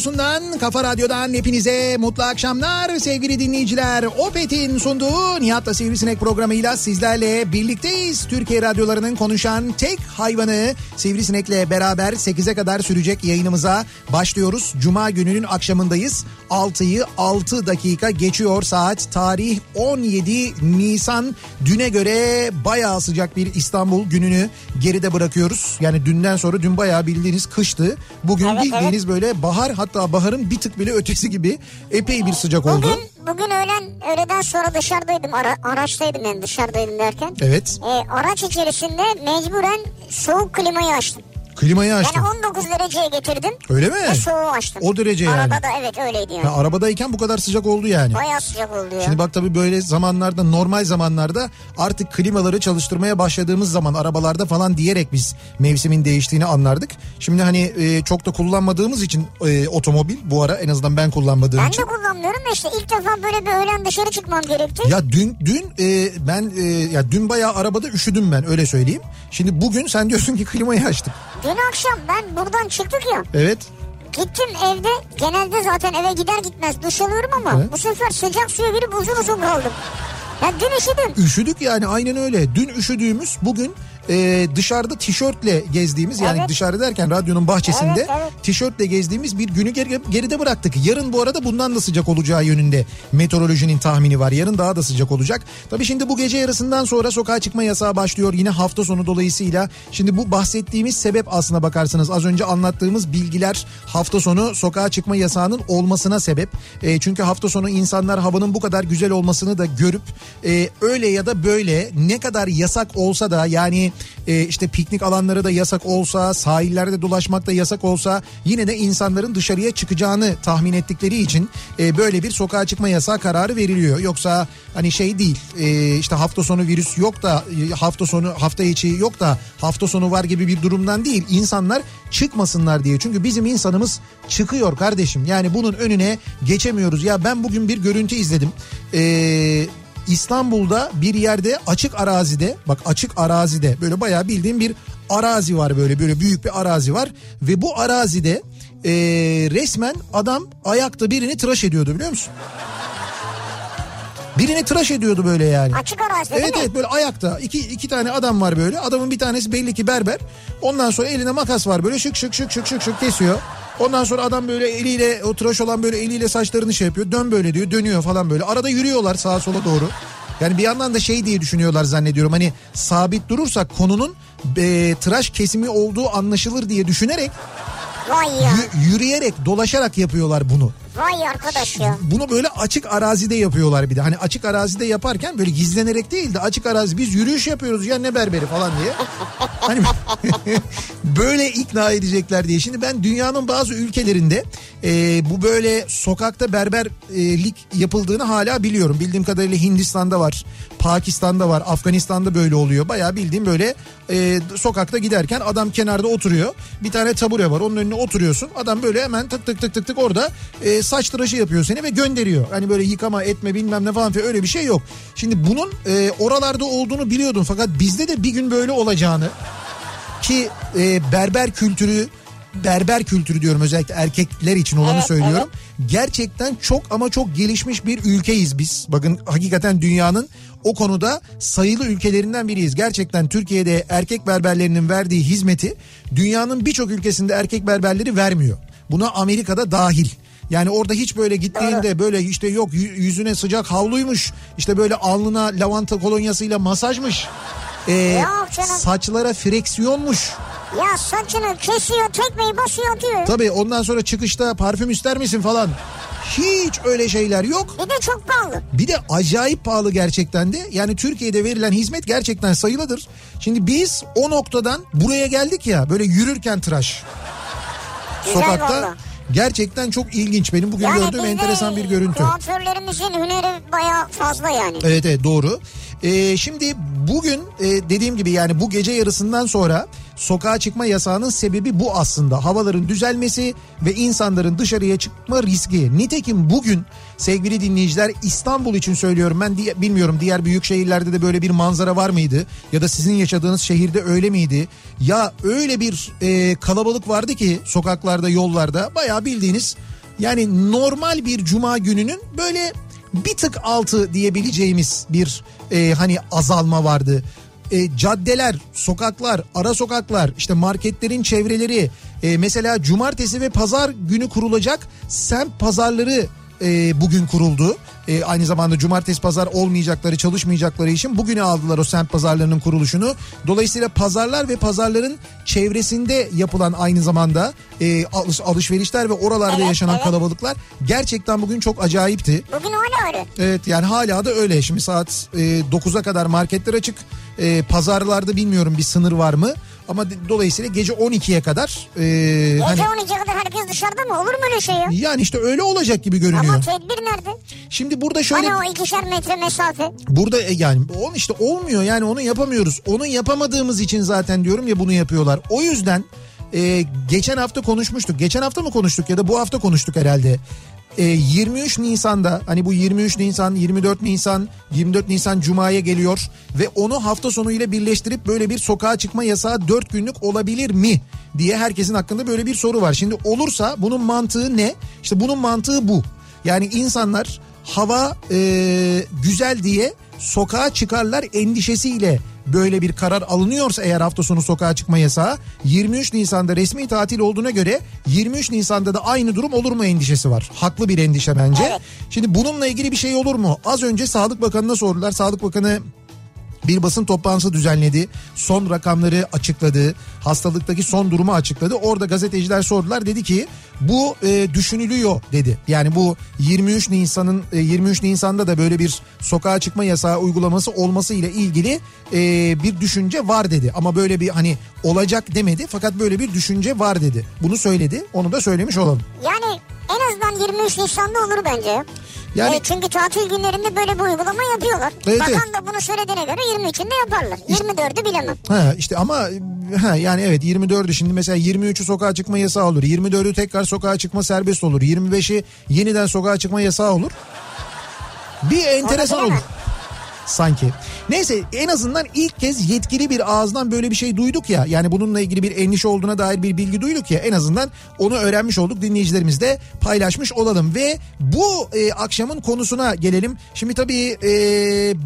radyosundan, kafa radyodan hepinize mutlu akşamlar sevgili dinleyiciler. Opet'in sunduğu Nihat'la Sivrisinek programıyla sizlerle birlikteyiz. Türkiye radyolarının konuşan tek hayvanı Sivrisinek'le beraber 8'e kadar sürecek yayınımıza başlıyoruz. Cuma gününün akşamındayız. 6'yı 6 dakika geçiyor saat. Tarih 17 Nisan. Düne göre bayağı sıcak bir İstanbul gününü geride bırakıyoruz. Yani dünden sonra dün bayağı bildiğiniz kıştı. Bugün Evet, bildiğiniz böyle bahar hatta baharın bir tık bile ötesi gibi epey bir sıcak oldu. Bugün, bugün öğlen, öğleden sonra dışarıdaydım. Ara, araçtaydım yani dışarıdaydım derken. Evet E, araç içerisinde mecburen soğuk klimayı açtım. Klimayı açtım. Yani 19 dereceye getirdim. Öyle mi? Ve soğuğu açtım. O derece yani. Arabada evet öyleydi yani. Ha, arabadayken bu kadar sıcak oldu yani. Bayağı sıcak oldu ya. Şimdi bak tabii böyle zamanlarda normal zamanlarda artık klimaları çalıştırmaya başladığımız zaman arabalarda falan diyerek biz mevsimin değiştiğini anlardık. Şimdi hani e, çok da kullanmadığımız için e, otomobil bu ara en azından ben kullanmadığım ben için. de kullanmıyorum da işte ilk defa böyle bir öğlen dışarı çıkmam gerekti. Ya dün dün e, ben e, ya dün bayağı arabada üşüdüm ben öyle söyleyeyim. Şimdi bugün sen diyorsun ki klimayı açtık. Dün akşam ben buradan çıktık ya. Evet. Gittim evde genelde zaten eve gider gitmez duş alıyorum ama Evet. bu sefer sıcak suya girip uzun uzun kaldım. Ya dün üşüdüm. Üşüdük yani aynen öyle. Dün üşüdüğümüz bugün e, dışarıda tişörtle gezdiğimiz yani Evet. dışarı derken radyonun bahçesinde Evet, evet. tişörtle gezdiğimiz bir günü geri- geride bıraktık. Yarın bu arada bundan da sıcak olacağı yönünde meteorolojinin tahmini var. Yarın daha da sıcak olacak. Tabii şimdi bu gece yarısından sonra sokağa çıkma yasağı başlıyor. Yine hafta sonu dolayısıyla. Şimdi bu bahsettiğimiz sebep aslına bakarsanız az önce anlattığımız bilgiler hafta sonu sokağa çıkma yasağının olmasına sebep. E, çünkü hafta sonu insanlar havanın bu kadar güzel olmasını da görüp e, öyle ya da böyle ne kadar yasak olsa da yani e, işte piknik alanları da yasak olsa sahillerde dolaşmak da yasak olsa yine de insanların dışarıya çıkacağını tahmin ettikleri için e, böyle bir sokağa çıkma yasağı kararı veriliyor. Yoksa hani şey değil e, işte hafta sonu virüs yok da e, hafta sonu hafta içi yok da hafta sonu var gibi bir durumdan değil. İnsanlar çıkmasınlar diye. Çünkü bizim insanımız çıkıyor kardeşim. Yani bunun önüne geçemiyoruz. Ya ben bugün bir görüntü izledim. Eee İstanbul'da bir yerde açık arazide bak açık arazide böyle bayağı bildiğim bir arazi var böyle böyle büyük bir arazi var ve bu arazide eee, resmen adam ayakta birini tıraş ediyordu biliyor musun? Birini tıraş ediyordu böyle yani. Açık arazide Evet değil mi? evet böyle ayakta iki, iki tane adam var böyle adamın bir tanesi belli ki berber ondan sonra eline makas var böyle şık şık şık şık şık şık kesiyor. Ondan sonra adam böyle eliyle o tıraş olan böyle eliyle saçlarını şey yapıyor dön böyle diyor dönüyor falan böyle arada yürüyorlar sağa sola doğru. Yani bir yandan da şey diye düşünüyorlar zannediyorum hani sabit durursak konunun e, tıraş kesimi olduğu anlaşılır diye düşünerek Vay ya. yü- yürüyerek dolaşarak yapıyorlar bunu. Vay arkadaş ya. Bunu böyle açık arazide yapıyorlar bir de. Hani açık arazide yaparken böyle gizlenerek değil de açık arazi biz yürüyüş yapıyoruz ya ne berberi falan diye. Hani böyle ikna edecekler diye. Şimdi ben dünyanın bazı ülkelerinde e, bu böyle sokakta berberlik yapıldığını hala biliyorum. Bildiğim kadarıyla Hindistan'da var, Pakistan'da var, Afganistan'da böyle oluyor. Bayağı bildiğim böyle e, sokakta giderken adam kenarda oturuyor. Bir tane tabure var onun önüne oturuyorsun. Adam böyle hemen tık tık tık tık tık orada e, saç tıraşı yapıyor seni ve gönderiyor. Hani böyle yıkama etme bilmem ne falan filan öyle bir şey yok. Şimdi bunun e, oralarda olduğunu biliyordum fakat bizde de bir gün böyle olacağını ki e, berber kültürü berber kültürü diyorum özellikle erkekler için olanı Evet, söylüyorum. Gerçekten çok ama çok gelişmiş bir ülkeyiz biz. Bakın hakikaten dünyanın o konuda sayılı ülkelerinden biriyiz. Gerçekten Türkiye'de erkek berberlerinin verdiği hizmeti dünyanın birçok ülkesinde erkek berberleri vermiyor. Buna Amerika'da dahil. Yani orada hiç böyle gittiğinde böyle işte yok yü- yüzüne sıcak havluymuş. işte böyle alnına lavanta kolonyasıyla masajmış. Ee, saçlara freksiyonmuş. Ya saçını kesiyor tekmeyi basıyor diyor. Tabii ondan sonra çıkışta parfüm ister misin falan. Hiç öyle şeyler yok. Bir de çok pahalı. Bir de acayip pahalı gerçekten de. Yani Türkiye'de verilen hizmet gerçekten sayılıdır. Şimdi biz o noktadan buraya geldik ya böyle yürürken tıraş. Güzel Sokakta valla. Gerçekten çok ilginç. Benim bugün gördüğüm bizde enteresan bir görüntü. Kuaförlerimizin hüneri baya fazla yani. Evet evet doğru. Ee, şimdi bugün e, dediğim gibi yani bu gece yarısından sonra sokağa çıkma yasağının sebebi bu aslında. Havaların düzelmesi ve insanların dışarıya çıkma riski. Nitekim bugün sevgili dinleyiciler İstanbul için söylüyorum ben diye, bilmiyorum diğer büyük şehirlerde de böyle bir manzara var mıydı? Ya da sizin yaşadığınız şehirde öyle miydi? Ya öyle bir e, kalabalık vardı ki sokaklarda yollarda bayağı bildiğiniz yani normal bir cuma gününün böyle bir tık altı diyebileceğimiz bir e, hani azalma vardı. E, caddeler, sokaklar, ara sokaklar, işte marketlerin çevreleri, e, mesela cumartesi ve pazar günü kurulacak semt pazarları e, bugün kuruldu. E, aynı zamanda cumartesi pazar olmayacakları, çalışmayacakları için bugüne aldılar o semt pazarlarının kuruluşunu. Dolayısıyla pazarlar ve pazarların çevresinde yapılan aynı zamanda e, alış, alışverişler ve oralarda Evet, yaşanan evet. kalabalıklar gerçekten bugün çok acayipti. Bugün hala öyle. Evet yani hala da öyle. Şimdi saat e, 9'a kadar marketler açık. E, pazarlarda bilmiyorum bir sınır var mı? Ama dolayısıyla gece 12'ye kadar e, Gece hani 12'ye kadar herkes dışarıda mı? Olur mu öyle şey ya? yani işte öyle olacak gibi görünüyor. Ama tedbir nerede? Şimdi burada şöyle Hani o ikişer metre mesafe. burada e, yani on işte olmuyor yani onu yapamıyoruz. Onu yapamadığımız için zaten diyorum ya bunu yapıyorlar. O yüzden e, geçen hafta konuşmuştuk. Geçen hafta mı konuştuk ya da bu hafta konuştuk herhalde. E, 23 Nisan'da hani bu 23 Nisan, 24 Nisan, 24 Nisan Cuma'ya geliyor ve onu hafta sonu ile birleştirip böyle bir sokağa çıkma yasağı 4 günlük olabilir mi diye herkesin hakkında böyle bir soru var. Şimdi olursa bunun mantığı ne? İşte bunun mantığı bu. Yani insanlar hava e, güzel diye sokağa çıkarlar endişesiyle böyle bir karar alınıyorsa eğer hafta sonu sokağa çıkma yasağı 23 Nisan'da resmi tatil olduğuna göre 23 Nisan'da da aynı durum olur mu endişesi var. Haklı bir endişe bence. Evet. Şimdi bununla ilgili bir şey olur mu? Az önce Sağlık Bakanı'na sordular. Sağlık Bakanı bir basın toplantısı düzenledi. Son rakamları açıkladı. Hastalıktaki son durumu açıkladı. Orada gazeteciler sordular. Dedi ki bu e, düşünülüyor dedi. Yani bu 23 Nisan'ın e, 23 Nisan'da da böyle bir sokağa çıkma yasağı uygulaması olması ile ilgili e, bir düşünce var dedi. Ama böyle bir hani olacak demedi fakat böyle bir düşünce var dedi. Bunu söyledi. Onu da söylemiş olalım. Yani en azından 23 Nisan'da olur bence. Yani- E, çünkü tatil günlerinde böyle bir uygulama yapıyorlar. Evet, Bakan da bunu söylediğine göre 23'ünde yaparlar. 24'ü bilemem. Ha işte ama ha yani evet 24'ü şimdi mesela 23'ü sokağa çıkma yasağı olur. 24'ü tekrar sokağa çıkma serbest olur. 25'i yeniden sokağa çıkma yasağı olur. Bir enteresan olur. Sanki. Neyse en azından ilk kez yetkili bir ağızdan böyle bir şey duyduk ya. Yani bununla ilgili bir endişe olduğuna dair bir bilgi duyduk ya. En azından onu öğrenmiş olduk. Dinleyicilerimizle paylaşmış olalım. Ve bu e, akşamın konusuna gelelim. Şimdi tabii e,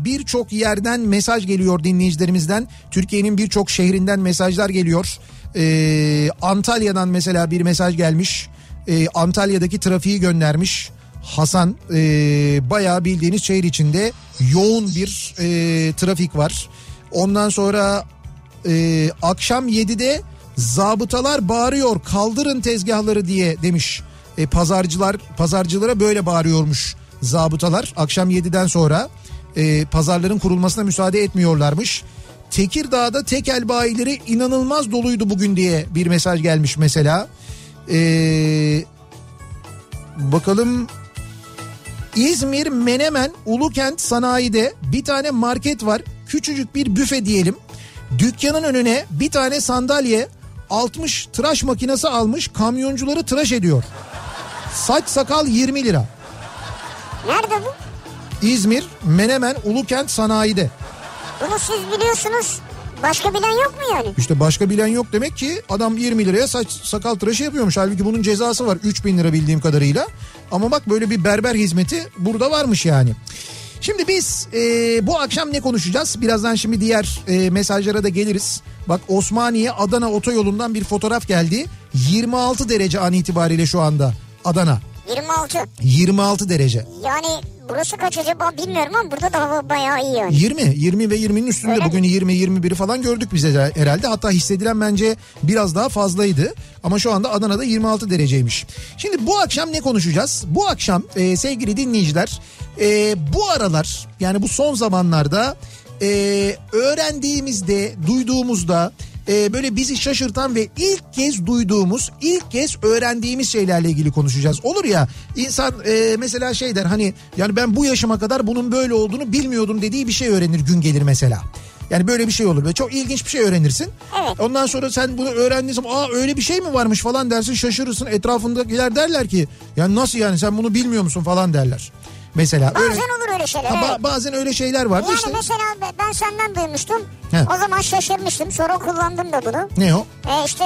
birçok yerden mesaj geliyor dinleyicilerimizden. Türkiye'nin birçok şehrinden mesajlar geliyor. E, Antalya'dan mesela bir mesaj gelmiş. E, Antalya'daki trafiği göndermiş. Hasan e, bayağı bildiğiniz şehir içinde yoğun bir e, trafik var. Ondan sonra e, akşam 7'de zabıtalar bağırıyor kaldırın tezgahları diye demiş e, pazarcılar pazarcılara böyle bağırıyormuş zabıtalar. Akşam 7'den sonra e, pazarların kurulmasına müsaade etmiyorlarmış. Tekirdağ'da tekel bayileri inanılmaz doluydu bugün diye bir mesaj gelmiş mesela. Ee, bakalım İzmir Menemen Ulukent Sanayi'de bir tane market var. Küçücük bir büfe diyelim. Dükkanın önüne bir tane sandalye 60 tıraş makinesi almış kamyoncuları tıraş ediyor. Saç sakal 20 lira. Nerede bu? İzmir Menemen Ulukent Sanayi'de. Bunu siz biliyorsunuz. Başka bilen yok mu yani? İşte başka bilen yok demek ki adam 20 liraya saç sakal tıraşı yapıyormuş. Halbuki bunun cezası var 3000 lira bildiğim kadarıyla. Ama bak böyle bir berber hizmeti burada varmış yani. Şimdi biz e, bu akşam ne konuşacağız? Birazdan şimdi diğer e, mesajlara da geliriz. Bak Osmaniye Adana otoyolundan bir fotoğraf geldi. 26 derece an itibariyle şu anda Adana. 26. 26 derece. Yani burası kaç acaba bilmiyorum ama burada da hava bayağı iyi yani. 20, 20 ve 20'nin üstünde Öyle bugün 20, 21'i falan gördük biz de herhalde. Hatta hissedilen bence biraz daha fazlaydı. Ama şu anda Adana'da 26 dereceymiş. Şimdi bu akşam ne konuşacağız? Bu akşam e, sevgili dinleyiciler e, bu aralar yani bu son zamanlarda e, öğrendiğimizde, duyduğumuzda e, böyle bizi şaşırtan ve ilk kez duyduğumuz, ilk kez öğrendiğimiz şeylerle ilgili konuşacağız. Olur ya insan e, mesela şey der hani yani ben bu yaşıma kadar bunun böyle olduğunu bilmiyordum dediği bir şey öğrenir gün gelir mesela. Yani böyle bir şey olur ve çok ilginç bir şey öğrenirsin. Evet. Ondan sonra sen bunu öğrendiğin zaman aa öyle bir şey mi varmış falan dersin şaşırırsın. Etrafındakiler derler ki yani nasıl yani sen bunu bilmiyor musun falan derler. Mesela Bazen öyle, olur öyle şeyler. Ha, ba- evet. bazen öyle şeyler vardı Yani işte. mesela ben senden duymuştum. He. O zaman şaşırmıştım. Sonra kullandım da bunu. Ne o? E işte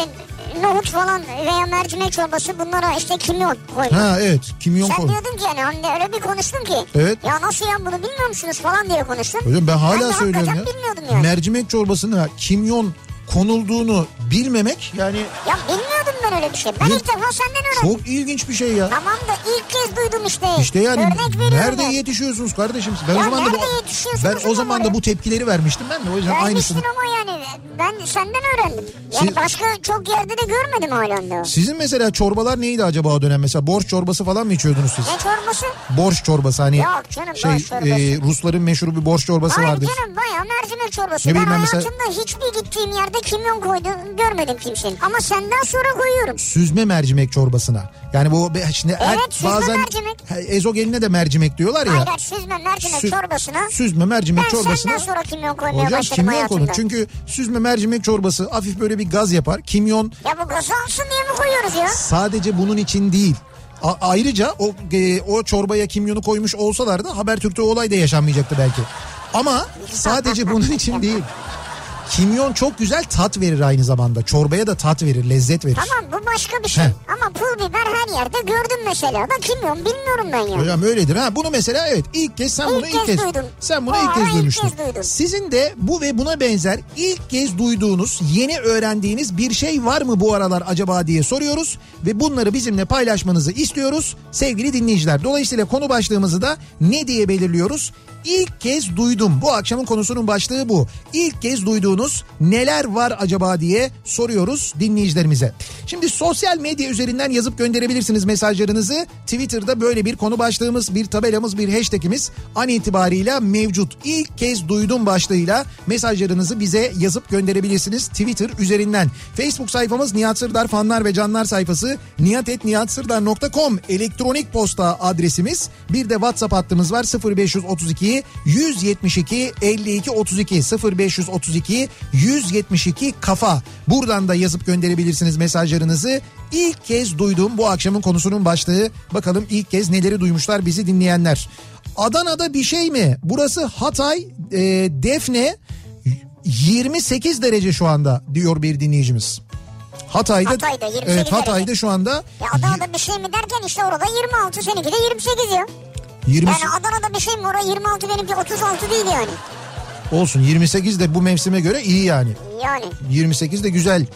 nohut falan veya mercimek çorbası bunlara işte kimyon koyma. Ha evet kimyon Sen koy. diyordun ki yani hani öyle bir konuştun ki. Evet. Ya nasıl ya bunu bilmiyor musunuz falan diye konuştun. Hocam ben hala ben söylüyorum ya. bilmiyordum yani. Mercimek çorbasına kimyon konulduğunu bilmemek yani Ya bilmiyordum ben öyle bir şey. Ben ilk defa senden öğrendim. çok ilginç bir şey ya. Tamam da ilk kez duydum işte. İşte yani Örnek nerede ya. yetişiyorsunuz kardeşim? Ben Ya o zaman da bu, ben o zaman da bu tepkileri vermiştim ben de o yüzden aynısını. Vermiştin ama yani ben senden öğrendim. Yani Siz- başka çok yerde de görmedim daha. Sizin mesela çorbalar neydi acaba o dönem? Mesela borş çorbası falan mı içiyordunuz siz? Ne çorbası? Borş çorbası hani Yok canım, şey borş çorbası. e, Rusların meşhur bir borş çorbası Hayır vardır. canım bayağı mercimek çorbası. Ne ben bileyim ben mesela- hayatımda hiçbir gittiğim yerde kimyon koydu görmedim kimsenin. Ama senden sonra koyuyorum. Süzme mercimek çorbasına. Yani bu şimdi her- Evet, süzme bazen mercimek. ezogeline de mercimek diyorlar ya. Hayır süzme mercimek Sü- çorbasına. Süzme mercimek Ben çorbasına. senden sonra kimyon koymaya Hocam başladım kimyon hayatımda. konur. Çünkü süzme mercimek çorbası hafif böyle bir gaz yapar. Kimyon Ya bu gazı alsın diye mi koyuyoruz ya? sadece bunun için değil. A- ayrıca o e, o çorbaya kimyonu koymuş olsalar da Habertürk'te o olay da yaşanmayacaktı belki. Ama sadece bunun için değil. Kimyon çok güzel tat verir aynı zamanda. Çorbaya da tat verir, lezzet verir. Tamam bu başka bir şey. Heh. Ama pul biber her yerde gördüm mesela. Da kimyon bilmiyorum ben ya. Hocam öyledir ha. Bunu mesela evet ilk kez sen İlk bunu ilk kez kez duydum. sen bunu Aa, ilk kez duymuştun. kez duydum. Sizin de bu ve buna benzer ilk kez duyduğunuz, yeni öğrendiğiniz bir şey var mı bu aralar acaba diye soruyoruz ve bunları bizimle paylaşmanızı istiyoruz sevgili dinleyiciler. Dolayısıyla konu başlığımızı da ne diye belirliyoruz? İlk kez duydum. Bu akşamın konusunun başlığı bu. İlk kez duyduğunuz neler var acaba diye soruyoruz dinleyicilerimize. Şimdi sosyal medya üzerinden yazıp gönderebilirsiniz mesajlarınızı. Twitter'da böyle bir konu başlığımız, bir tabelamız, bir hashtagimiz an itibarıyla mevcut. İlk kez duydum başlığıyla mesajlarınızı bize yazıp gönderebilirsiniz Twitter üzerinden. Facebook sayfamız Nihat Sırdar fanlar ve canlar sayfası nihatetnihatsırdar.com elektronik posta adresimiz. Bir de WhatsApp hattımız var 0532 172 52 32 0532 172 kafa. Buradan da yazıp gönderebilirsiniz mesajlarınızı. İlk kez duydum bu akşamın konusunun başlığı. Bakalım ilk kez neleri duymuşlar bizi dinleyenler. Adana'da bir şey mi? Burası Hatay, e, Defne 28 derece şu anda diyor bir dinleyicimiz. Hatay'da, Hatay'da 28 evet, Hatay'da derece. şu anda Ya Adana'da bir şey mi derken işte orada 26 seninki de 28 ya. 20 Yani Adana'da bir şey mi orada 26 benimki 36 değil yani. olsun 28 de bu mevsime göre iyi yani. Yani 28 de güzel.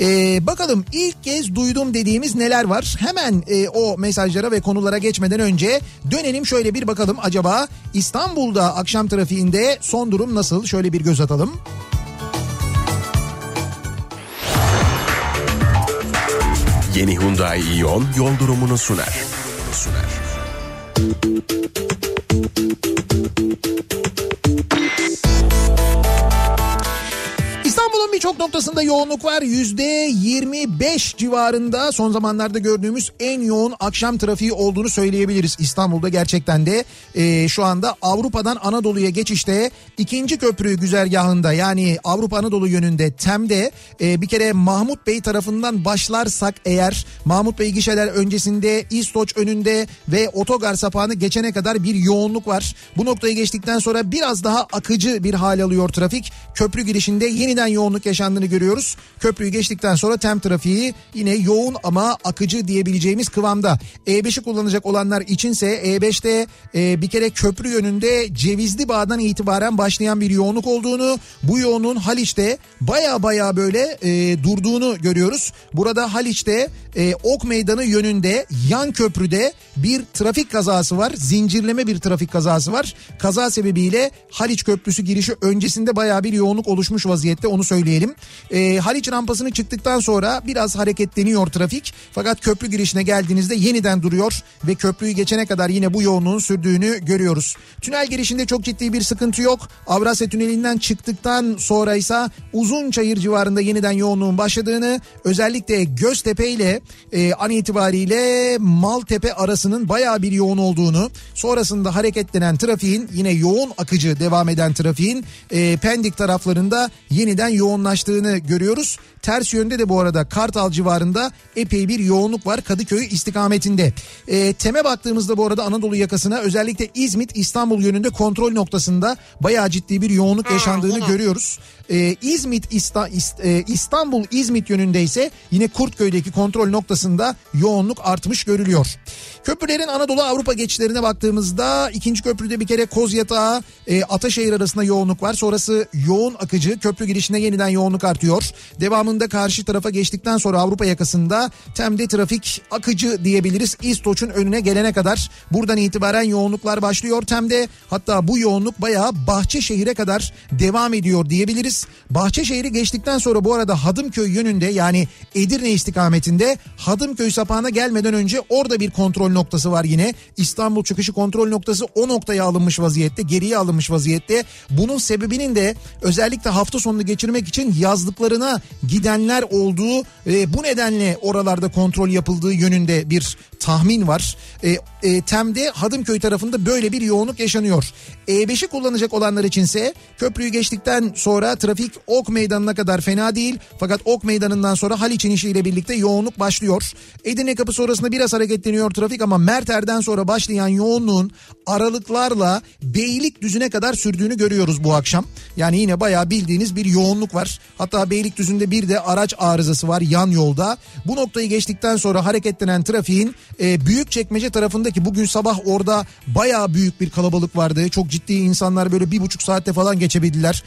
Ee, bakalım ilk kez duydum dediğimiz neler var? Hemen e, o mesajlara ve konulara geçmeden önce dönelim şöyle bir bakalım acaba İstanbul'da akşam trafiğinde son durum nasıl? Şöyle bir göz atalım. Yeni Hyundai Ion yol durumunu sunar. sunar. Thank you. İstanbul'un birçok noktasında yoğunluk var. Yüzde 25 civarında son zamanlarda gördüğümüz en yoğun akşam trafiği olduğunu söyleyebiliriz. İstanbul'da gerçekten de e, şu anda Avrupa'dan Anadolu'ya geçişte ikinci köprü güzergahında yani Avrupa Anadolu yönünde Tem'de e, bir kere Mahmut Bey tarafından başlarsak eğer Mahmut Bey gişeler öncesinde İstoç önünde ve otogar sapağını geçene kadar bir yoğunluk var. Bu noktayı geçtikten sonra biraz daha akıcı bir hal alıyor trafik. Köprü girişinde yeniden yoğunluk yaşandığını görüyoruz. Köprüyü geçtikten sonra tem trafiği yine yoğun ama akıcı diyebileceğimiz kıvamda. E5'i kullanacak olanlar içinse E5'te e, bir kere köprü yönünde Cevizli Bağ'dan itibaren başlayan bir yoğunluk olduğunu, bu yoğunluğun Haliç'te baya baya böyle e, durduğunu görüyoruz. Burada Haliç'te e, Ok Meydanı yönünde yan köprüde bir trafik kazası var. Zincirleme bir trafik kazası var. Kaza sebebiyle Haliç Köprüsü girişi öncesinde baya bir yoğunluk oluşmuş vaziyette onu söyleyelim. E, Haliç rampasını çıktıktan sonra biraz hareketleniyor trafik. Fakat köprü girişine geldiğinizde yeniden duruyor ve köprüyü geçene kadar yine bu yoğunluğun sürdüğünü görüyoruz. Tünel girişinde çok ciddi bir sıkıntı yok. Avrasya Tüneli'nden çıktıktan sonra ise Uzunçayır civarında yeniden yoğunluğun başladığını özellikle Göztepe ile e, an itibariyle Maltepe arasının bayağı bir yoğun olduğunu sonrasında hareketlenen trafiğin yine yoğun akıcı devam eden trafiğin e, Pendik taraflarında yeniden yoğunlaştığını görüyoruz. Ters yönde de bu arada Kartal civarında epey bir yoğunluk var Kadıköy istikametinde. E, teme baktığımızda bu arada Anadolu yakasına özellikle İzmit İstanbul yönünde kontrol noktasında bayağı ciddi bir yoğunluk Ha, yaşandığını yine. görüyoruz. E, İzmit İsta, İst- e, İstanbul İzmit yönünde ise yine Kurtköy'deki kontrol noktasında yoğunluk artmış görülüyor. Köprülerin Anadolu Avrupa geçişlerine baktığımızda ikinci köprüde bir kere Kozyatağı e, Ataşehir arasında yoğunluk var. Sonrası yoğun akıcı köprü girişinde yeniden yoğunluk artıyor. Devamında karşı tarafa geçtikten sonra Avrupa yakasında Tem'de trafik akıcı diyebiliriz. İstoç'un önüne gelene kadar buradan itibaren yoğunluklar başlıyor Tem'de. Hatta bu yoğunluk bayağı Bahçeşehir'e kadar devam ediyor diyebiliriz. Bahçeşehir'i geçtikten sonra bu arada Hadımköy yönünde yani Edirne istikametinde Hadımköy sapağına gelmeden önce orada bir kontrol noktası var yine. İstanbul çıkışı kontrol noktası o noktaya alınmış vaziyette, geriye alınmış vaziyette. Bunun sebebinin de özellikle hafta sonunu geçirmek için yazlıklarına gidenler olduğu ve bu nedenle oralarda kontrol yapıldığı yönünde bir tahmin var. E, e, Tem'de Hadımköy tarafında böyle bir yoğunluk yaşanıyor. E5'i kullanacak olanlar içinse köprüyü geçtikten sonra trafik Ok Meydanı'na kadar fena değil. Fakat Ok Meydanı'ndan sonra Haliç inişiyle birlikte yoğunluk başlıyor. Edirne kapı sonrasında biraz hareketleniyor trafik ama Merter'den sonra başlayan yoğunluğun aralıklarla Beylikdüzü'ne kadar sürdüğünü görüyoruz bu akşam. Yani yine bayağı bildiğiniz bir yoğunluk var. Hatta Beylikdüzü'nde bir de araç arızası var yan yolda. Bu noktayı geçtikten sonra hareketlenen trafiğin e, Büyükçekmece tarafındaki bugün sabah orada bayağı büyük bir kalabalık vardı. Çok ciddi insanlar böyle bir buçuk saatte falan geçebildiler.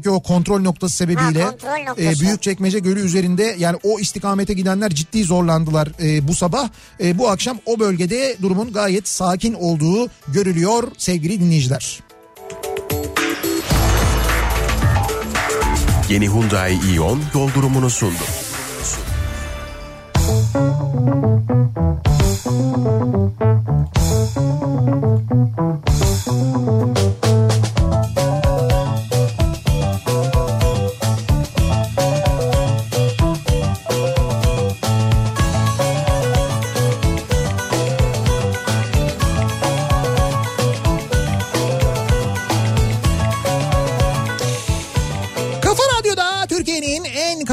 Büyükçekmece'deki o kontrol noktası sebebiyle. Ha, kontrol noktası. E, Büyükçekmece Gölü üzerinde yani o istikamete gidenler ciddi zorlandılar e, bu sabah. E, bu akşam o bölgede durumun gayet sakin olduğu görülüyor sevgili dinleyiciler. Yeni Hyundai Ion yol durumunu sundu. Kafa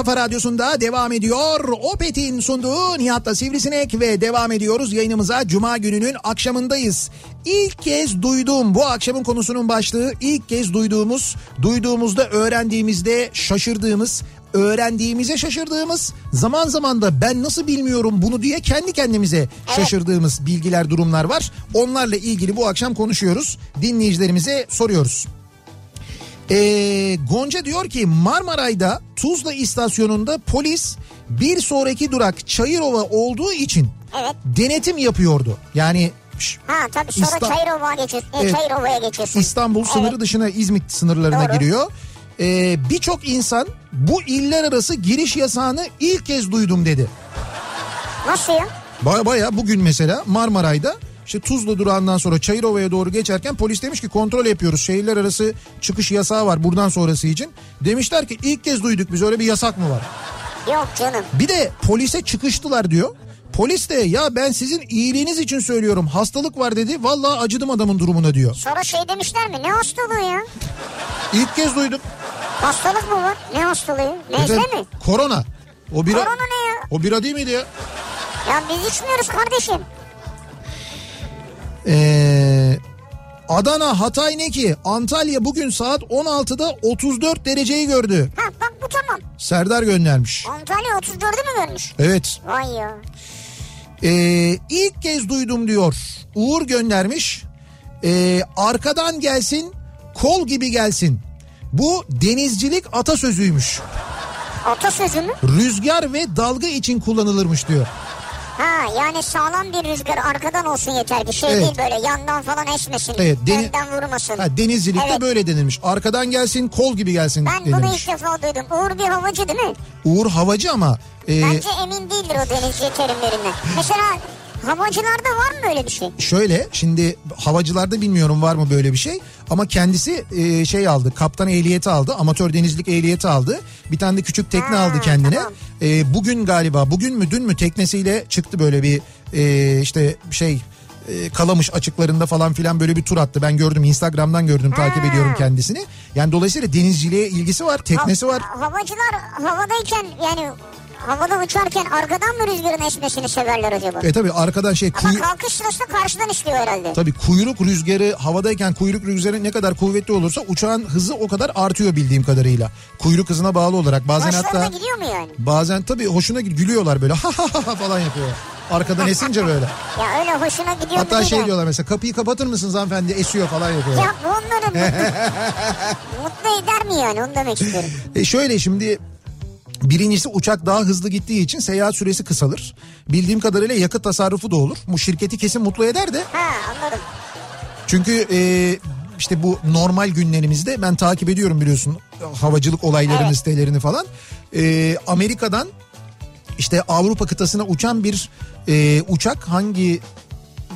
kafa radyosunda devam ediyor. Opet'in sunduğu Nihat'la Sivrisinek ve devam ediyoruz yayınımıza. Cuma gününün akşamındayız. İlk kez duyduğum bu akşamın konusunun başlığı ilk kez duyduğumuz, duyduğumuzda öğrendiğimizde şaşırdığımız, öğrendiğimize şaşırdığımız, zaman zaman da ben nasıl bilmiyorum bunu diye kendi kendimize şaşırdığımız bilgiler, durumlar var. Onlarla ilgili bu akşam konuşuyoruz. Dinleyicilerimize soruyoruz. Ee, Gonca diyor ki Marmaray'da Tuzla istasyonunda polis bir sonraki durak Çayırova olduğu için Evet. denetim yapıyordu. Yani Ha tabii sonra İsta- Çayırova'ya geçiyorsun. Evet. Çayırova'ya geçiyorsun. İstanbul sınırı Evet. dışına İzmit sınırlarına Doğru. giriyor. Ee, Birçok insan bu iller arası giriş yasağını ilk kez duydum dedi. Nasıl ya? Baya baya bugün mesela Marmaray'da işte Tuzla durağından sonra Çayırova'ya doğru geçerken polis demiş ki kontrol yapıyoruz. Şehirler arası çıkış yasağı var buradan sonrası için. Demişler ki ilk kez duyduk biz öyle bir yasak mı var? Yok canım. Bir de polise çıkıştılar diyor. Polis de ya ben sizin iyiliğiniz için söylüyorum hastalık var dedi. Vallahi acıdım adamın durumuna diyor. Sonra şey demişler mi? Ne hastalığı ya? İlk kez duydum. Hastalık mı var? Ne hastalığı? Nezle mi? Korona. O bira, Korona ne ya? O bira değil miydi ya? Ya biz içmiyoruz kardeşim. Ee, Adana, Hatay ne ki? Antalya bugün saat 16'da 34 dereceyi gördü. Ha bak bu tamam. Serdar göndermiş. Antalya 34'ü mü görmüş? Evet. Vay ya. Ee, ilk kez duydum diyor. Uğur göndermiş. Ee, arkadan gelsin, kol gibi gelsin. Bu denizcilik atasözüymüş. Atasözü mü? Rüzgar ve dalga için kullanılırmış diyor. Ha yani sağlam bir rüzgar arkadan olsun yeter ki şey Evet. değil böyle yandan falan esmesin. Evet, deni- Elden vurmasın. Ha, denizcilikte Evet. böyle denilmiş. Arkadan gelsin, kol gibi gelsin Ben bunu denilmiş. ilk defa duydum. Uğur bir havacı değil mi? Uğur havacı ama e, Bence emin değildir o denizci terimlerinden. Mesela havacılarda var mı böyle bir şey? Şöyle şimdi havacılarda bilmiyorum var mı böyle bir şey ama kendisi e, şey aldı kaptan ehliyeti aldı amatör denizcilik ehliyeti aldı bir tane de küçük tekne Ha, aldı kendine tamam. E, bugün galiba bugün mü dün mü teknesiyle çıktı böyle bir e, işte şey e, Kalamış açıklarında falan filan böyle bir tur attı ben gördüm Instagram'dan gördüm takip Ha. ediyorum kendisini yani dolayısıyla denizciliğe ilgisi var teknesi Ha- var Havacılar havadayken yani havada uçarken arkadan mı rüzgarın esmesini severler acaba? e tabi arkadan şey Ama kuyu, kalkış sırasında karşıdan istiyor herhalde. Tabii kuyruk rüzgarı havadayken kuyruk rüzgarı ne kadar kuvvetli olursa uçağın hızı o kadar artıyor bildiğim kadarıyla. Kuyruk hızına bağlı olarak bazen Başlarına hatta gidiyor mu yani? bazen tabii hoşuna gülüyorlar böyle ha ha ha ha falan yapıyor. Arkadan esince böyle. Ya öyle hoşuna gidiyor Hatta şey diyorlar mesela kapıyı kapatır mısınız hanımefendi esiyor falan yapıyor. Ya bu onları mutlu, mutlu eder mi yani onu demek istiyorum. E şöyle şimdi Birincisi uçak daha hızlı gittiği için seyahat süresi kısalır. Bildiğim kadarıyla yakıt tasarrufu da olur. Bu şirketi kesin mutlu eder de Ha anladım. Çünkü e, işte bu normal günlerimizde ben takip ediyorum biliyorsun havacılık olaylarını Evet. sitelerini falan. E, Amerika'dan işte Avrupa kıtasına uçan bir e, uçak hangi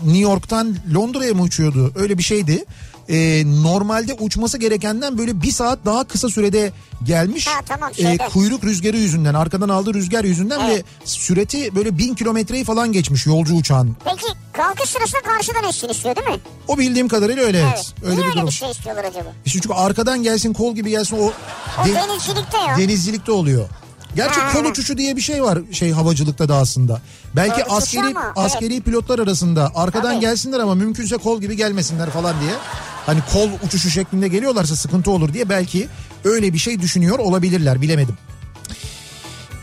New York'tan Londra'ya mı uçuyordu öyle bir şeydi. E, normalde uçması gerekenden böyle bir saat daha kısa sürede gelmiş. Ha, tamam, E, kuyruk rüzgarı yüzünden arkadan aldığı rüzgar yüzünden Evet. ve süreti böyle bin kilometreyi falan geçmiş yolcu uçağın. Peki kalkış sırasında karşıdan essin istiyor değil mi? O bildiğim kadarıyla öyle evet. Evet. Öyle Niye bir öyle durum. bir şey istiyorlar acaba? İşte çünkü arkadan gelsin kol gibi gelsin o, O de- denizcilikte ya. denizcilikte oluyor. Gerçi Ha. kol uçuşu diye bir şey var şey havacılıkta da aslında. Belki uçuşu askeri ama, askeri pilotlar arasında arkadan Tabii. gelsinler ama mümkünse kol gibi gelmesinler falan diye. Hani kol uçuşu şeklinde geliyorlarsa sıkıntı olur diye belki öyle bir şey düşünüyor olabilirler bilemedim.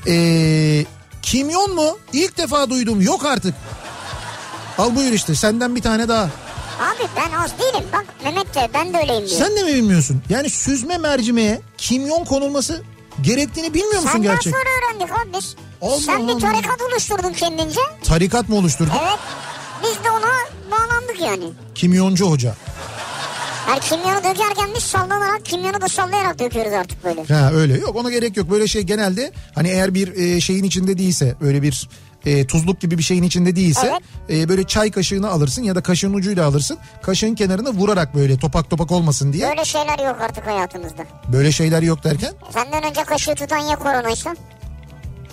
Ee, kimyon mu? İlk defa duydum yok artık. Al buyur işte senden bir tane daha. Abi ben az değilim. Bak Mehmet de ben de öyleyim diyor. Sen de mi bilmiyorsun? Yani süzme mercimeğe kimyon konulması gerektiğini bilmiyor musun Senden gerçek? sonra öğrendik abi biz. Allah Sen bir Allah. tarikat oluşturdun kendince. Tarikat mı oluşturdun? Evet. Biz de ona bağlandık yani. Kimyoncu hoca. Yani kimyonu dökerken biz sallanarak kimyonu da sallayarak döküyoruz artık böyle. Ha öyle yok ona gerek yok. Böyle şey genelde hani eğer bir e, şeyin içinde değilse öyle bir e, tuzluk gibi bir şeyin içinde değilse e, böyle çay kaşığını alırsın ya da kaşığın ucuyla alırsın. Kaşığın kenarına vurarak böyle topak topak olmasın diye. Böyle şeyler yok artık hayatımızda. Böyle şeyler yok derken. Senden önce kaşığı tutan ya koronaysa?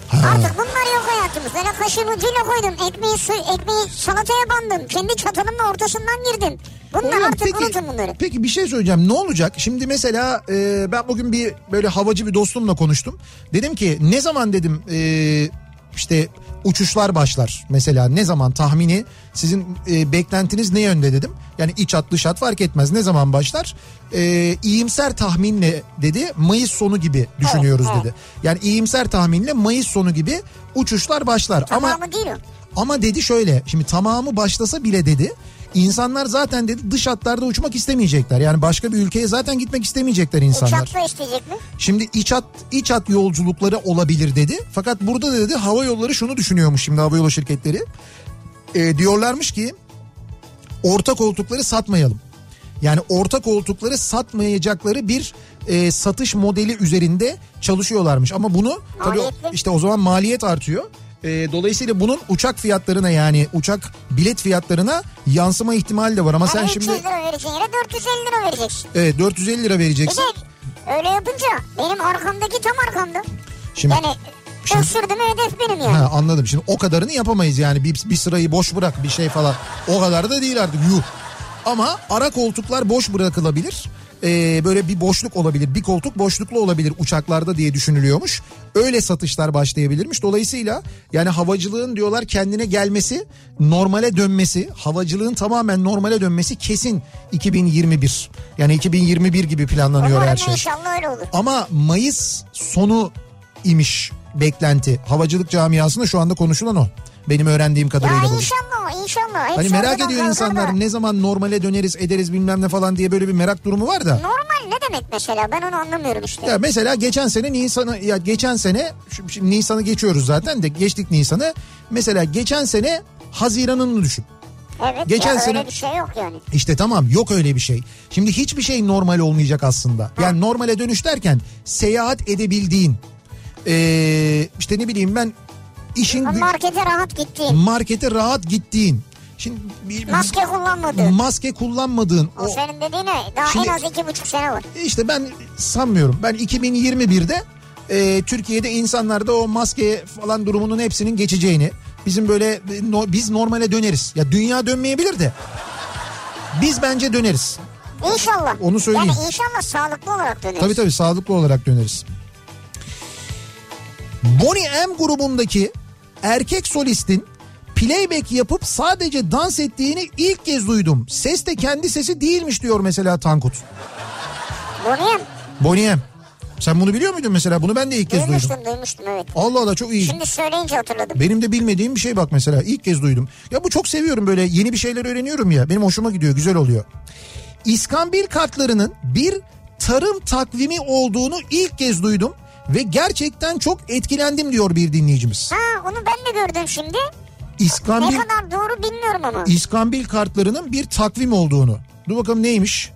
Ha. Artık bunlar yok hayatımızda. Öyle kaşığın ucuyla koydun. Ekmeği, su, ekmeği salataya bandın. Kendi çatalınla ortasından girdin. Bunlar Oğlum, artık unutun bunları. Peki bir şey söyleyeceğim. Ne olacak? Şimdi mesela e, ben bugün bir böyle havacı bir dostumla konuştum. Dedim ki ne zaman dedim e, işte uçuşlar başlar mesela ne zaman tahmini sizin e, beklentiniz ne yönde dedim. Yani iç hat dış hat fark etmez ne zaman başlar. E, iyimser tahminle dedi Mayıs sonu gibi düşünüyoruz evet. dedi. Yani iyimser tahminle Mayıs sonu gibi uçuşlar başlar. Ama Tamamı değil o. ama dedi şöyle şimdi tamamı başlasa bile dedi insanlar zaten dedi dış hatlarda uçmak istemeyecekler. Yani başka bir ülkeye zaten gitmek istemeyecekler insanlar. Uçakla isteyecek mi? Şimdi iç hat, iç hat yolculukları olabilir dedi. Fakat burada da dedi hava yolları şunu düşünüyormuş şimdi hava yolu şirketleri. E, diyorlarmış ki orta koltukları satmayalım. Yani orta koltukları satmayacakları bir e, satış modeli üzerinde çalışıyorlarmış. Ama bunu tabii işte o zaman maliyet artıyor. E, dolayısıyla bunun uçak fiyatlarına yani uçak bilet fiyatlarına yansıma ihtimali de var ama Yani sen 300 şimdi lira vereceksin yere 450 lira vereceksin. evet 450 lira Bir vereceksin. de öyle yapınca benim arkamdaki tam arkamda. Şimdi Yani Şimdi- hedef benim yani. Ha, anladım. Şimdi o kadarını yapamayız yani bir, bir sırayı boş bırak bir şey falan. O kadar da değil artık yuh. Ama ara koltuklar boş bırakılabilir. Ee, böyle bir boşluk olabilir. Bir koltuk boşluklu olabilir uçaklarda diye düşünülüyormuş. Öyle satışlar başlayabilirmiş. Dolayısıyla yani havacılığın diyorlar kendine gelmesi, normale dönmesi, havacılığın tamamen normale dönmesi kesin 2021. Yani 2021 gibi planlanıyor her Umarım şey. inşallah öyle olur. Ama Mayıs sonu imiş beklenti. Havacılık camiasında şu anda konuşulan o. Benim öğrendiğim kadarıyla Ya bu. inşallah inşallah. Hani merak ediyor insanlar ne zaman normale döneriz ederiz bilmem ne falan diye böyle bir merak durumu var da. Normal ne demek mesela ben onu anlamıyorum işte. Ya mesela geçen sene Nisan'ı ya geçen sene şimdi Nisan'ı geçiyoruz zaten de geçtik Nisan'ı. Mesela geçen sene Haziran'ını düşün. evet geçen ya sene- öyle bir şey yok yani. İşte tamam yok öyle bir şey. Şimdi hiçbir şey normal olmayacak aslında. Yani normale dönüş derken seyahat edebildiğin ee, işte ne bileyim ben işin Markete rahat gittiğin. markete rahat gittiğin. Şimdi bir- Maske kullanmadığın. maske kullanmadığın O o senin dediğine daha Şimdi- en az iki buçuk sene var. işte ben sanmıyorum. Ben 2021'de e, Türkiye'de insanlarda o maske falan durumunun hepsinin geçeceğini bizim böyle e, no- biz normale döneriz. Ya dünya dönmeyebilir de biz bence döneriz. İnşallah. Onu söyleyeyim. Yani inşallah sağlıklı olarak döneriz. Tabii tabii sağlıklı olarak döneriz. Bonnie M grubundaki erkek solistin playback yapıp sadece dans ettiğini ilk kez duydum. Ses de kendi sesi değilmiş diyor mesela Tankut. Boniem. Bonnie M. Sen bunu biliyor muydun mesela? Bunu ben de ilk kez duydum. Duymuştum duymuştum evet. Allah Allah çok iyi. Şimdi söyleyince hatırladım. Benim de bilmediğim bir şey bak mesela ilk kez duydum. Ya bu çok seviyorum böyle yeni bir şeyler öğreniyorum ya. Benim hoşuma gidiyor güzel oluyor. İskambil kartlarının bir tarım takvimi olduğunu ilk kez duydum. Ve gerçekten çok etkilendim diyor bir dinleyicimiz. Ha onu ben de gördüm şimdi. Ne İskambil, kadar doğru bilmiyorum ama. İskambil kartlarının bir takvim olduğunu. Dur bakalım neymiş?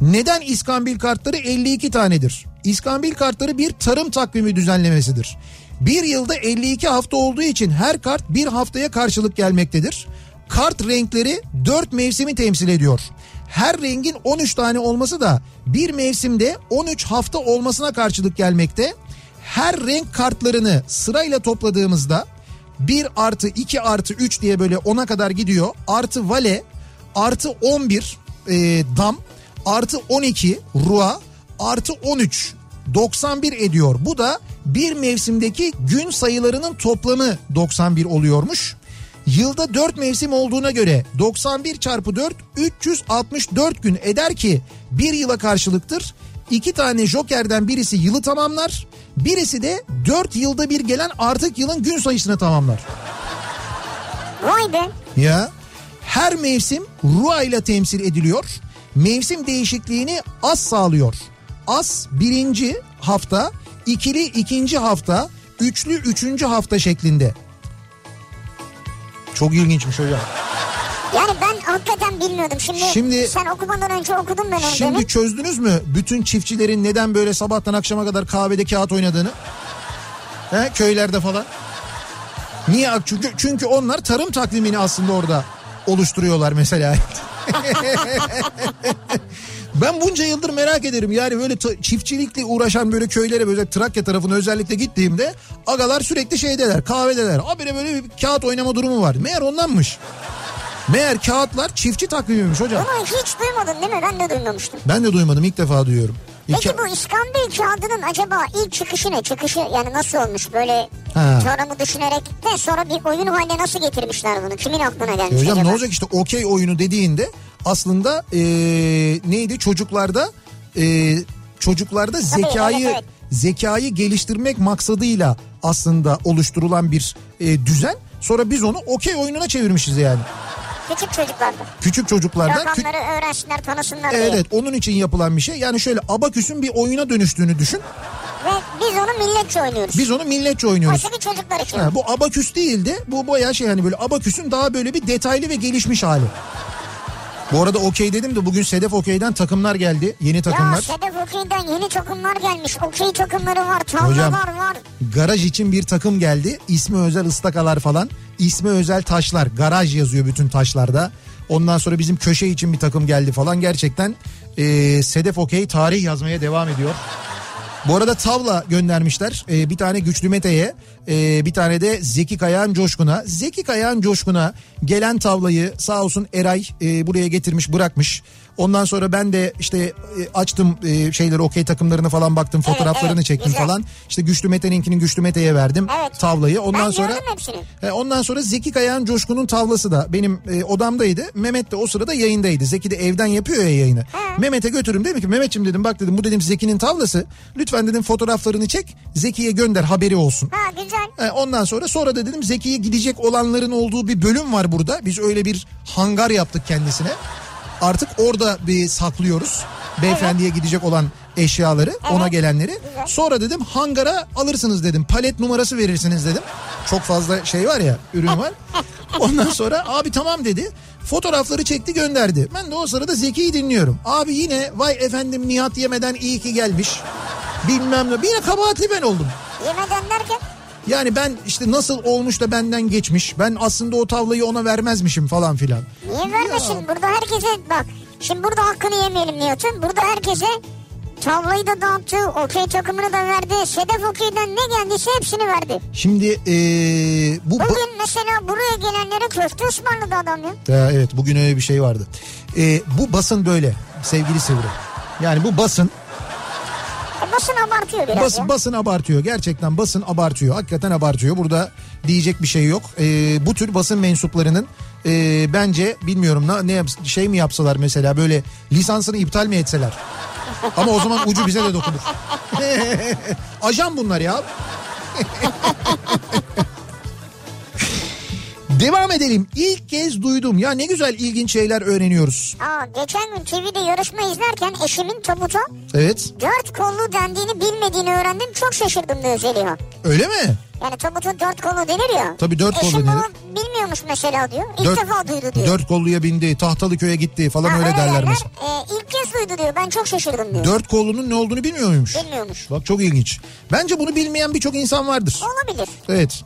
Neden İskambil kartları 52 tanedir? İskambil kartları bir tarım takvimi düzenlemesidir. Bir yılda 52 hafta olduğu için her kart bir haftaya karşılık gelmektedir. Kart renkleri 4 mevsimi temsil ediyor. Her rengin 13 tane olması da bir mevsimde 13 hafta olmasına karşılık gelmekte. Her renk kartlarını sırayla topladığımızda 1 artı 2 artı 3 diye böyle 10'a kadar gidiyor. Artı vale artı 11 e, dam artı 12 rua artı 13 91 ediyor. Bu da bir mevsimdeki gün sayılarının toplamı 91 oluyormuş. Yılda 4 mevsim olduğuna göre 91 çarpı 4 364 gün eder ki bir yıla karşılıktır. İki tane jokerden birisi yılı tamamlar. Birisi de 4 yılda bir gelen artık yılın gün sayısını tamamlar. Vay be. Ya her mevsim Rua ile temsil ediliyor. Mevsim değişikliğini az sağlıyor. As birinci hafta, ikili ikinci hafta, üçlü üçüncü hafta şeklinde. Çok ilginçmiş hocam. Yani ben hakikaten bilmiyordum. Şimdi, Şimdi- sen okumadan önce okudum ben onu Şimdi demin. çözdünüz mü bütün çiftçilerin neden böyle sabahtan akşama kadar kahvede kağıt oynadığını? He, köylerde falan. Niye? Çünkü, çünkü onlar tarım takvimini aslında orada oluşturuyorlar mesela. ben bunca yıldır merak ederim yani böyle çiftçilikle uğraşan böyle köylere böyle Trakya tarafına özellikle gittiğimde agalar sürekli şeydeler kahvedeler. Habire böyle bir kağıt oynama durumu var. Meğer ondanmış. Meğer kağıtlar çiftçi takvimiymiş hocam. Bunu hiç duymadın değil mi? Ben de duymamıştım. Ben de duymadım ilk defa duyuyorum. Peki İlk- bu İskambil kağıdının acaba ilk çıkışı ne? Çıkışı yani nasıl olmuş? Böyle Ha. tarımı düşünerek de sonra bir oyun haline nasıl getirmişler bunu? Kimin aklına gelmiş E hocam acaba? ne olacak işte okey oyunu dediğinde aslında ee, neydi çocuklarda ee, çocuklarda zekayı evet, evet. zekayı geliştirmek maksadıyla aslında oluşturulan bir ee, düzen. Sonra biz onu okey oyununa çevirmişiz yani. Küçük çocuklarda. Küçük çocuklarda kü- Rakamları öğrensinler, tanısınlar diye. Evet onun için yapılan bir şey. Yani şöyle abaküsün bir oyuna dönüştüğünü düşün. Ve biz onu milletçe oynuyoruz. Biz onu milletçe oynuyoruz. Ki çocuklar için. Ha, bu abaküs değildi. Bu bayağı şey hani böyle abaküsün daha böyle bir detaylı ve gelişmiş hali. Bu arada okey dedim de bugün Sedef Okey'den takımlar geldi. Yeni Ya takımlar. Sedef Okey'den yeni takımlar gelmiş. Okey takımları var, Hocam. tavlalar var. Garaj için bir takım geldi. İsmi özel ıstakalar falan. İsmi özel taşlar. Garaj yazıyor bütün taşlarda. Ondan sonra bizim köşe için bir takım geldi falan. Gerçekten e, Sedef Okey tarih yazmaya devam ediyor. Bu arada tavla göndermişler. Ee, bir tane Güçlü Mete'ye, e, bir tane de Zeki Kayağan Coşkun'a. Zeki Kayağan Coşkun'a gelen tavlayı sağ olsun Eray e, buraya getirmiş, bırakmış. Ondan sonra ben de işte e, açtım e, şeyleri okey takımlarını falan baktım fotoğraflarını evet, çektim güzel. falan. İşte Güçlü Mete'ninkini Güçlü Mete'ye verdim Evet. tavlayı. Ondan Ben sonra. He, ondan sonra Zeki Kayağan Coşkun'un tavlası da benim e, odamdaydı. Mehmet de o sırada yayındaydı. Zeki de evden yapıyor ya yayını. Mehmet'e götürüm dedim ki Mehmet'ciğim dedim bak dedim bu dedim Zeki'nin tavlası. Lütfen dedim fotoğraflarını çek Zeki'ye gönder haberi olsun. Ha güzel. He, ondan sonra sonra da dedim Zeki'ye gidecek olanların olduğu bir bölüm var burada. Biz öyle bir hangar yaptık kendisine. Artık orada bir saklıyoruz. Beyefendiye gidecek olan eşyaları, ona gelenleri. Sonra dedim hangara alırsınız dedim. Palet numarası verirsiniz dedim. Çok fazla şey var ya, ürün var. Ondan sonra abi tamam dedi. Fotoğrafları çekti gönderdi. Ben de o sırada Zeki'yi dinliyorum. Abi yine vay efendim Nihat yemeden iyi ki gelmiş. Bilmem ne. Yine kabahatli ben oldum. Yemeden derken Yani ben işte nasıl olmuş da benden geçmiş. Ben aslında o tavlayı ona vermezmişim falan filan. niye vermesin? Burada herkese bak. Şimdi burada hakkını yemeyelim Nihat'ın. Burada herkese tavlayı da dağıttı. Okey takımını da verdi. Sedef Okey'den ne geldiyse hepsini verdi. Şimdi ee, bu... Bugün mesela buraya gelenlere köfte ısmarladı adam ya. Ya evet bugün öyle bir şey vardı. Ee, bu basın böyle sevgili Sivri. Yani bu basın E basın abartıyor biraz bas, ya. basın abartıyor. Gerçekten basın abartıyor. Hakikaten abartıyor. Burada diyecek bir şey yok. Ee, bu tür basın mensuplarının e, bence bilmiyorum ne, ne şey mi yapsalar mesela böyle lisansını iptal mi etseler? Ama o zaman ucu bize de dokunur. Ajan bunlar ya. Devam edelim. İlk kez duydum. Ya ne güzel ilginç şeyler öğreniyoruz. Aa, geçen gün TV'de yarışma izlerken eşimin tabuta Evet. dört kollu dendiğini bilmediğini öğrendim. Çok şaşırdım diyor Zeliha. Öyle mi? Yani tabutun dört kolu denir ya. Tabii dört Eşim kollu denir. bunu bilmiyormuş mesela diyor. İlk Dört- defa duydu diyor. Dört kolluya bindi, tahtalı köye gitti falan Ha, öyle derler derler. mesela. Ee, ilk kez duydu diyor. Ben çok şaşırdım diyor. Dört kollunun ne olduğunu bilmiyor muymuş? Bilmiyormuş. Bak çok ilginç. Bence bunu bilmeyen birçok insan vardır. Olabilir. Evet.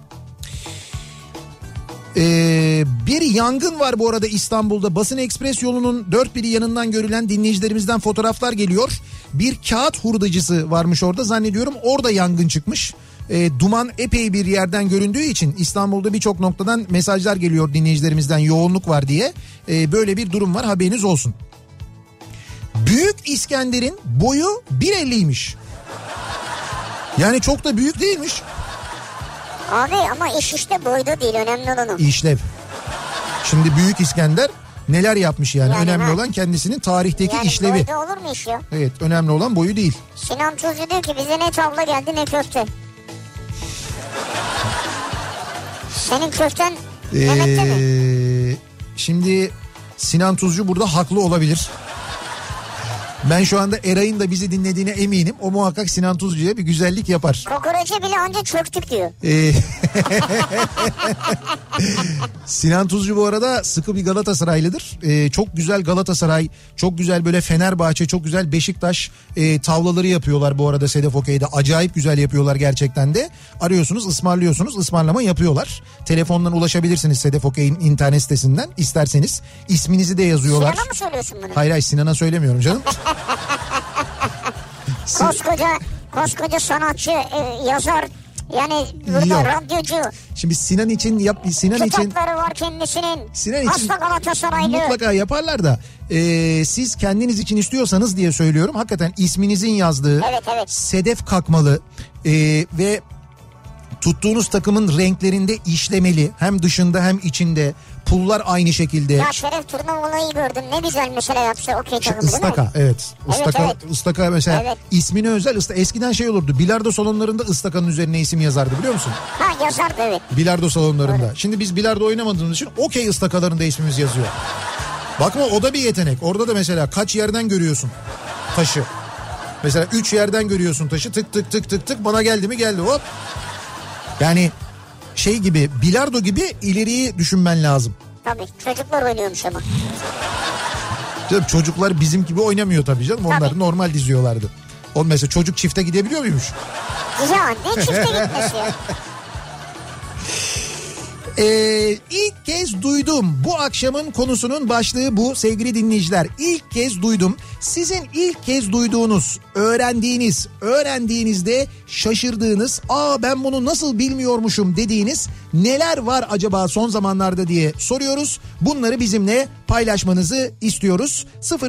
Ee, bir yangın var bu arada İstanbul'da. Basın Ekspres yolunun dört biri yanından görülen dinleyicilerimizden fotoğraflar geliyor. Bir kağıt hurdacısı varmış orada zannediyorum. Orada yangın çıkmış. Ee, duman epey bir yerden göründüğü için İstanbul'da birçok noktadan mesajlar geliyor dinleyicilerimizden yoğunluk var diye. Ee, böyle bir durum var haberiniz olsun. Büyük İskender'in boyu 1.50'ymiş. Yani çok da büyük değilmiş. Abi ama iş işte boyda değil. Önemli olan o. işlev. Şimdi Büyük İskender neler yapmış yani, Yani önemli ha. olan kendisinin tarihteki Yani işlevi. boyda olur mu iş ya? Evet önemli olan boyu değil. Sinan Tuzcu diyor ki bize ne tavla geldi ne köfte. Senin köften Mehmet'te mi? Ee, şimdi Sinan Tuzcu burada haklı olabilir. Ben şu anda Eray'ın da bizi dinlediğine eminim. O muhakkak Sinan Tuzcu'ya bir güzellik yapar. Kokoreçe bile anca çöktük diyor. Ee, Sinan Tuzcu bu arada sıkı bir Galatasaraylıdır. Ee, çok güzel Galatasaray, çok güzel böyle Fenerbahçe, çok güzel Beşiktaş e, tavlaları yapıyorlar bu arada Sedef Okey'de. Acayip güzel yapıyorlar gerçekten de. Arıyorsunuz, ısmarlıyorsunuz, ısmarlama yapıyorlar. Telefondan ulaşabilirsiniz Sedef Okey'in internet sitesinden isterseniz. isminizi de yazıyorlar. Sinan'a mı söylüyorsun bunu? Hayır hayır Sinan'a söylemiyorum canım. Koskoca, koskoca sanatçı, e, yazar, yani burada Yok. radyocu, Şimdi Sinan için yap Sinan için kitapları var kendisinin. Sinan için Hasta Galatasaraylı. mutlaka yaparlar da e, siz kendiniz için istiyorsanız diye söylüyorum. Hakikaten isminizin yazdığı Evet, evet. sedef kakmalı e, ve tuttuğunuz takımın renklerinde işlemeli hem dışında hem içinde pullar aynı şekilde. Ya Şeref turnuvalayı gördüm. Ne güzel mesela yapsa okey takımı değil mi? ıstaka evet. Istaka, evet. ıstaka mesela Evet. ismine özel ısta, eskiden şey olurdu. Bilardo salonlarında ıstakanın üzerine isim yazardı biliyor musun? Ha yazardı evet. Bilardo salonlarında. Şimdi biz bilardo oynamadığımız için okey ıstakalarında ismimiz yazıyor. Bakma o da bir yetenek. Orada da mesela kaç yerden görüyorsun taşı. Mesela üç yerden görüyorsun taşı tık tık tık tık tık bana geldi mi geldi hop. Yani şey gibi bilardo gibi ileriyi düşünmen lazım. Tabii çocuklar oynuyormuş ama. Canım çocuklar bizim gibi oynamıyor tabii canım. Onlar Tabii. normal diziyorlardı. O mesela çocuk çifte gidebiliyor muymuş? Ya ne çifte gitmesi ya. Ee, ilk kez duydum. Bu akşamın konusunun başlığı bu sevgili dinleyiciler. İlk kez duydum. Sizin ilk kez duyduğunuz, öğrendiğiniz, öğrendiğinizde şaşırdığınız, aa ben bunu nasıl bilmiyormuşum dediğiniz neler var acaba son zamanlarda diye soruyoruz. Bunları bizimle paylaşmanızı istiyoruz.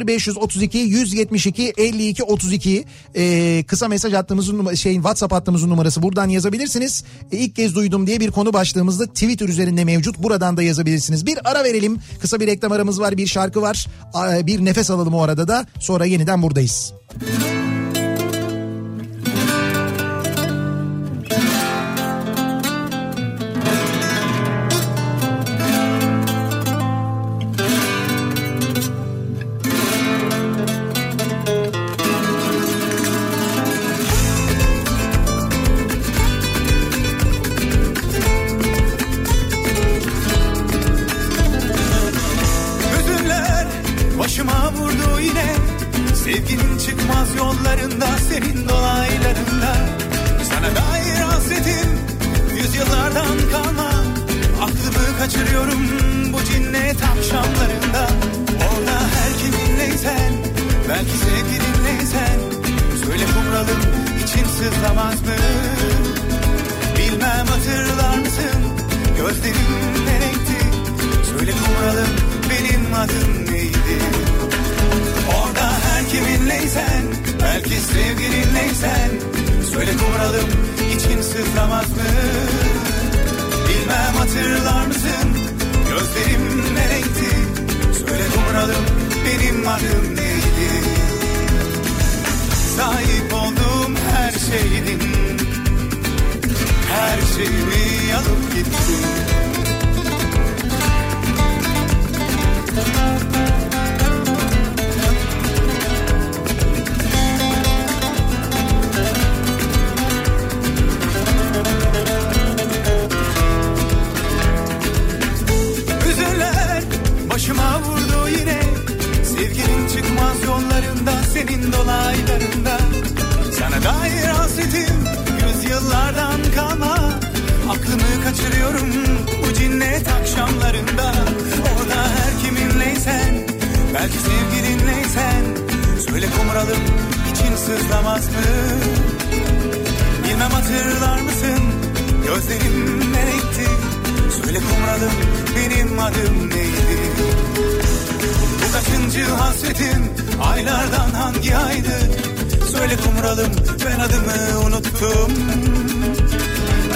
0532 172 52 32 ee, kısa mesaj hattımızın numa- şeyin WhatsApp hattımızın numarası buradan yazabilirsiniz. E, ilk kez duydum diye bir konu başlığımızda Twitter üzerinde mevcut. Buradan da yazabilirsiniz. Bir ara verelim. Kısa bir reklam aramız var, bir şarkı var. Bir nefes alalım o arada da. Sonra yeniden buradayız. Hüzünler için sızlamaz mı Bilmem hatırlar mısın? Gözlerim ne renkti? Söyle kumralım benim adım neydi? Sahip olduğum her şeydin Her şeyimi alıp gittin başıma vurdu yine. Sevginin çıkmaz yollarında Senin dolaylarında. Sana dair hasretim Yüzyıllardan kalma. Aklımı kaçırıyorum Bu cinnet akşamlarında. Orada her kiminleysen Belki sevgilinleysen Söyle kumralım için sızlamaz mı? Bilmem hatırlar mısın Gözlerim ne renkti? Söyle kumralım benim adım neydi? Bu kaçıncı hasretim? Aylardan hangi aydı? Söyle kumralım ben adımı unuttum.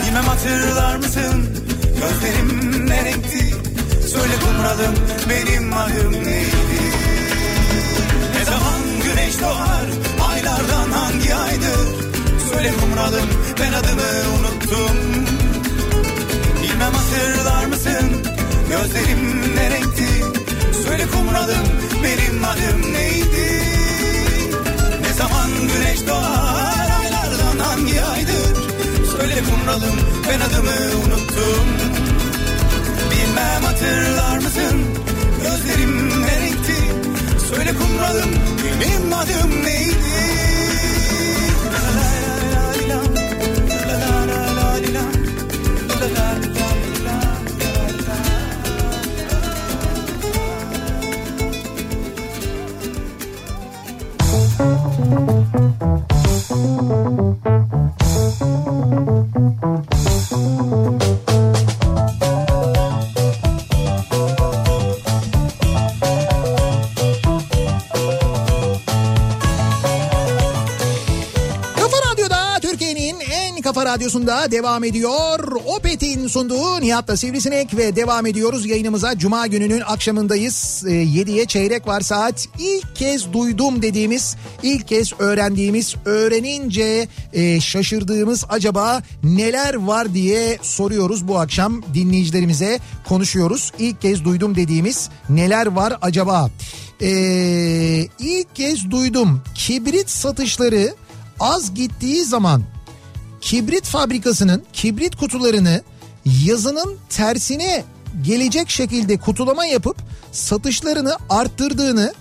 Bilmem hatırlar mısın? Gözlerim ne renkti? Söyle kumralım benim adım neydi? Ne zaman güneş doğar? Aylardan hangi aydır Söyle kumralım ben adımı unuttum. Bilmem hatırlar mısın Gözlerim ne renkti Söyle kumralım benim adım neydi Ne zaman güneş doğar Aylardan hangi aydır Söyle kumralım ben adımı unuttum Bilmem hatırlar mısın Gözlerim ne renkti Söyle kumralım benim adım neydi La la la la la la la la la la la radyosunda devam ediyor. Opet'in sunduğu Nihat'la Sivrisinek ve devam ediyoruz yayınımıza. Cuma gününün akşamındayız. Ee, 7'ye çeyrek var saat. İlk kez duydum dediğimiz, ilk kez öğrendiğimiz, öğrenince e, şaşırdığımız acaba neler var diye soruyoruz bu akşam dinleyicilerimize konuşuyoruz. İlk kez duydum dediğimiz neler var acaba? Ee, ilk kez duydum kibrit satışları az gittiği zaman kibrit fabrikasının kibrit kutularını yazının tersine gelecek şekilde kutulama yapıp satışlarını arttırdığını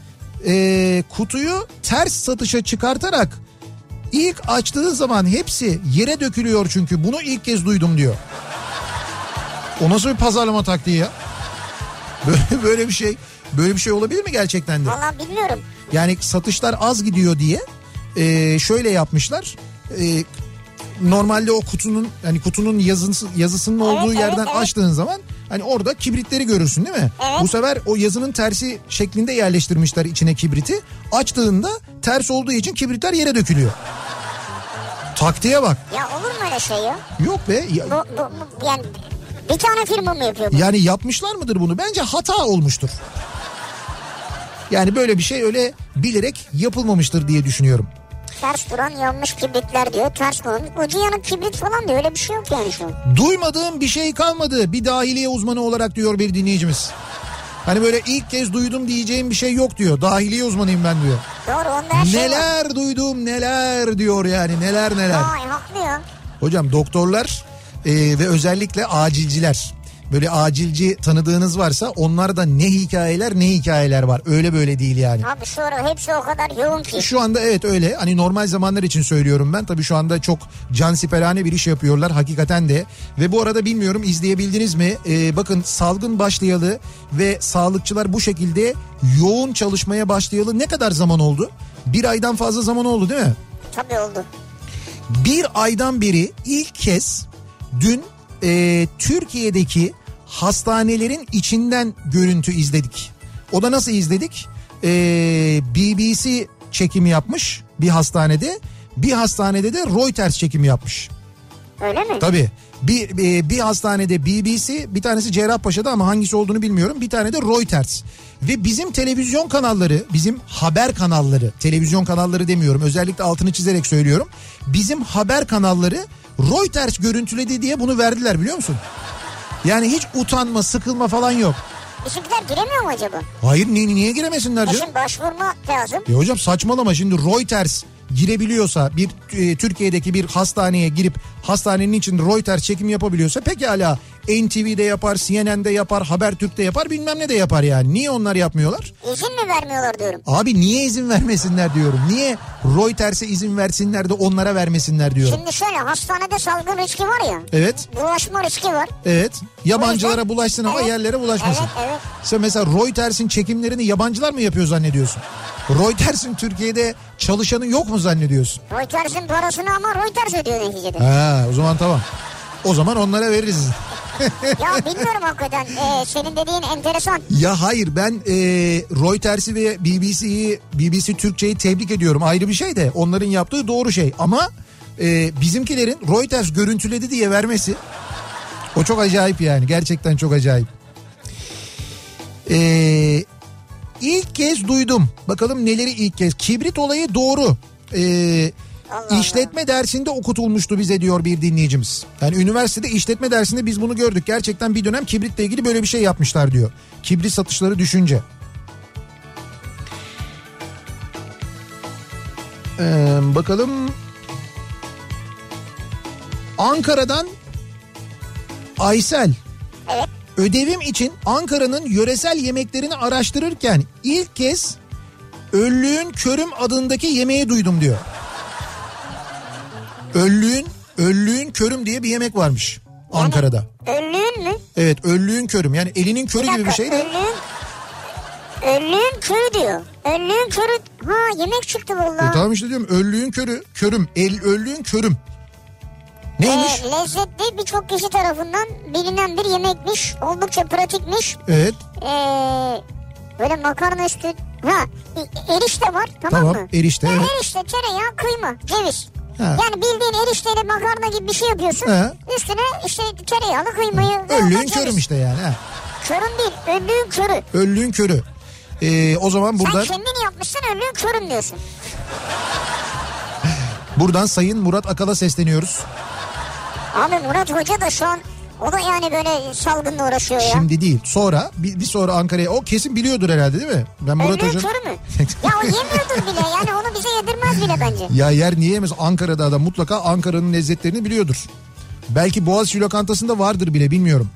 e, kutuyu ters satışa çıkartarak ilk açtığı zaman hepsi yere dökülüyor çünkü bunu ilk kez duydum diyor. O nasıl bir pazarlama taktiği ya? Böyle, böyle bir şey böyle bir şey olabilir mi gerçekten de? Valla bilmiyorum. Yani satışlar az gidiyor diye e, şöyle yapmışlar. E, normalde o kutunun hani kutunun yazısı, yazısının olduğu evet, yerden evet. açtığın zaman hani orada kibritleri görürsün değil mi? Evet. Bu sefer o yazının tersi şeklinde yerleştirmişler içine kibriti. Açtığında ters olduğu için kibritler yere dökülüyor. Taktiğe bak. Ya olur mu öyle şey ya? Yok be. ya- Bu, bu, bu yani bir tane firma mı yapıyor bunu? Yani yapmışlar mıdır bunu? Bence hata olmuştur. Yani böyle bir şey öyle bilerek yapılmamıştır diye düşünüyorum. Ters duran yanmış kibritler diyor. Ters duran. Ucu yanık kibrit falan diyor. Öyle bir şey yok yani şu an. Duymadığım bir şey kalmadı bir dahiliye uzmanı olarak diyor bir dinleyicimiz. Hani böyle ilk kez duydum diyeceğim bir şey yok diyor. Dahiliye uzmanıyım ben diyor. Doğru onda her şey var. Neler duydum neler diyor yani neler neler. Vay haklı ya. Hocam doktorlar e, ve özellikle acilciler. Böyle acilci tanıdığınız varsa onlarda ne hikayeler ne hikayeler var. Öyle böyle değil yani. Abi şu ara hepsi o kadar yoğun ki. Şu anda evet öyle. Hani normal zamanlar için söylüyorum ben. Tabii şu anda çok cansiperane bir iş yapıyorlar hakikaten de. Ve bu arada bilmiyorum izleyebildiniz mi? Ee, bakın salgın başlayalı ve sağlıkçılar bu şekilde yoğun çalışmaya başlayalı ne kadar zaman oldu? Bir aydan fazla zaman oldu değil mi? Tabii oldu. Bir aydan beri ilk kez dün e, Türkiye'deki hastanelerin içinden görüntü izledik. O da nasıl izledik? E, BBC çekimi yapmış bir hastanede. Bir hastanede de Reuters çekimi yapmış. Öyle mi? Tabii. Bir, e, bir hastanede BBC bir tanesi Cerrahpaşa'da ama hangisi olduğunu bilmiyorum. Bir tane de Reuters. Ve bizim televizyon kanalları, bizim haber kanalları, televizyon kanalları demiyorum özellikle altını çizerek söylüyorum. Bizim haber kanalları Reuters görüntüledi diye bunu verdiler biliyor musun? Yani hiç utanma, sıkılma falan yok. Bizimkiler giremiyor mu acaba? Hayır niye, niye giremesinler E canım? şimdi başvurma lazım. Ya hocam saçmalama şimdi Reuters girebiliyorsa bir e, Türkiye'deki bir hastaneye girip hastanenin için Reuters çekim yapabiliyorsa pekala NTV'de yapar, CNN'de yapar, Habertürk'te yapar bilmem ne de yapar yani. Niye onlar yapmıyorlar? İzin mi vermiyorlar diyorum. Abi niye izin vermesinler diyorum. Niye Reuters'e izin versinler de onlara vermesinler diyorum. Şimdi şöyle hastanede salgın riski var ya. Evet, Bulaşma riski var. evet. Yabancılara yüzden- bulaşsın ama Evet. yerlere bulaşmasın. Evet, evet. Sen mesela Reuters'in çekimlerini yabancılar mı yapıyor zannediyorsun? Reuters'in Türkiye'de çalışanı yok mu zannediyorsun? Reuters'in parasını ama Reuters ödüyor neticede. Ha o zaman tamam. O zaman onlara veririz. ya bilmiyorum hakikaten. Ee, senin dediğin enteresan. Ya hayır ben e, Reuters'i ve BBC'yi BBC Türkçe'yi tebrik ediyorum ayrı bir şey de onların yaptığı doğru şey ama e, bizimkilerin Reuters görüntüledi diye vermesi o çok acayip yani gerçekten çok acayip. E, ilk kez duydum bakalım neleri ilk kez kibrit olayı doğru. E, Allah Allah. İşletme dersinde okutulmuştu bize diyor bir dinleyicimiz. Yani üniversitede işletme dersinde biz bunu gördük. Gerçekten bir dönem kibritle ilgili böyle bir şey yapmışlar diyor. Kibrit satışları düşünce. Ee, bakalım. Ankara'dan Aysel. Evet. Ödevim için Ankara'nın yöresel yemeklerini araştırırken ilk kez Öllüğün Körüm adındaki yemeği duydum diyor. Öllüğün, Öllüğün Körüm diye bir yemek varmış Ankara'da. Öllüğün mü? Evet Öllüğün Körüm yani elinin körü gibi bir şey de. Öllüğün, öllüğün körü diyor. Öllüğün körü. Ha yemek çıktı E, valla. tamam işte diyorum Öllüğün Körü, Körüm, el, Öllüğün Körüm. Neymiş? Ee, lezzetli birçok kişi tarafından bilinen bir yemekmiş. Oldukça pratikmiş. Evet Ee, böyle makarna üstü. Ha e- erişte var tamam, Tamam, mı? erişte, Ha, evet. Erişte, tereyağı, kıyma, ceviz. Ha. Yani bildiğin erişteyle makarna gibi bir şey yapıyorsun. Ha. Üstüne işte tereyağlı kıymayı. Öllüğün. Körüm işte yani. Ha. Körüm değil, öllüğün körü. Öllüğün Körü. Ee, o zaman buradan Sen kendin yapmışsın öllüğün körüm diyorsun. buradan Sayın Murat Akal'a sesleniyoruz. Abi Murat Hoca da şu an o da yani böyle salgınla uğraşıyor ya. Şimdi değil. Sonra bir, bir sonra Ankara'ya o kesin biliyordur herhalde değil mi? Ben Murat Hoca körü mü? ya o yemiyordur bile yani onu bize yedirmez bile bence. Ya yer niye yemez? Ankara'da adam mutlaka Ankara'nın lezzetlerini biliyordur. Belki Boğaziçi lokantasında vardır bile bilmiyorum.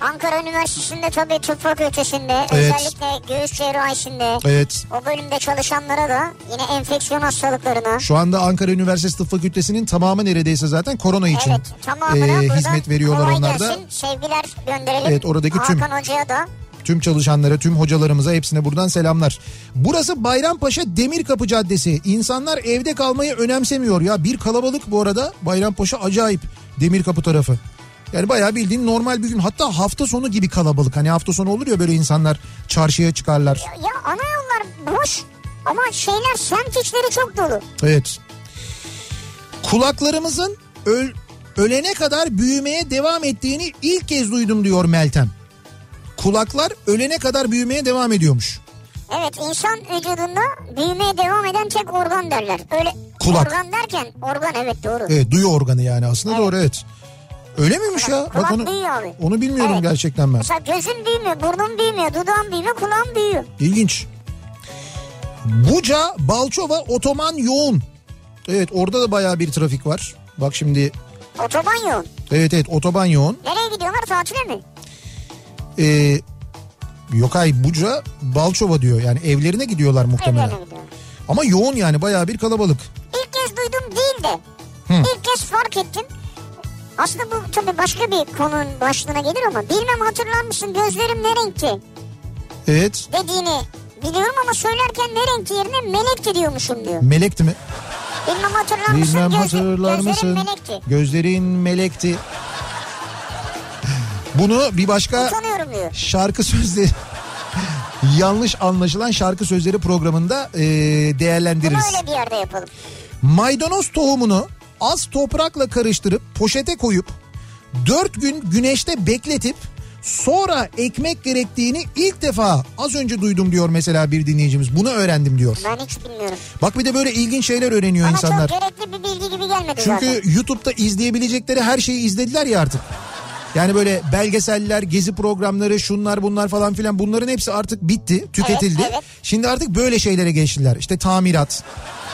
Ankara Üniversitesi'nde tabii tıp fakültesinde Evet. özellikle göğüs cerrahisinde Evet. o bölümde çalışanlara da yine enfeksiyon hastalıklarına Şu anda Ankara Üniversitesi Tıp Fakültesi'nin tamamı neredeyse zaten korona için evet e, hizmet veriyorlar onlar da. sevgiler gönderelim. Evet, oradaki tüm- Hakan Hoca'ya da Tüm çalışanlara, tüm hocalarımıza hepsine buradan selamlar. Burası Bayrampaşa Demirkapı Caddesi. İnsanlar evde kalmayı önemsemiyor ya. Bir kalabalık bu arada Bayrampaşa acayip Demirkapı tarafı. Yani bayağı bildiğin normal bir gün hatta hafta sonu gibi kalabalık. Hani hafta sonu olur ya böyle insanlar çarşıya çıkarlar. ya ana yollar boş ama şeyler semt içleri çok dolu. Evet. Kulaklarımızın öl, ölene kadar büyümeye devam ettiğini ilk kez duydum diyor Meltem. Kulaklar ölene kadar büyümeye devam ediyormuş. Evet insan vücudunda büyümeye devam eden tek organ derler. Öyle Kulak. organ derken organ evet doğru. Evet duyu organı yani aslında Evet. doğru evet. Öyle miymiş ya? Kulak Bak onu, büyüyor abi. onu bilmiyordum Evet. gerçekten ben. Mesela gözün büyümüyor, burnun büyümüyor, dudağın büyümüyor, kulağın büyüyor. İlginç. Buca, Balçova otoman yoğun. Evet orada da bayağı bir trafik var. Bak şimdi Otoban yoğun. evet evet otoban yoğun. Nereye gidiyorlar tatile mi? Ee, Yokay Buca, Balçova diyor. Yani evlerine gidiyorlar muhtemelen. Evlerine gidiyorlar. Ama yoğun yani bayağı bir kalabalık. İlk kez duydum değil de Hı. ilk kez fark ettim. Aslında bu tabii başka bir konunun başlığına gelir ama bilmem hatırlar mısın gözlerim ne renkti Evet. dediğini biliyorum ama söylerken ne renkti yerine melekti diyormuşum diyor. Melekti mi? Bilmem hatırlar mısın? Bilmem Gözle- hatırlar gözlerim mısın? melekti. Gözlerin melekti. Bunu bir başka Utanıyorum diyor. şarkı sözleri yanlış anlaşılan şarkı sözleri programında e, Bunu değerlendiririz. öyle bir yerde yapalım. Maydanoz tohumunu az toprakla karıştırıp poşete koyup 4 gün güneşte bekletip sonra ekmek gerektiğini ilk defa az önce duydum diyor mesela bir dinleyicimiz. Bunu öğrendim diyor. Ben hiç bilmiyorum. Bak bir de böyle ilginç şeyler öğreniyor Bana insanlar. çok gerekli bir bilgi gibi gelmedi Çünkü zaten. YouTube'da izleyebilecekleri her şeyi izlediler ya artık. Yani böyle belgeseller, gezi programları, şunlar bunlar falan filan bunların hepsi artık bitti, tüketildi. Evet, evet. Şimdi artık böyle şeylere geçtiler. İşte tamirat,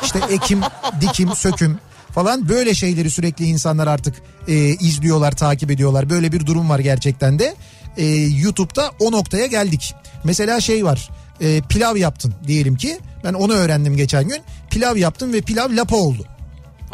işte ekim, dikim, söküm falan böyle şeyleri sürekli insanlar artık e, izliyorlar, takip ediyorlar. Böyle bir durum var gerçekten de. E, YouTube'da o noktaya geldik. Mesela şey var. e, pilav yaptın diyelim ki. Ben onu öğrendim geçen gün. Pilav yaptım ve pilav lapa oldu.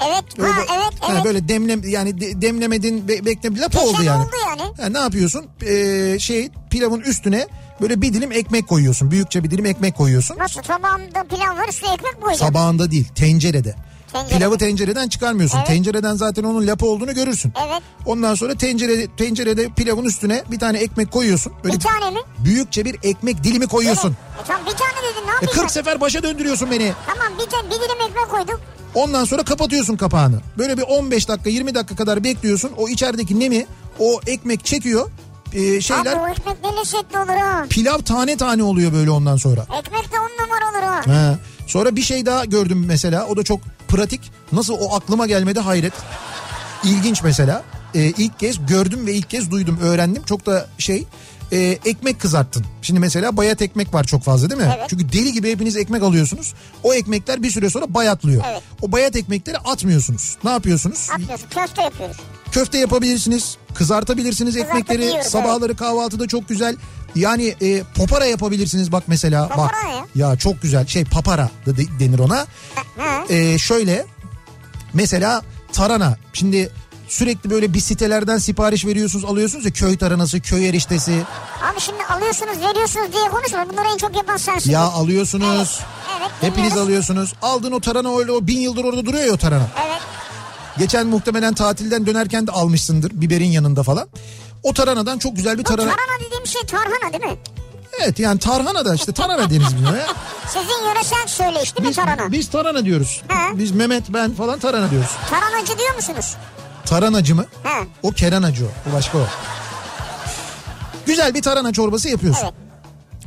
Evet, Öyle, ha, evet, evet. böyle demlem yani de- demlemedin be, bekle lapa oldu yani. oldu yani. Ha, ne yapıyorsun? Ee, şey pilavın üstüne böyle bir dilim ekmek koyuyorsun. Büyükçe bir dilim ekmek koyuyorsun. Nasıl tabağımda pilav var üstüne ekmek koyacağım. Tabağında değil, tencerede. Tencerede. Pilavı tencereden çıkarmıyorsun. Evet. Tencereden zaten onun lapa olduğunu görürsün. Evet. Ondan sonra tencere tencerede pilavın üstüne bir tane ekmek koyuyorsun. Böyle Bir tane mi? büyükçe bir ekmek dilimi koyuyorsun. Evet. E tamam bir tane dedin ne E, yapayım 40 ben? sefer başa döndürüyorsun beni. Tamam bir, tane, bir dilim ekmek koyduk. Ondan sonra kapatıyorsun kapağını. Böyle bir 15 dakika 20 dakika kadar bekliyorsun. O içerideki nemi o ekmek çekiyor. Ee, şeyler Abi o ekmek ne lezzetli olur ha. pilav tane tane oluyor böyle ondan sonra. Ekmek de on numara olur ha. Ha. Sonra bir şey daha gördüm mesela. O da çok pratik. Nasıl o aklıma gelmedi hayret. İlginç mesela. Ee, ilk kez gördüm ve ilk kez duydum, öğrendim. Çok da şey e, ekmek kızarttın. Şimdi mesela bayat ekmek var çok fazla değil mi? Evet. Çünkü deli gibi hepiniz ekmek alıyorsunuz. O ekmekler bir süre sonra bayatlıyor. Evet. O bayat ekmekleri atmıyorsunuz. Ne yapıyorsunuz? Atmıyorsun köfte yapıyoruz. Köfte yapabilirsiniz. Kızartabilirsiniz ekmekleri. Sabahları kahvaltıda çok güzel. Yani e, popara yapabilirsiniz bak mesela. Popara bak. ya? Ya çok güzel. Şey papara da de- denir ona. Ha. E, şöyle mesela tarhana. Şimdi sürekli böyle bir sitelerden sipariş veriyorsunuz alıyorsunuz ya köy taranası, köy eriştesi. Abi şimdi alıyorsunuz veriyorsunuz diye konuşma. Bunları en çok yapan sensin. Ya alıyorsunuz. Evet. Hepiniz dinliyoruz. alıyorsunuz. Aldın o tarhana öyle o bin yıldır orada duruyor ya o tarhana. Evet. Geçen muhtemelen tatilden dönerken de almışsındır biberin yanında falan. O tarhanadan çok güzel bir Bu tarhana. tarhana dediğim şey tarhana değil mi? Evet yani tarhana da işte tarhana deniz buna ya. Sizin yöresel söyleyiş değil mi Biz, tarhana? biz tarhana diyoruz. He. Biz Mehmet ben falan tarhana diyoruz. Tarhanacı diyor musunuz? Taranacı mı? He. O keranacı o. O başka o. Güzel bir tarhana çorbası yapıyorsun. Evet.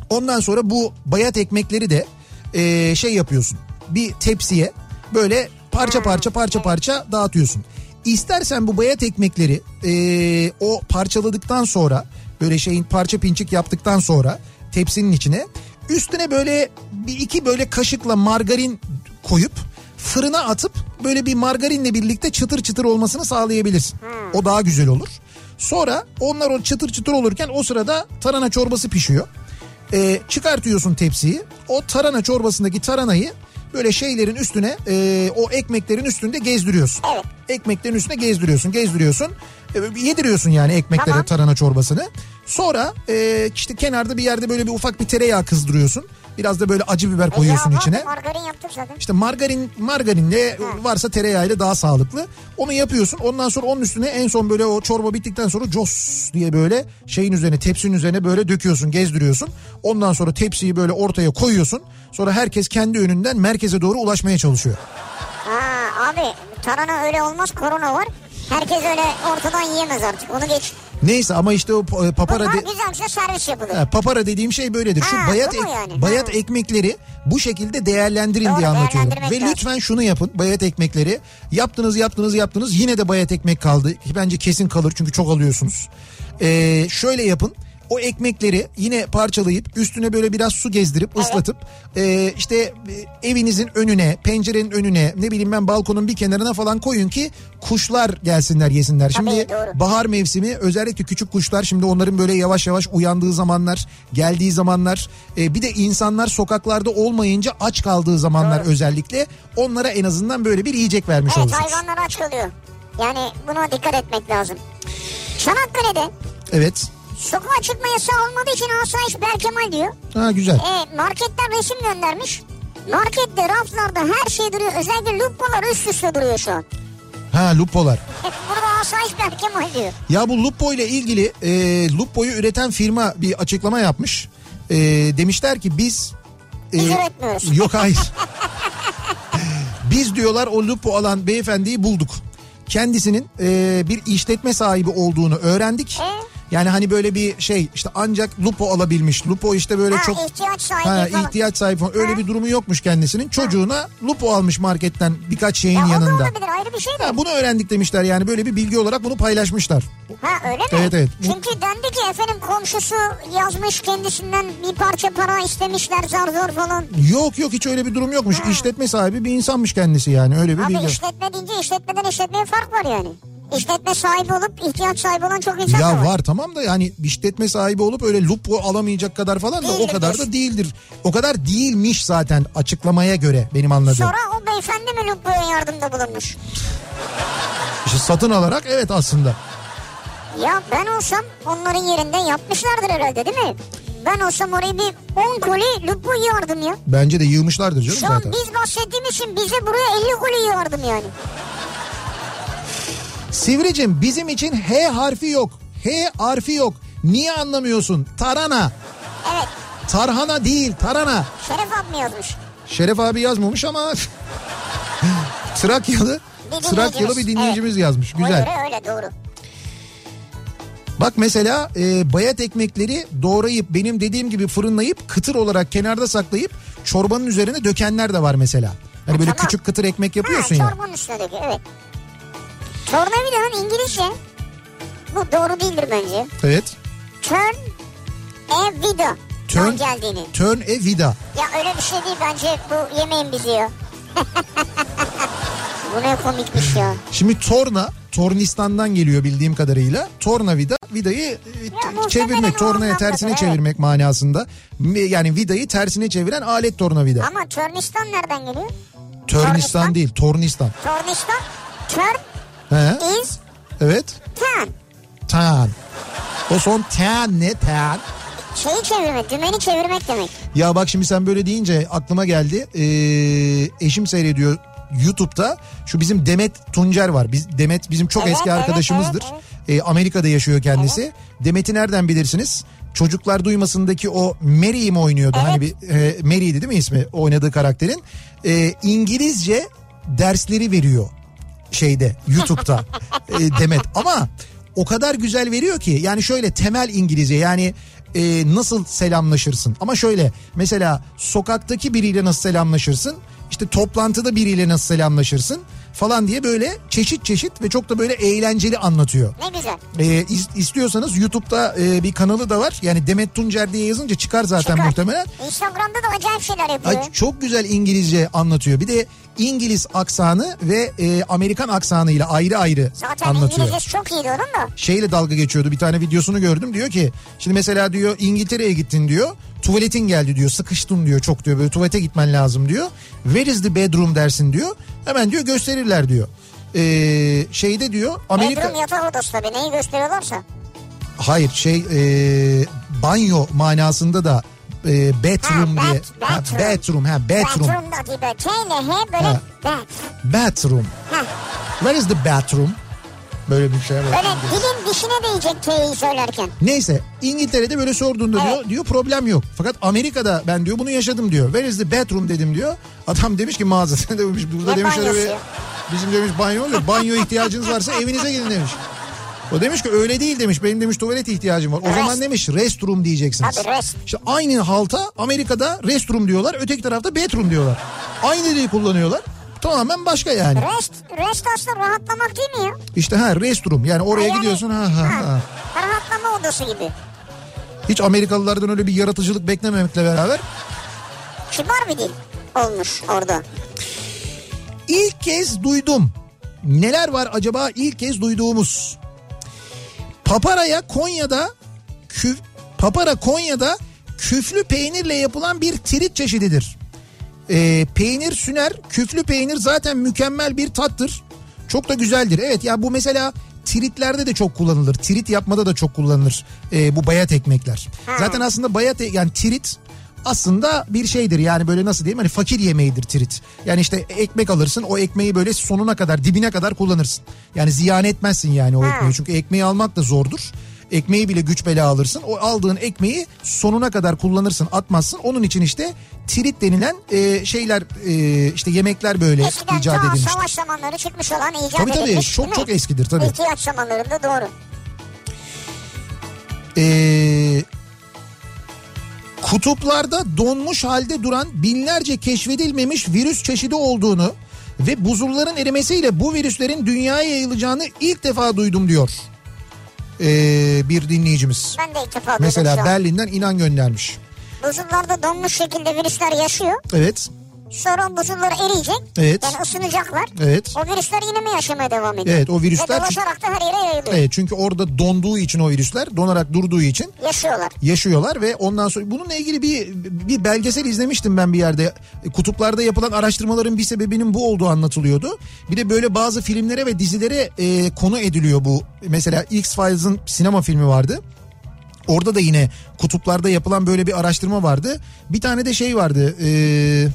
Ondan sonra bu bayat ekmekleri de eee, şey yapıyorsun. Bir tepsiye böyle parça parça parça parça dağıtıyorsun. İstersen bu bayat ekmekleri eee, o parçaladıktan sonra böyle şeyin parça pinçik yaptıktan sonra tepsinin içine üstüne böyle bir iki böyle kaşıkla margarin koyup fırına atıp böyle bir margarinle birlikte çıtır çıtır olmasını sağlayabilirsin. O daha güzel olur. Sonra onlar o çıtır çıtır olurken o sırada tarhana çorbası pişiyor. Ee, çıkartıyorsun tepsiyi. O tarhana çorbasındaki tarhanayı böyle şeylerin üstüne e, o ekmeklerin üstünde gezdiriyorsun. Evet. Ekmeklerin üstüne gezdiriyorsun gezdiriyorsun. E, yediriyorsun yani ekmeklere Tamam. tarhana çorbasını. Sonra e, işte kenarda bir yerde böyle bir ufak bir tereyağı kızdırıyorsun. Biraz da böyle acı biber koyuyorsun E ya, içine. Margarin yaptık zaten. İşte margarin margarinle varsa tereyağıyla daha sağlıklı. Onu yapıyorsun. Ondan sonra onun üstüne en son böyle o çorba bittikten sonra cos diye böyle şeyin üzerine tepsinin üzerine böyle döküyorsun, gezdiriyorsun. Ondan sonra tepsiyi böyle ortaya koyuyorsun. Sonra herkes kendi önünden merkeze doğru ulaşmaya çalışıyor. Ha abi tarhana öyle olmaz korona var. Herkes öyle ortadan yiyemez artık onu geç. Neyse ama işte o pa- papara de- güzelce servis yapılıyor. Ha, papara dediğim şey böyledir. Şu Ha, bayat ek- yani? bayat Ha. ekmekleri bu şekilde değerlendirin Doğru, diye anlatıyorum. Ve lazım. lütfen şunu yapın. Bayat ekmekleri yaptınız yaptınız yaptınız yine de bayat ekmek kaldı. Bence kesin kalır çünkü çok alıyorsunuz. Ee, şöyle yapın. O ekmekleri yine parçalayıp üstüne böyle biraz su gezdirip ıslatıp e, işte e, evinizin önüne, pencerenin önüne, ne bileyim ben balkonun bir kenarına falan koyun ki kuşlar gelsinler yesinler. Şimdi doğru. bahar mevsimi özellikle küçük kuşlar şimdi onların böyle yavaş yavaş uyandığı zamanlar, geldiği zamanlar, e, bir de insanlar sokaklarda olmayınca aç kaldığı zamanlar özellikle onlara en azından böyle bir yiyecek vermiş Evet olursunuz. hayvanlar aç kalıyor. Yani buna dikkat etmek lazım. Çanakkale'de Evet. Sokağa çıkma yasağı olmadığı için asayiş Berkemal diyor. Ha güzel. E, marketten resim göndermiş. Markette raflarda her şey duruyor. Özellikle lupalar üst üste duruyor şu an. Ha lupolar. Hep burada asayiş Berkemal diyor. Ya bu Lupo ile ilgili e, Lupo'yu üreten firma bir açıklama yapmış. E, demişler ki biz... e, Biz üretmiyoruz. Yok hayır. biz diyorlar o Lupo alan beyefendiyi bulduk. Kendisinin e, bir işletme sahibi olduğunu öğrendik. E? Yani hani böyle bir şey işte ancak Lupo alabilmiş. Lupo işte böyle Ha, çok ihtiyaç sahibi ha, falan. ihtiyaç sahibi falan. Öyle Ha. bir durumu yokmuş kendisinin. Çocuğuna Lupo almış marketten birkaç şeyin Ya o da yanında. olabilir ayrı bir şey de. Ha, bunu öğrendik demişler yani böyle bir bilgi olarak bunu paylaşmışlar. Ha öyle mi? Evet, evet. Çünkü dendi ki efendim komşusu yazmış kendisinden bir parça para istemişler zar zor falan. Yok yok hiç öyle bir durum yokmuş. İşletme sahibi bir insanmış kendisi yani öyle bir Abi bilgi. işletme deyince işletmeden işletmeye fark var yani. İşletme sahibi olup ihtiyaç sahibi olan çok insan Ya var. var tamam da yani işletme sahibi olup öyle lupo alamayacak kadar falan da o kadar da değildir. O kadar değilmiş zaten açıklamaya göre benim anladığım. Sonra o beyefendi mi Lupo'ya yardımda bulunmuş? İşte satın alarak evet aslında. Ya ben olsam onların yerinde yapmışlardır herhalde değil mi? Ben olsam oraya bir 10 koli Lupo yardım ya. Bence de yığmışlardır canım Şu an zaten. biz bahsettiğimiz için bize buraya 50 koli yardım yani. Sivricim bizim için H harfi yok. H harfi yok. Niye anlamıyorsun? Tarana. Evet Tarhana değil tarana. Şeref abi mi yazmış? Şeref abi yazmamış ama Trakyalı Bir Trakyalı bir dinleyicimiz. dinleyicimiz yazmış. Güzel. göre öyle doğru. Bak mesela e, bayat ekmekleri doğrayıp benim dediğim gibi fırınlayıp kıtır olarak kenarda saklayıp çorbanın üzerine dökenler de var mesela. Hani böyle tamam. küçük kıtır ekmek yapıyorsun ha, ya. çorbanın üstüne döküyor evet. Tornavidanın İngilizce bu doğru değildir bence. Evet. Turn a vida. Turn- geldiğini. Turn e vida. Ya öyle bir şey değil bence bu yemeyin bizi ya. bu ne komikmiş ya. Şimdi torna Tornistan'dan geliyor bildiğim kadarıyla. Torna vida vidayı e, o çevirmek, tornaya tersine evet. çevirmek manasında. Yani vidayı tersine çeviren alet tornavida. Ama Turnistan nereden geliyor? Törnistan Tornistan? değil, Tornistan. Tornistan turn He? is Evet. turn. Tan. O son tan ne tan? Şeyi çevirmek, dümeni çevirmek demek. Ya bak şimdi sen böyle deyince aklıma geldi. Ee, eşim seyrediyor YouTube'da. Şu bizim Demet Tuncer var. Biz Demet bizim çok Evet, eski evet, arkadaşımızdır. evet, Ee, Amerika'da yaşıyor kendisi. Demet'i nereden bilirsiniz? Çocuklar duymasındaki o Mary'i mi oynuyordu? Evet. Hani bir e, Mary'di değil mi ismi oynadığı karakterin? Ee, İngilizce dersleri veriyor şeyde YouTube'da e, Demet ama o kadar güzel veriyor ki yani şöyle temel İngilizce yani e, nasıl selamlaşırsın ama şöyle mesela sokaktaki biriyle nasıl selamlaşırsın işte toplantıda biriyle nasıl selamlaşırsın falan diye böyle çeşit çeşit ve çok da böyle eğlenceli anlatıyor. Ne güzel. E, is- istiyorsanız YouTube'da e, bir kanalı da var yani Demet Tuncer diye yazınca çıkar zaten Çıkar. muhtemelen. Instagram'da da acayip şeyler yapıyor. Ay, çok güzel İngilizce anlatıyor. Bir de İngiliz aksanı ve e, Amerikan aksanıyla ayrı ayrı Zaten anlatıyor. İngilizcesi çok iyiydi onun da. Şeyle dalga geçiyordu bir tane videosunu gördüm diyor ki şimdi mesela diyor İngiltere'ye gittin diyor tuvaletin geldi diyor sıkıştın diyor çok diyor böyle tuvalete gitmen lazım diyor. Where is the bedroom dersin diyor hemen diyor gösterirler diyor. Ee, şeyde diyor Amerika Bedroom yatak odası tabii neyi gösteriyorlarsa. hayır şey e, banyo manasında da e, bedroom Ha, diye bed- ha, bedroom. bedroom ha bedroom Bedroom da böyle Ha. bed. bathroom Ha. where is the bathroom böyle bir şey var. Böyle dilin dişine değecek T'yi söylerken. Neyse İngiltere'de böyle sorduğunda Evet. diyor diyor problem yok. Fakat Amerika'da ben diyor bunu yaşadım diyor. Where is the bathroom dedim diyor. Adam demiş ki mağazasına demiş burada Ne demiş öyle bir- bizim demiş banyo oluyor. Banyo ihtiyacınız varsa evinize gidin demiş. O demiş ki öyle değil demiş. Benim demiş tuvalet ihtiyacım var. O Rest. zaman demiş restroom diyeceksiniz. Tabii, rest. İşte aynı halta Amerika'da restroom diyorlar. Öteki tarafta bathroom diyorlar. Aynı dili kullanıyorlar. Tamamen başka yani. Rest, rest aslında rahatlamak değil mi ya? İşte ha restroom yani oraya Yani- gidiyorsun ha ha ha. Rahatlama odası gibi. Hiç Amerikalılardan öyle bir yaratıcılık beklememekle beraber Kibar bir dil olmuş orada. İlk kez duydum. Neler var acaba ilk kez duyduğumuz? Paparaya Konya'da küf, papara Konya'da küflü peynirle yapılan bir tirit çeşididir. Ee, peynir süner, küflü peynir zaten mükemmel bir tattır. Çok da güzeldir. Evet ya bu mesela tiritlerde de çok kullanılır. Tirit yapmada da çok kullanılır ee, bu bayat ekmekler. Zaten aslında bayat e- yani tirit aslında bir şeydir yani böyle nasıl diyeyim hani fakir yemeğidir tirit. Yani işte ekmek alırsın o ekmeği böyle sonuna kadar dibine kadar kullanırsın. Yani ziyan etmezsin yani o ekmeği çünkü ekmeği almak da zordur. Ekmeği bile güç bela alırsın. O aldığın ekmeği sonuna kadar kullanırsın, atmazsın. Onun için işte tirit denilen e, şeyler e, işte yemekler böyle Eskiden icat ta edilmiştir. savaş zamanları çıkmış olan icat Tabii tabii edilmiş. çok değil çok mi? eskidir tabii. İhtiyaç zamanlarında doğru. Ee, kutuplarda donmuş halde duran binlerce keşfedilmemiş virüs çeşidi olduğunu ve buzulların erimesiyle bu virüslerin dünyaya yayılacağını ilk defa duydum diyor. Ee, bir dinleyicimiz. Ben de ilk defa Mesela. Berlin'den inan göndermiş. Buzullarda donmuş şekilde virüsler yaşıyor. Evet. Sonra o buzullar eriyecek. Evet. Yani ısınacaklar. Evet. O virüsler yine mi yaşamaya devam ediyor? Evet, o virüsler- Ve dolaşarak da her yere yayılıyor. Evet çünkü orada donduğu için o virüsler donarak durduğu için Yaşıyorlar. yaşıyorlar ve ondan sonra bununla ilgili bir bir belgesel izlemiştim ben bir yerde. Kutuplarda yapılan araştırmaların bir sebebinin bu olduğu anlatılıyordu. Bir de böyle bazı filmlere ve dizilere e, konu ediliyor bu. Mesela X-Files'ın sinema filmi vardı. Orada da yine kutuplarda yapılan böyle bir araştırma vardı. Bir tane de şey vardı. e,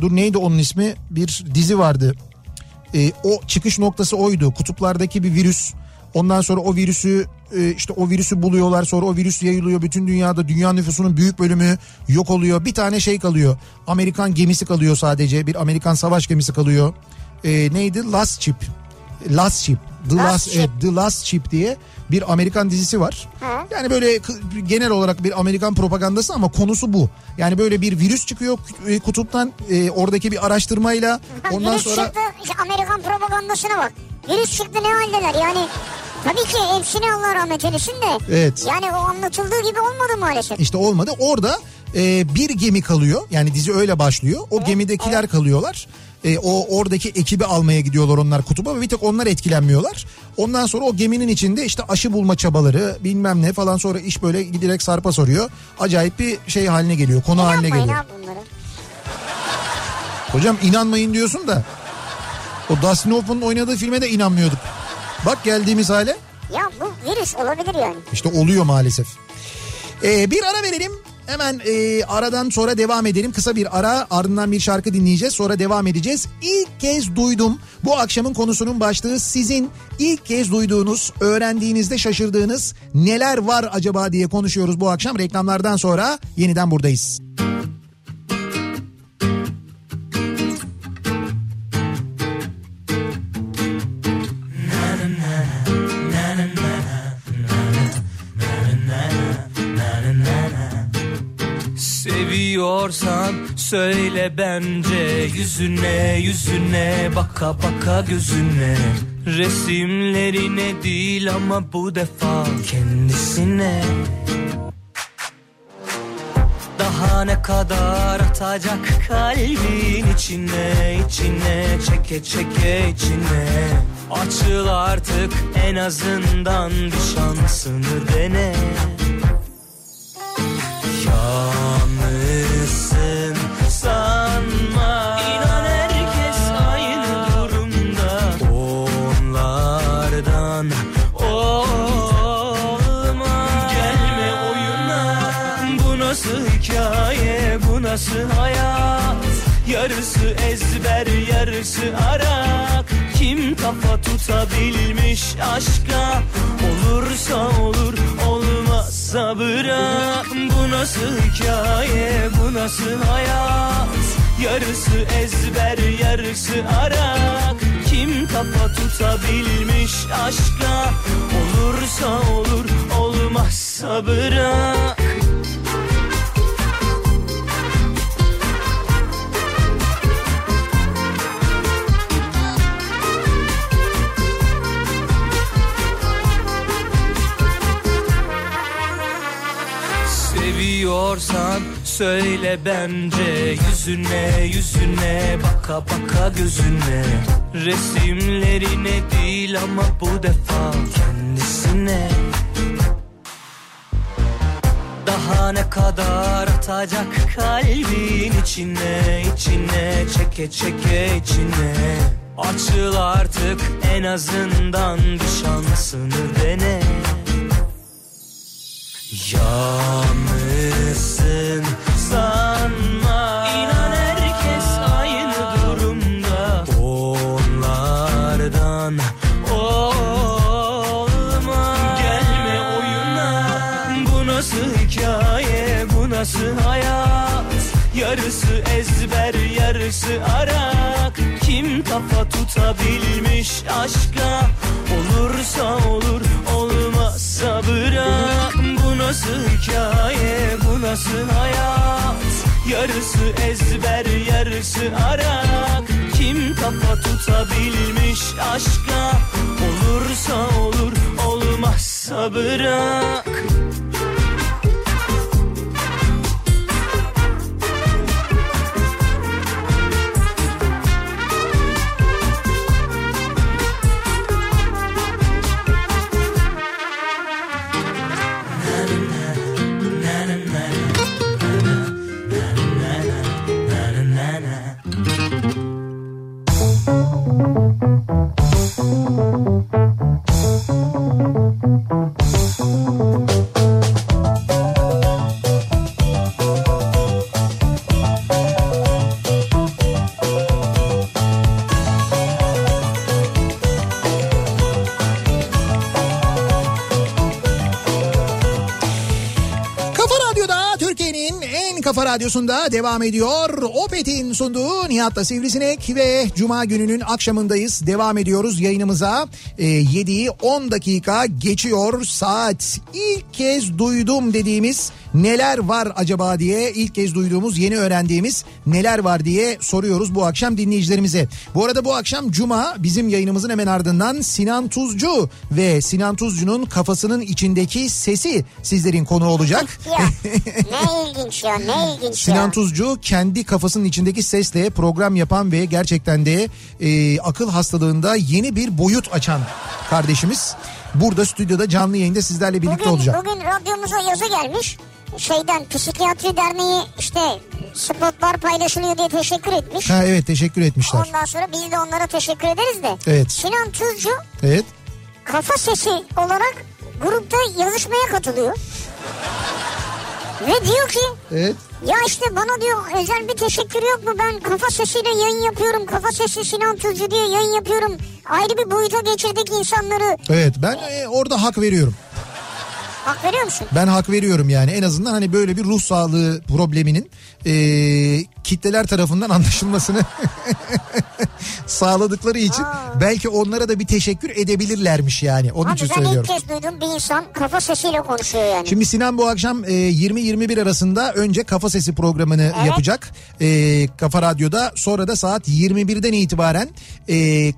dur neydi onun ismi? Bir dizi vardı. E, o çıkış noktası oydu. Kutuplardaki bir virüs. Ondan sonra o virüsü e, işte o virüsü buluyorlar. Sonra o virüs yayılıyor bütün dünyada. Dünya nüfusunun büyük bölümü yok oluyor. Bir tane şey kalıyor. Amerikan gemisi kalıyor sadece. Bir Amerikan savaş gemisi kalıyor. E, neydi? Last Ship. Last Ship. The Last Last, evet, The Last Ship diye bir Amerikan dizisi var. Yani böyle genel olarak bir Amerikan propagandası ama konusu bu. Yani böyle bir virüs çıkıyor e, kutuptan e, oradaki bir araştırmayla ondan virüs sonra çıktı işte Amerikan propagandasına bak. Virüs çıktı ne haldeler yani. Tabii ki hepsini Allah rahmet eylesin de. Evet. Yani o anlatıldığı gibi olmadı maalesef. İşte olmadı. Orada e, bir gemi kalıyor. Yani dizi öyle başlıyor. O gemidekiler kalıyorlar. E, o oradaki ekibi almaya gidiyorlar onlar kutuba ve bir tek onlar etkilenmiyorlar. Ondan sonra o geminin içinde işte aşı bulma çabaları bilmem ne falan sonra iş böyle giderek sarpa soruyor. Acayip bir şey haline geliyor. Konu haline Yapmayın geliyor. Hocam inanmayın diyorsun da o Dustin Hoffman'ın oynadığı filme de inanmıyorduk. Bak geldiğimiz hale Ya bu virüs olabilir yani. İşte oluyor maalesef. Ee, bir ara verelim. Hemen e, aradan sonra devam edelim. Kısa bir ara ardından bir şarkı dinleyeceğiz. Sonra devam edeceğiz. İlk kez duydum. Bu akşamın konusunun başlığı sizin ilk kez duyduğunuz, öğrendiğinizde şaşırdığınız neler var acaba diye konuşuyoruz bu akşam. Reklamlardan sonra yeniden buradayız. Seviyorsan söyle bence Yüzüne yüzüne baka baka gözüne. Resimlerine değil ama bu defa kendisine. Daha ne kadar atacak kalbin içine içine çeke çeke içine. Açıl artık en azından bir şansını dene kafa tutabilmiş aşka. Olursa olur olmazsa bırak. Bu nasıl hikaye bu nasıl hayat? Yarısı ezber yarısı arak. Kim kafa tutabilmiş aşka? Olursa olur olmazsa bırak Seviyorsan söyle bence Yüzüne yüzüne baka baka gözüne. Resimlerine değil ama bu defa kendisine. Daha ne kadar atacak kalbin içine içine çeke çeke içine. Açıl artık en azından bir şansını dene Yalnızsın sanma. İnan herkes aynı durumda. Onlardan olma Gelme oyuna. Bu nasıl hikaye? Bu nasıl hayat? Yarısı ezber yarısı arak. Kim kafa tutabilmiş aşka? Olursa olur olmazsa bırak nasıl hikaye bu nasıl hayat? Yarısı ezber yarısı arak Kim kafa tutabilmiş aşka? Olursa olur olmazsa bırak radyosunda devam ediyor. Opet'in sunduğu Nihat'la Sivrisinek ve Cuma gününün akşamındayız. Devam ediyoruz yayınımıza. E, 7'yi 10 dakika geçiyor saat. İlk kez duydum dediğimiz neler var acaba diye ilk kez duyduğumuz yeni öğrendiğimiz neler var diye soruyoruz bu akşam dinleyicilerimize. Bu arada bu akşam Cuma bizim yayınımızın hemen ardından Sinan Tuzcu ve Sinan Tuzcu'nun kafasının içindeki sesi sizlerin konu olacak. Ya ne ilginç ya ne ilginç Sinan ya. Tuzcu kendi kafasının içindeki sesle program yapan ve gerçekten de e, akıl hastalığında yeni bir boyut açan kardeşimiz. Burada stüdyoda canlı yayında sizlerle birlikte Bugün, olacak. bugün radyomuza yazı gelmiş. Şeyden Psikiyatri Derneği işte spotlar paylaşılıyor diye teşekkür etmiş. Ha evet teşekkür etmişler. Ondan sonra biz de onlara teşekkür ederiz de. Evet. Sinan Tuzcu Evet. kafa sesi olarak grupta yazışmaya katılıyor. Ve diyor ki Evet. ya işte bana diyor özel bir teşekkür yok mu ben kafa sesiyle yayın yapıyorum. Kafa sesi Sinan Tuzcu diye yayın yapıyorum. Ayrı bir boyuta geçirdik insanları. Evet ben e, orada hak veriyorum. Hak veriyor musun? Ben hak veriyorum yani en azından hani böyle bir ruh sağlığı probleminin e, kitleler tarafından anlaşılmasını sağladıkları için Aa. belki onlara da bir teşekkür edebilirlermiş yani. Onun Abi için ben söylüyorum. ilk kez duydum bir insan kafa sesiyle konuşuyor yani. Şimdi Sinan bu akşam e, 20-21 arasında önce Kafa Sesi programını Evet. yapacak. E, Kafa Radyo'da sonra da saat 21'den itibaren e,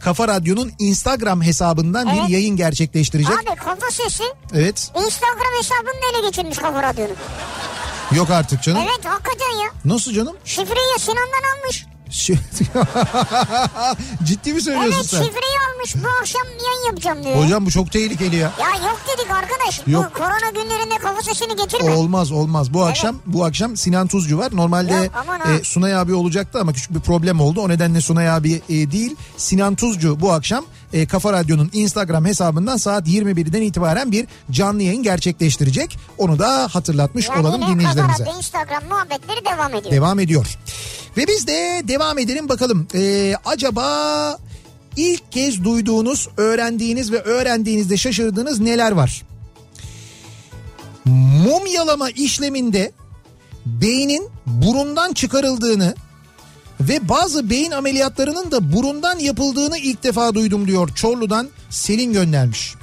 Kafa Radyo'nun Instagram hesabından Evet. bir yayın gerçekleştirecek. Abi kafa sesi Evet. Instagram hesabını ele geçirmiş kafa radyonun. Yok artık canım. Evet hakikaten ya. Nasıl canım? Şifreyi Sinan'dan almış. Ciddi mi söylüyorsun Evet sen? şifreyi almış bu akşam yayın yapacağım diyor. Hocam bu çok tehlikeli ya. Ya yok dedik arkadaş. Yok. Bu korona günlerinde kafa sesini getirme. Olmaz olmaz. Bu akşam bu akşam Sinan Tuzcu var. Normalde Yok, e, Sunay abi olacaktı ama küçük bir problem oldu. O nedenle Sunay abi e, değil Sinan Tuzcu bu akşam e, Kafa Radyo'nun Instagram hesabından saat 21'den itibaren bir canlı yayın gerçekleştirecek. Onu da hatırlatmış yani olalım dinleyicilerimize. Kafa Radyo Instagram muhabbetleri devam ediyor. Devam ediyor. Ve biz de devam edelim bakalım. Ee, acaba ilk kez duyduğunuz, öğrendiğiniz ve öğrendiğinizde şaşırdığınız neler var? Mumyalama işleminde beynin burundan çıkarıldığını ve bazı beyin ameliyatlarının da burundan yapıldığını ilk defa duydum diyor. Çorlu'dan Selin göndermiş.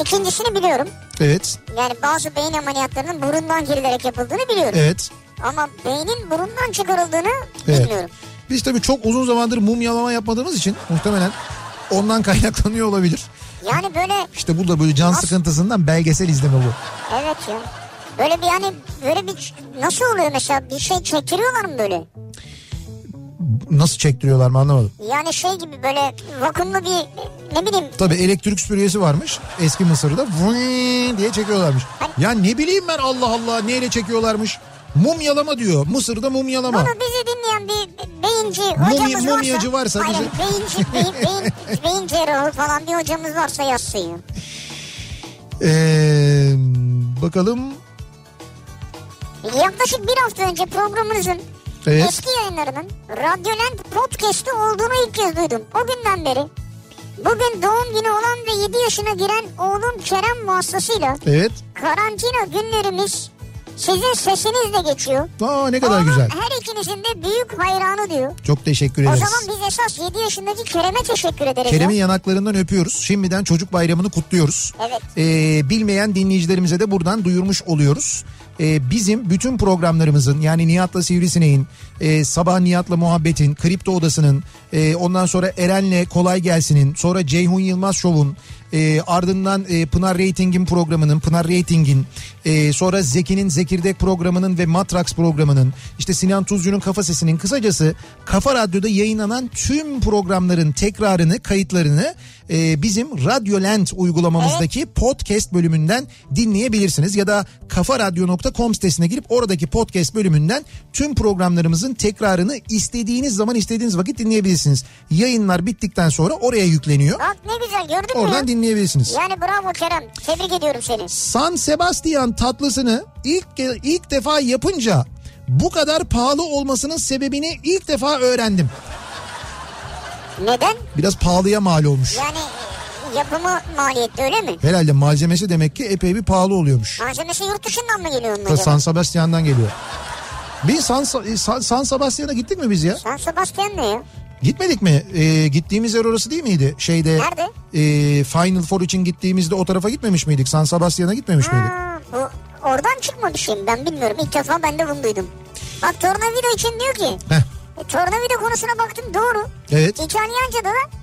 İkincisini biliyorum. Evet, Yani bazı beyin ameliyatlarının burundan girilerek yapıldığını biliyorum. evet. Ama beynin burundan çıkarıldığını Evet. bilmiyorum. Biz tabii çok uzun zamandır mumyalama yapmadığımız için muhtemelen ondan kaynaklanıyor olabilir. Yani böyle İşte bu da böyle can Nasıl? sıkıntısından belgesel izleme bu. evet ya. Böyle bir hani böyle bir nasıl oluyor mesela bir şey çektiriyorlar mı böyle? Nasıl çektiriyorlar mı anlamadım. Yani şey gibi böyle vakumlu bir ne bileyim Tabii elektrik süpürgesi varmış eski Mısır'da vıy diye çekiyorlarmış. Ya ne bileyim ben Allah Allah neyle çekiyorlarmış. Mumyalama diyor. Mısır'da mumyalama. Bunu bizi dinleyen bir beyinci hocamız varsa. mumyacı varsa Hayır, bizi- beyinci, beyin, beyin, beyin cerrahı falan bir hocamız varsa yazsın ya. Ee, bakalım. Yaklaşık bir hafta önce programınızın Evet. eski yayınlarının Radyolent Podcast'ı olduğunu ilk kez duydum. O günden beri bugün doğum günü olan ve 7 yaşına giren oğlum Kerem vasıtasıyla Evet. karantina günlerimiz sizin sesinizle geçiyor. Aa ne kadar Oğlum güzel. her ikinizin de büyük hayranı diyor. Çok teşekkür O ederiz. zaman biz esas 7 yaşındaki Kerem'e teşekkür ederiz. Kerem'in ya. yanaklarından öpüyoruz. Şimdiden çocuk bayramını kutluyoruz. Evet. Ee, bilmeyen dinleyicilerimize de buradan duyurmuş oluyoruz. Ee, bizim bütün programlarımızın yani Nihat'la Sivrisineğin, e, Sabah Nihat'la Muhabbet'in, Kripto Odası'nın, e, ondan sonra Eren'le Kolay Gelsin'in, sonra Ceyhun Yılmaz Show'un, e, ardından e, Pınar Rating'in programının, Pınar Rating'in, e, sonra Zeki'nin Zekirdek programının ve Matrax programının, işte Sinan Tuzcu'nun Kafa Sesi'nin kısacası Kafa Radyo'da yayınlanan tüm programların tekrarını, kayıtlarını e, bizim Radyoland uygulamamızdaki podcast bölümünden dinleyebilirsiniz. Ya da kafaradyo.com sitesine girip oradaki podcast bölümünden tüm programlarımızın tekrarını istediğiniz zaman istediğiniz vakit dinleyebilirsiniz. Yayınlar bittikten sonra oraya yükleniyor. Bak ne güzel gördün mü? Oradan? Dinleyebilirsiniz. Yani bravo Kerem. Tebrik ediyorum seni. San Sebastian tatlısını ilk ilk defa yapınca bu kadar pahalı olmasının sebebini ilk defa öğrendim. Neden? Biraz pahalıya mal olmuş. Yani e, yapımı maliyetli öyle mi? Herhalde malzemesi demek ki epey bir pahalı oluyormuş. Malzemesi yurt dışından mı geliyor acaba? San Sebastian'dan geliyor. Bir San, San, San Sebastian'a gittik mi biz ya? San Sebastian ne ya? Gitmedik mi? Ee, gittiğimiz yer orası değil miydi? Şeyde Nerede? e, Final Four için gittiğimizde o tarafa gitmemiş miydik? San Sebastian'a gitmemiş miydik? Ha, bu oradan çıkma bir şey mi? Ben bilmiyorum. İlk defa ben de bunu duydum. Bak tornavida için diyor ki. Heh, E, tornavida konusuna baktım doğru. evet. İtalyanca'da da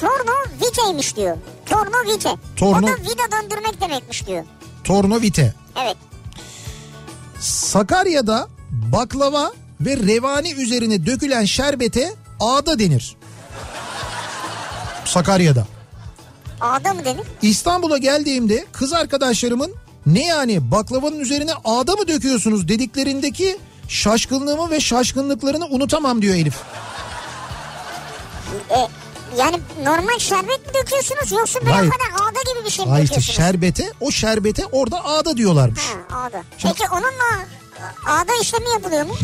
torno viteymiş diyor. Torno vite. Torno- O da vida döndürmek demekmiş diyor. Tornovite. Evet. Sakarya'da baklava ve revani üzerine dökülen şerbete ağda denir. Sakarya'da. Ağda mı denir? İstanbul'a geldiğimde kız arkadaşlarımın ne yani baklavanın üzerine ağda mı döküyorsunuz dediklerindeki şaşkınlığımı ve şaşkınlıklarını unutamam diyor Elif. E, yani normal şerbet mi döküyorsunuz yoksa böyle Hayır. kadar ağda gibi bir şey mi Hayır işte döküyorsunuz? şerbete o şerbete orada ağda diyorlarmış. Ha, ağda. Şimdi- Peki onunla ağda işlemi yapılıyor mu?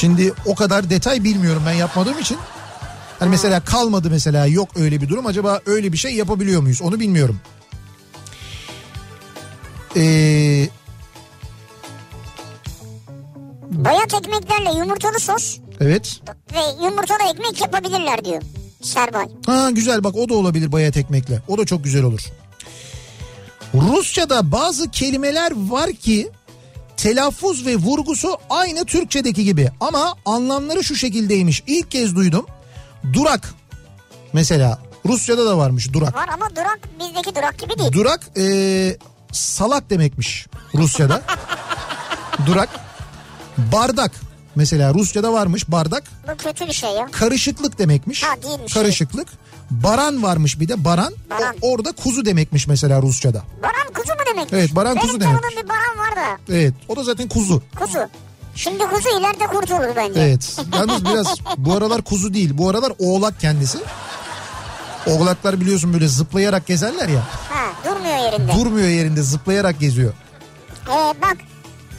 Şimdi o kadar detay bilmiyorum ben yapmadığım için. Hani mesela kalmadı mesela yok öyle bir durum. Acaba öyle bir şey yapabiliyor muyuz? Onu bilmiyorum. Ee, Bayat ekmeklerle yumurtalı sos evet. ve yumurtalı ekmek yapabilirler diyor. Serbay. Ha güzel bak o da olabilir bayat ekmekle. O da çok güzel olur. Rusça'da bazı kelimeler var ki telaffuz ve vurgusu aynı Türkçedeki gibi ama anlamları şu şekildeymiş. İlk kez duydum. Durak mesela Rusça'da da varmış durak. Var ama durak bizdeki durak gibi değil. Durak e, salak demekmiş Rusça'da. Durak. Bardak mesela Rusça'da varmış bardak. Bu kötü bir şey ya. Karışıklık demekmiş. Ha, değilmiş. Karışıklık. Baran varmış bir de baran. Baran. O- orada kuzu demekmiş mesela Rusça'da. Baran kuzu mu demek? Evet, baran Benim kuzu tanıdığım demekmiş. bir baran var da Evet o da zaten kuzu. kuzu. Şimdi kuzu ileride kurt olur bence. Evet. Yalnız biraz bu aralar kuzu değil. Bu aralar oğlak kendisi. Oğlaklar biliyorsun böyle zıplayarak gezerler ya. Ha, durmuyor yerinde. Durmuyor yerinde zıplayarak geziyor. Ee, bak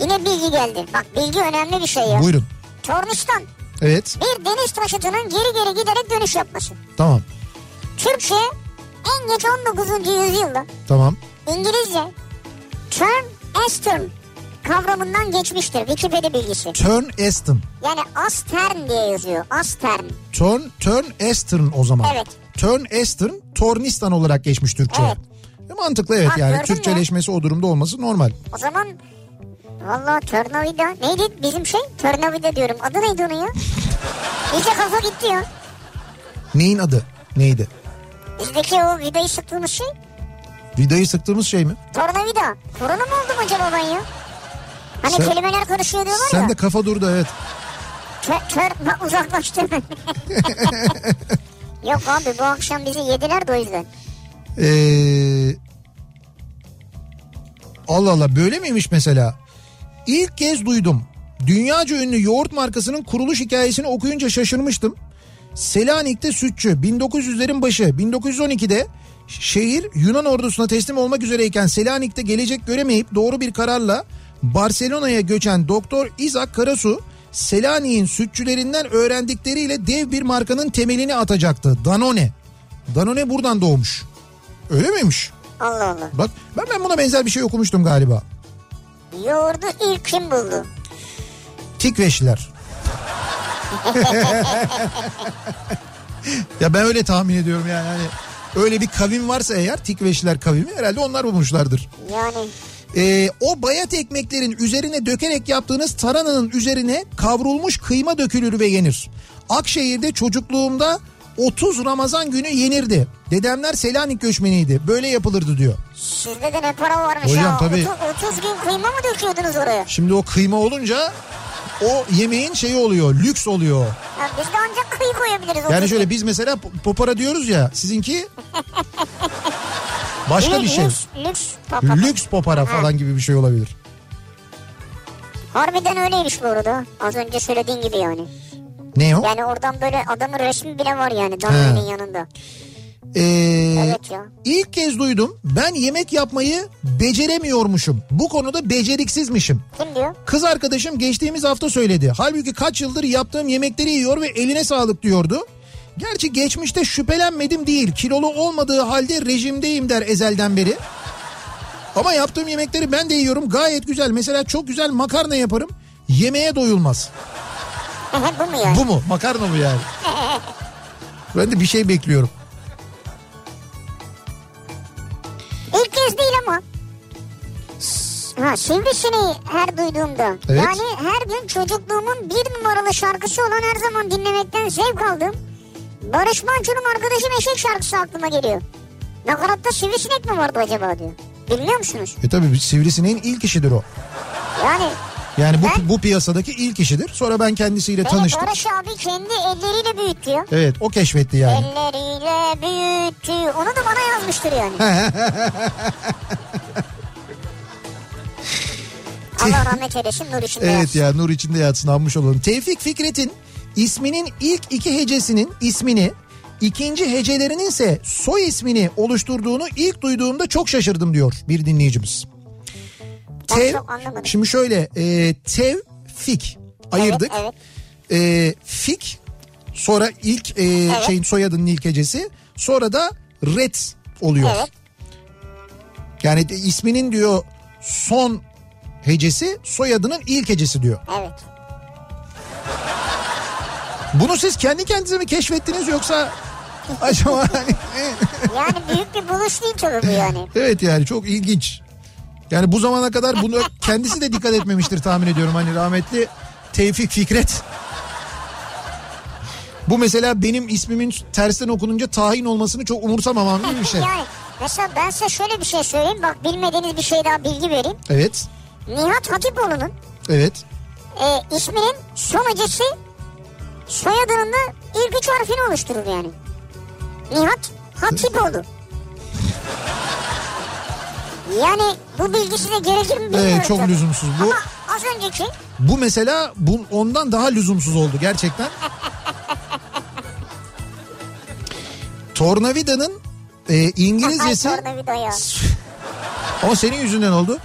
yine bilgi geldi. Bak bilgi önemli bir şey ya. Buyurun. Tornistan Evet bir deniz taşıtının geri geri giderek dönüş yapması. tamam Türkçe en geç 19. yüzyılda tamam. İngilizce turn astern kavramından geçmiştir. Wikipedia bilgisi. Turn Aston. Yani astern diye yazıyor. Astern. Turn, turn Eastern o zaman. Evet. Turn Eastern Tornistan olarak geçmiş Türkçe. Evet. E, mantıklı evet Bak, yani? Türkçeleşmesi o durumda olması normal. O zaman Valla tornavida neydi bizim şey? Tornavida diyorum. Adı neydi onun ya? İyice kafa gitti ya. Neyin adı? Neydi? Bizdeki o vidayı sıktığımız şey. Vidayı sıktığımız şey mi? Tornavida. Korona mı oldum acaba ben ya? Hani Sen- kelimeler karışıyor diyorlar Sen ya. de kafa durdu evet. Tör, bak uzaklaştım. Yok abi bu akşam bizi yediler de o yüzden. Ee, Allah Allah böyle miymiş mesela? İlk kez duydum. Dünyaca ünlü yoğurt markasının kuruluş hikayesini okuyunca şaşırmıştım. Selanik'te sütçü 1900'lerin başı 1912'de şehir Yunan ordusuna teslim olmak üzereyken Selanik'te gelecek göremeyip doğru bir kararla Barcelona'ya göçen Doktor İzak Karasu Selanik'in sütçülerinden öğrendikleriyle dev bir markanın temelini atacaktı. Danone. Danone buradan doğmuş. Öyle miymiş? Allah Allah. Bak ben, ben buna benzer bir şey okumuştum galiba. Yoğurdu ilk kim buldu? Tikveşliler. ya ben öyle tahmin ediyorum yani. Hani öyle bir kavim varsa eğer Tikveşliler kavimi herhalde onlar bulmuşlardır. Yani Ee, o bayat ekmeklerin üzerine dökerek yaptığınız tarananın üzerine kavrulmuş kıyma dökülür ve yenir. Akşehir'de çocukluğumda 30 Ramazan günü yenirdi. Dedemler Selanik göçmeniydi. Böyle yapılırdı diyor. sizde de ne para varmış Hocam ya. tabii. 30, 30 gün kıyma mı döküyordunuz oraya? Şimdi o kıyma olunca o yemeğin şeyi oluyor, lüks oluyor. Ya biz de ancak kıyı koyabiliriz. 30 Yani şöyle biz mesela po- popara diyoruz ya sizinki başka bir şey. Lüks, lüks papa. Lüks popara falan gibi bir şey olabilir. Harbiden öyleymiş bu arada. Az önce söylediğin gibi yani. Ne o? Yani oradan böyle adamın resmi bile var yani Danone'nin yanında. Ee, Evet ya. İlk kez duydum ben yemek yapmayı beceremiyormuşum. Bu konuda beceriksizmişim. Kim diyor? Kız arkadaşım geçtiğimiz hafta söyledi. Halbuki kaç yıldır yaptığım yemekleri yiyor ve eline sağlık diyordu. Gerçi geçmişte şüphelenmedim değil. Kilolu olmadığı halde rejimdeyim der ezelden beri. Ama yaptığım yemekleri ben de yiyorum. Gayet güzel. Mesela çok güzel makarna yaparım. Yemeğe doyulmaz. Bu mu yani? Bu mu? Makarna mı yani? Ben de bir şey bekliyorum. İlk kez değil ama. Ha, sivrisineği her duyduğumda. Evet. Yani her gün çocukluğumun bir numaralı şarkısı olan her zaman dinlemekten zevk aldım. Barış Manço'nun arkadaşım eşek şarkısı aklıma geliyor. Nakaratta sivrisinek mi vardı acaba diyor. Bilmiyor musunuz? E tabii sivrisineğin ilk işidir o. Yani Yani bu Ben- bu piyasadaki ilk işidir. Sonra ben kendisiyle beni tanıştım. Barış abi kendi elleriyle büyüttü ya. Evet o keşfetti yani. Elleriyle büyüttü. Onu da bana yazmıştır yani. Allah rahmet eylesin nur içinde Evet yatsın. ya nur içinde yatsın anmış olalım. Tevfik Fikret'in isminin ilk iki hecesinin ismini ikinci hecelerinin ise soy ismini oluşturduğunu ilk duyduğumda çok şaşırdım diyor bir dinleyicimiz. Tev, çok anlamadım. şimdi şöyle e, Tevfik ayırdık. Evet, evet. E, Fik sonra ilk e, şeyin soyadının ilk hecesi sonra da Ret oluyor. Evet. Yani de isminin diyor son hecesi soyadının ilk hecesi diyor. Evet. Bunu siz kendi kendinize mi keşfettiniz yoksa acaba hani Yani büyük bir buluş değil tabii bu yani. evet yani çok ilginç. Yani bu zamana kadar bunu kendisi de dikkat etmemiştir tahmin ediyorum hani rahmetli Tevfik Fikret. Bu mesela benim ismimin tersten okununca tahin olmasını çok umursamamam gibi bir şey. Yani Mesela ben size şöyle bir şey söyleyeyim. Bak bilmediğiniz bir şey daha bilgi vereyim. Evet. Nihat Hatipoğlu'nun Evet. e, isminin son öcesi soyadının da ilk üç harfini oluşturur yani. Nihat Hatipoğlu. Yani bu bilgi size gerekir mi bilmiyorum. Evet çok tabii. lüzumsuz. Bu Ama az önceki bu mesela bu ondan daha lüzumsuz oldu gerçekten. Tornavidanın e, İngilizcesi o senin yüzünden oldu.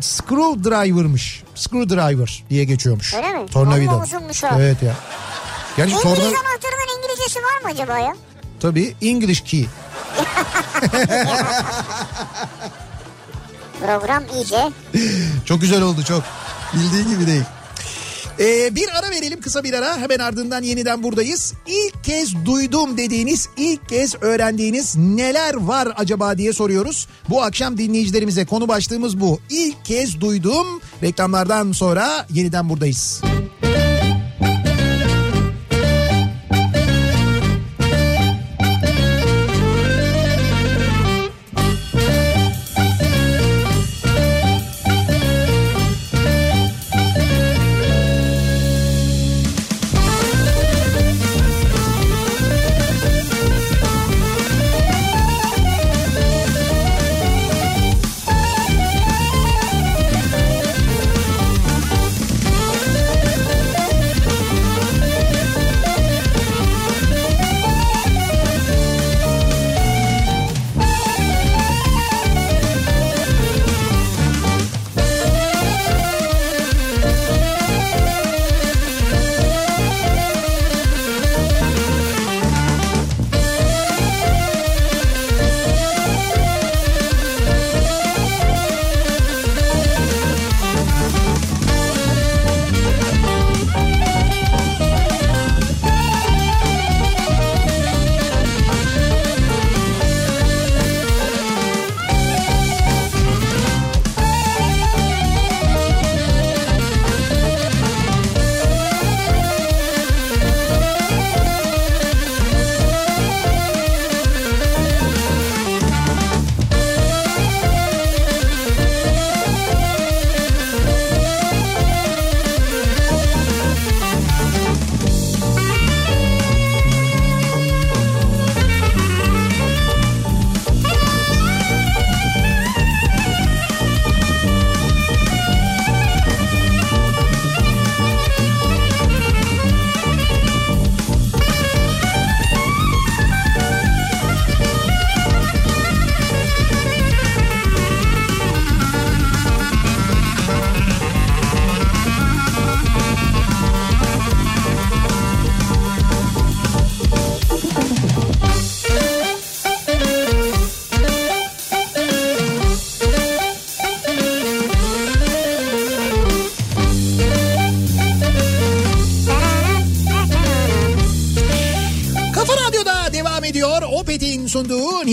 Screwdriver'mış. Screwdriver diye geçiyormuş. Öyle mi? Tornavida. Amma uzunmuş o. Evet ya. Gerçi İngiliz torna anahtarının İngilizcesi var mı acaba ya? tabii English key. Program iyice. Çok güzel oldu çok. Bildiğin gibi değil. Ee, bir ara verelim kısa bir ara hemen ardından yeniden buradayız. İlk kez duydum dediğiniz, ilk kez öğrendiğiniz neler var acaba diye soruyoruz. Bu akşam dinleyicilerimize konu başlığımız bu. İlk kez duydum. Reklamlardan sonra yeniden buradayız. Kafa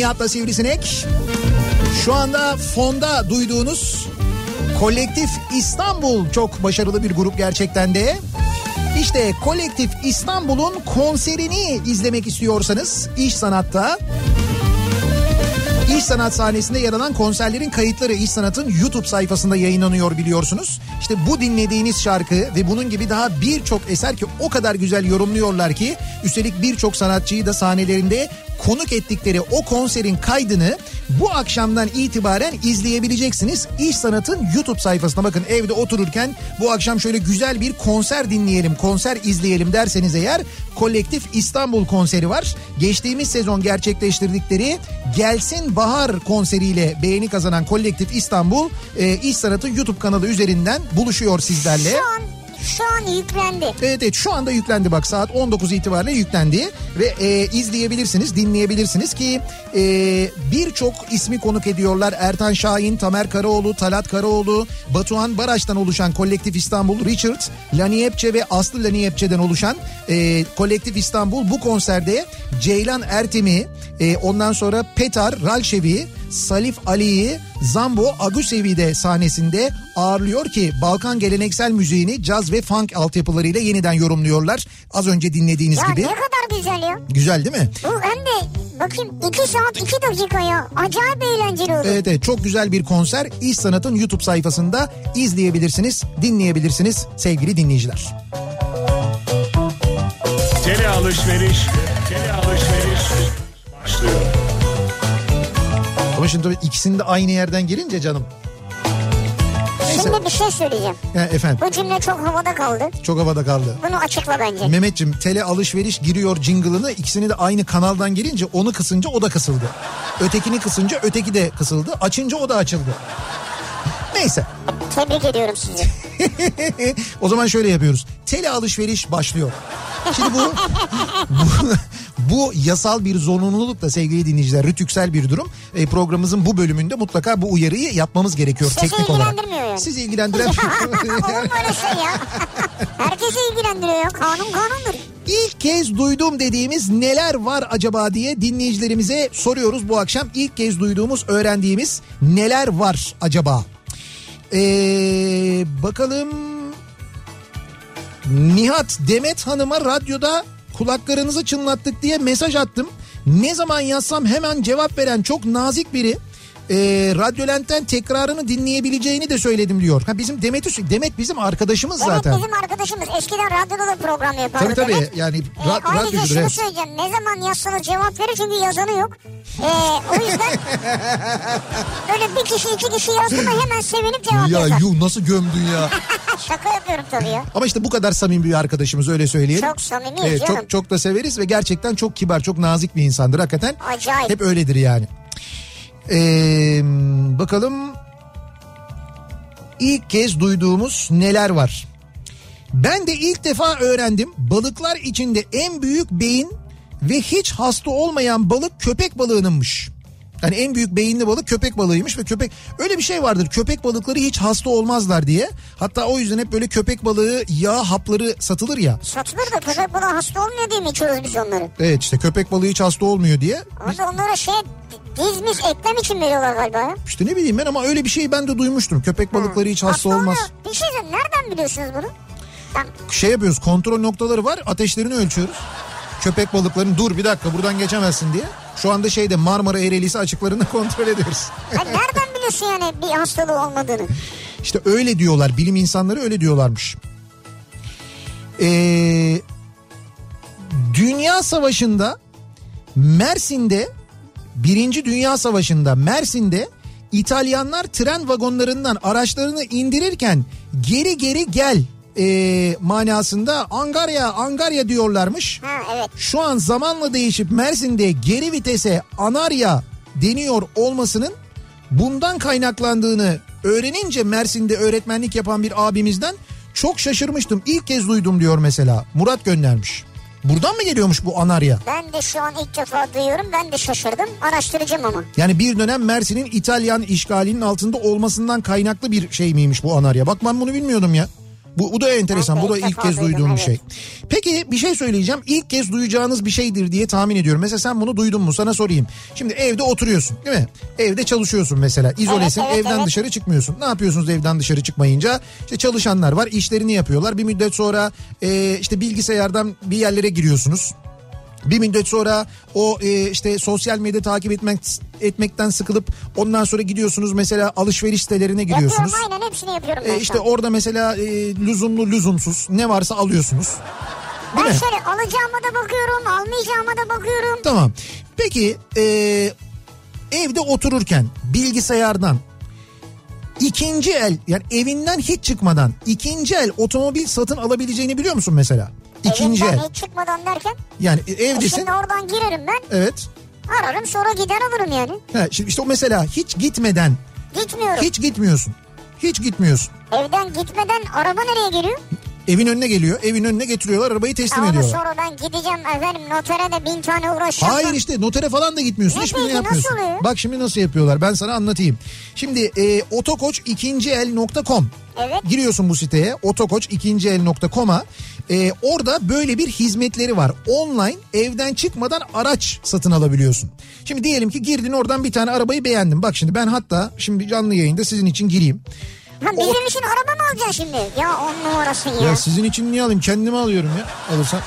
Nihat'la Sivrisinek. Şu anda fonda duyduğunuz Kolektif İstanbul çok başarılı bir grup gerçekten de. İşte Kolektif İstanbul'un konserini izlemek istiyorsanız İş Sanat'ta İş Sanat sahnesinde yer alan konserlerin kayıtları İş Sanat'ın YouTube sayfasında yayınlanıyor biliyorsunuz. İşte bu dinlediğiniz şarkı ve bunun gibi daha birçok eser ki o kadar güzel yorumluyorlar ki üstelik birçok sanatçıyı da sahnelerinde konuk ettikleri o konserin kaydını bu akşamdan itibaren izleyebileceksiniz. İş Sanat'ın YouTube sayfasına bakın evde otururken bu akşam şöyle güzel bir konser dinleyelim, konser izleyelim derseniz eğer Kolektif İstanbul konseri var. Geçtiğimiz sezon gerçekleştirdikleri Gelsin Bahar konseriyle beğeni kazanan Kolektif İstanbul e, İş Sanat'ın YouTube kanalı üzerinden buluşuyor sizlerle. Şu an şu an yüklendi. Evet evet şu anda yüklendi bak saat 19 itibariyle yüklendi ve e, izleyebilirsiniz dinleyebilirsiniz ki e, birçok ismi konuk ediyorlar. Ertan Şahin, Tamer Karaoğlu, Talat Karaoğlu, Batuhan Baraç'tan oluşan Kolektif İstanbul, Richard, Laniyepçe ve Aslı Laniyepçe'den oluşan e, Kolektif İstanbul bu konserde Ceylan Ertem'i, e, ondan sonra Petar Ralşevi, Salif Ali'yi Zambo Agusevi de sahnesinde ağırlıyor ki Balkan geleneksel müziğini caz ve funk altyapılarıyla yeniden yorumluyorlar. Az önce dinlediğiniz Ya gibi. ne kadar güzel ya. Güzel değil mi? Bu hem de bakayım 2 saat 2 dakika ya. Acayip eğlenceli olur. Evet evet çok güzel bir konser. İş Sanat'ın YouTube sayfasında izleyebilirsiniz, dinleyebilirsiniz sevgili dinleyiciler. Tele alışveriş. Tele alışveriş başlıyor. Ama şimdi tabii ikisini de aynı yerden gelince canım. Neyse. Şimdi bir şey söyleyeceğim. Efendim Bu cümle çok havada kaldı. çok havada kaldı. Bunu açıkla bence. Mehmetçim tele alışveriş giriyor jingle'ını ikisini de aynı kanaldan gelince onu kısınca o da kısıldı. Ötekini kısınca öteki de kısıldı. Açınca o da açıldı. Neyse Tebrik ediyorum sizi. o zaman şöyle yapıyoruz. Tele alışveriş başlıyor. Şimdi bu, bu, bu yasal bir zorunluluk da sevgili dinleyiciler rütüksel bir durum. E, programımızın bu bölümünde mutlaka bu uyarıyı yapmamız gerekiyor Sizi teknik olarak. yani. Sizi ilgilendiren... Olur mu öyle şey ya? Herkesi ilgilendiriyor ya. Kanun kanundur. İlk kez duydum dediğimiz neler var acaba diye dinleyicilerimize soruyoruz bu akşam. İlk kez duyduğumuz, öğrendiğimiz neler var acaba? Ee, bakalım Nihat Demet Hanım'a radyoda kulaklarınızı çınlattık diye mesaj attım. Ne zaman yazsam hemen cevap veren çok nazik biri. Ee, Radyolent'ten tekrarını dinleyebileceğini de söyledim diyor. Ha bizim Demet Demet bizim arkadaşımız Evet zaten. bizim arkadaşımız. Eskiden radyoda da program yapardı. Tabii tabii Demet. yani Ee, ra- ayrıca radyocudur şunu evet. söyleyeceğim. Ne zaman yazsanız cevap verir çünkü yazanı yok. Ee, o yüzden böyle bir kişi iki kişi yazdı mı hemen sevinip cevap Ya yazar. yuh nasıl gömdün ya. Şaka yapıyorum tabii ya. Ama işte bu kadar samimi bir arkadaşımız öyle söyleyelim. Çok samimiyiz Evet, canım. çok çok da severiz ve gerçekten çok kibar, çok nazik bir insandır hakikaten. Acayip. Hep öyledir yani. Ee, bakalım ilk kez duyduğumuz neler var? Ben de ilk defa öğrendim balıklar içinde en büyük beyin ve hiç hasta olmayan balık köpek balığınınmış. Yani en büyük beyinli balık köpek balığıymış ve köpek öyle bir şey vardır köpek balıkları hiç hasta olmazlar diye. Hatta o yüzden hep böyle köpek balığı yağ hapları satılır ya. Satılır da köpek balığı hasta olmuyor diye mi içiyoruz biz onları? Evet işte köpek balığı hiç hasta olmuyor diye. Orada onlara şey dizmiş eklem için veriyorlar galiba ya. İşte ne bileyim ben ama öyle bir şeyi ben de duymuştum. Köpek balıkları hiç hasta olmaz. olmuyor. Bir şey söyleyeyim, nereden biliyorsunuz bunu? Ben, Şey yapıyoruz kontrol noktaları var ateşlerini ölçüyoruz. Köpek balıklarının dur bir dakika buradan geçemezsin diye. Şu anda şeyde Marmara Ereğlisi açıklarını kontrol ediyoruz. ben nereden biliyorsun yani bir hastalığı olmadığını? İşte öyle diyorlar bilim insanları öyle diyorlarmış. Ee, Dünya Savaşı'nda Mersin'de Birinci Dünya Savaşı'nda Mersin'de İtalyanlar tren vagonlarından araçlarını indirirken geri geri gel ee, manasında Angarya Angarya diyorlarmış. Ha evet. Şu an zamanla değişip Mersin'de geri vitese Anarya deniyor olmasının bundan kaynaklandığını öğrenince Mersin'de öğretmenlik yapan bir abimizden çok şaşırmıştım. İlk kez duydum diyor mesela. Murat göndermiş. Buradan mı geliyormuş bu Anarya? Ben de şu an ilk defa duyuyorum. Ben de şaşırdım. Araştıracağım ama. Yani bir dönem Mersin'in İtalyan işgalinin altında olmasından kaynaklı bir şey miymiş bu Anarya? Bak ben bunu bilmiyordum ya. Bu, bu da enteresan. Bu da ilk kez duyduğum bir şey. Peki bir şey söyleyeceğim. İlk kez duyacağınız bir şeydir diye tahmin ediyorum. Mesela sen bunu duydun mu? Sana sorayım. Şimdi evde oturuyorsun değil mi? Evde çalışıyorsun mesela. İzolesin. Evet, evet, evden evet. dışarı çıkmıyorsun. Ne yapıyorsunuz evden dışarı çıkmayınca? İşte çalışanlar var. işlerini yapıyorlar. Bir müddet sonra e, işte bilgisayardan bir yerlere giriyorsunuz. Bir müddet sonra o e, işte sosyal medya takip etmek etmekten sıkılıp ondan sonra gidiyorsunuz mesela alışveriş sitelerine giriyorsunuz. Yapıyorum aynen hepsini yapıyorum ben E, işte orada mesela e, lüzumlu lüzumsuz ne varsa alıyorsunuz. Ben Değil mi? şöyle alacağıma da bakıyorum, almayacağıma da bakıyorum. Tamam. Peki e, evde otururken bilgisayardan ikinci el yani evinden hiç çıkmadan ikinci el otomobil satın alabileceğini biliyor musun mesela? İkinci Evinden el. hiç çıkmadan derken. Yani e, E evdesin. şimdi oradan girerim ben. Evet. Ararım sonra gider alırım yani. Ha, şimdi işte o mesela hiç gitmeden Gitmiyorum. hiç gitmiyorsun. Hiç gitmiyorsun. Evden gitmeden araba nereye geliyor? Evin önüne geliyor. Evin önüne getiriyorlar. Arabayı teslim Ama ediyorlar. sonra ben gideceğim efendim notere de bin tane uğraşacağım. Hayır işte notere falan da gitmiyorsun. Ne Hiçbirini nasıl yapmıyorsun. oluyor? Bak şimdi nasıl yapıyorlar. Ben sana anlatayım. Şimdi e, otokoç ikinci el.com Evet. Giriyorsun bu siteye otokoç ikinci el.com'a e, orada böyle bir hizmetleri var. Online evden çıkmadan araç satın alabiliyorsun. Şimdi diyelim ki girdin oradan bir tane arabayı beğendin. Bak şimdi ben hatta şimdi canlı yayında sizin için gireyim. Ha bizim için araba mı alacaksın şimdi? Ya on numarasın ya. Ya sizin için niye alayım kendime alıyorum ya alırsam.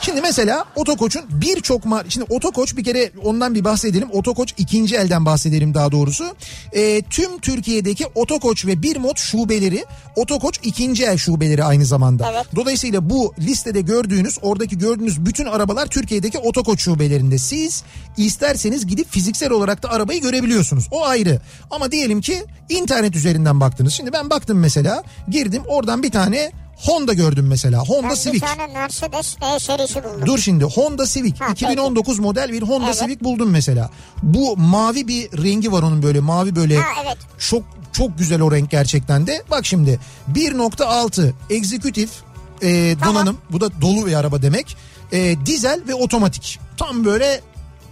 Şimdi mesela Otokoç'un birçok mar... Şimdi Otokoç bir kere ondan bir bahsedelim. Otokoç ikinci elden bahsedelim daha doğrusu. Ee, tüm Türkiye'deki Otokoç ve Birmot şubeleri Otokoç ikinci el şubeleri aynı zamanda. Evet. Dolayısıyla bu listede gördüğünüz oradaki gördüğünüz bütün arabalar Türkiye'deki Otokoç şubelerinde. Siz isterseniz gidip fiziksel olarak da arabayı görebiliyorsunuz. O ayrı. Ama diyelim ki internet üzerinden baktınız. Şimdi ben baktım mesela girdim oradan bir tane Honda gördüm mesela. Honda Ben Civic. bir tane Mercedes E serisi buldum. Dur şimdi Honda Civic Ha, 2019 model bir Honda Evet. Civic buldum mesela. Bu mavi bir rengi var onun böyle mavi böyle Ha, evet. çok çok güzel o renk gerçekten de. Bak şimdi 1.6 Executive e, Tamam. donanım bu da dolu bir araba demek. E, dizel ve otomatik. Tam böyle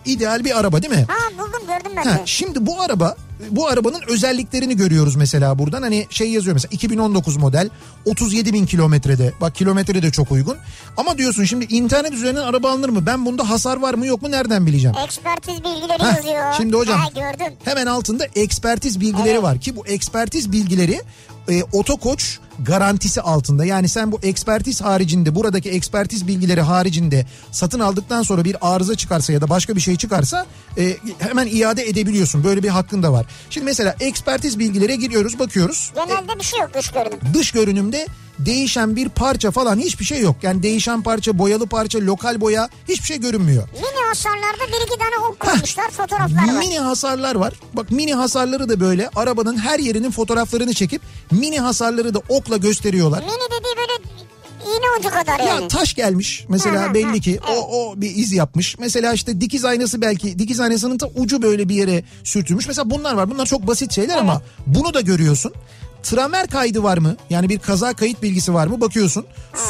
ideal bir araba değil mi? Ha buldum gördüm ben Ha, de. şimdi bu araba bu arabanın özelliklerini görüyoruz mesela buradan. Hani şey yazıyor mesela 2019 model 37 bin kilometrede. Bak kilometre de çok uygun. Ama diyorsun şimdi internet üzerinden araba alınır mı? Ben bunda hasar var mı yok mu nereden bileceğim? Ekspertiz bilgileri Heh, yazıyor. şimdi hocam. Ha gördüm. Hemen altında ekspertiz bilgileri Evet. var ki bu ekspertiz bilgileri e, otokoç garantisi altında. Yani sen bu ekspertiz haricinde buradaki ekspertiz bilgileri haricinde satın aldıktan sonra bir arıza çıkarsa ya da başka bir şey çıkarsa e, hemen iade edebiliyorsun. Böyle bir hakkın da var. Şimdi mesela ekspertiz bilgilere giriyoruz bakıyoruz. Genelde bir şey yok dış görünüm. Dış görünümde değişen bir parça falan hiçbir şey yok. Yani değişen parça, boyalı parça, lokal boya hiçbir şey görünmüyor. Mini hasarlarda bir iki tane ok koymuşlar fotoğraflar var. Mini hasarlar var. Bak mini hasarları da böyle arabanın her yerinin fotoğraflarını çekip mini hasarları da okla gösteriyorlar. Mini dediği böyle iğne ucu kadar Ya yani. taş gelmiş mesela belli ki evet. o, o bir iz yapmış. Mesela işte dikiz aynası belki dikiz aynasının da ucu böyle bir yere sürtülmüş. Mesela bunlar var bunlar çok basit şeyler ama bunu da görüyorsun. Tramer kaydı var mı? Yani bir kaza kayıt bilgisi var mı? Bakıyorsun.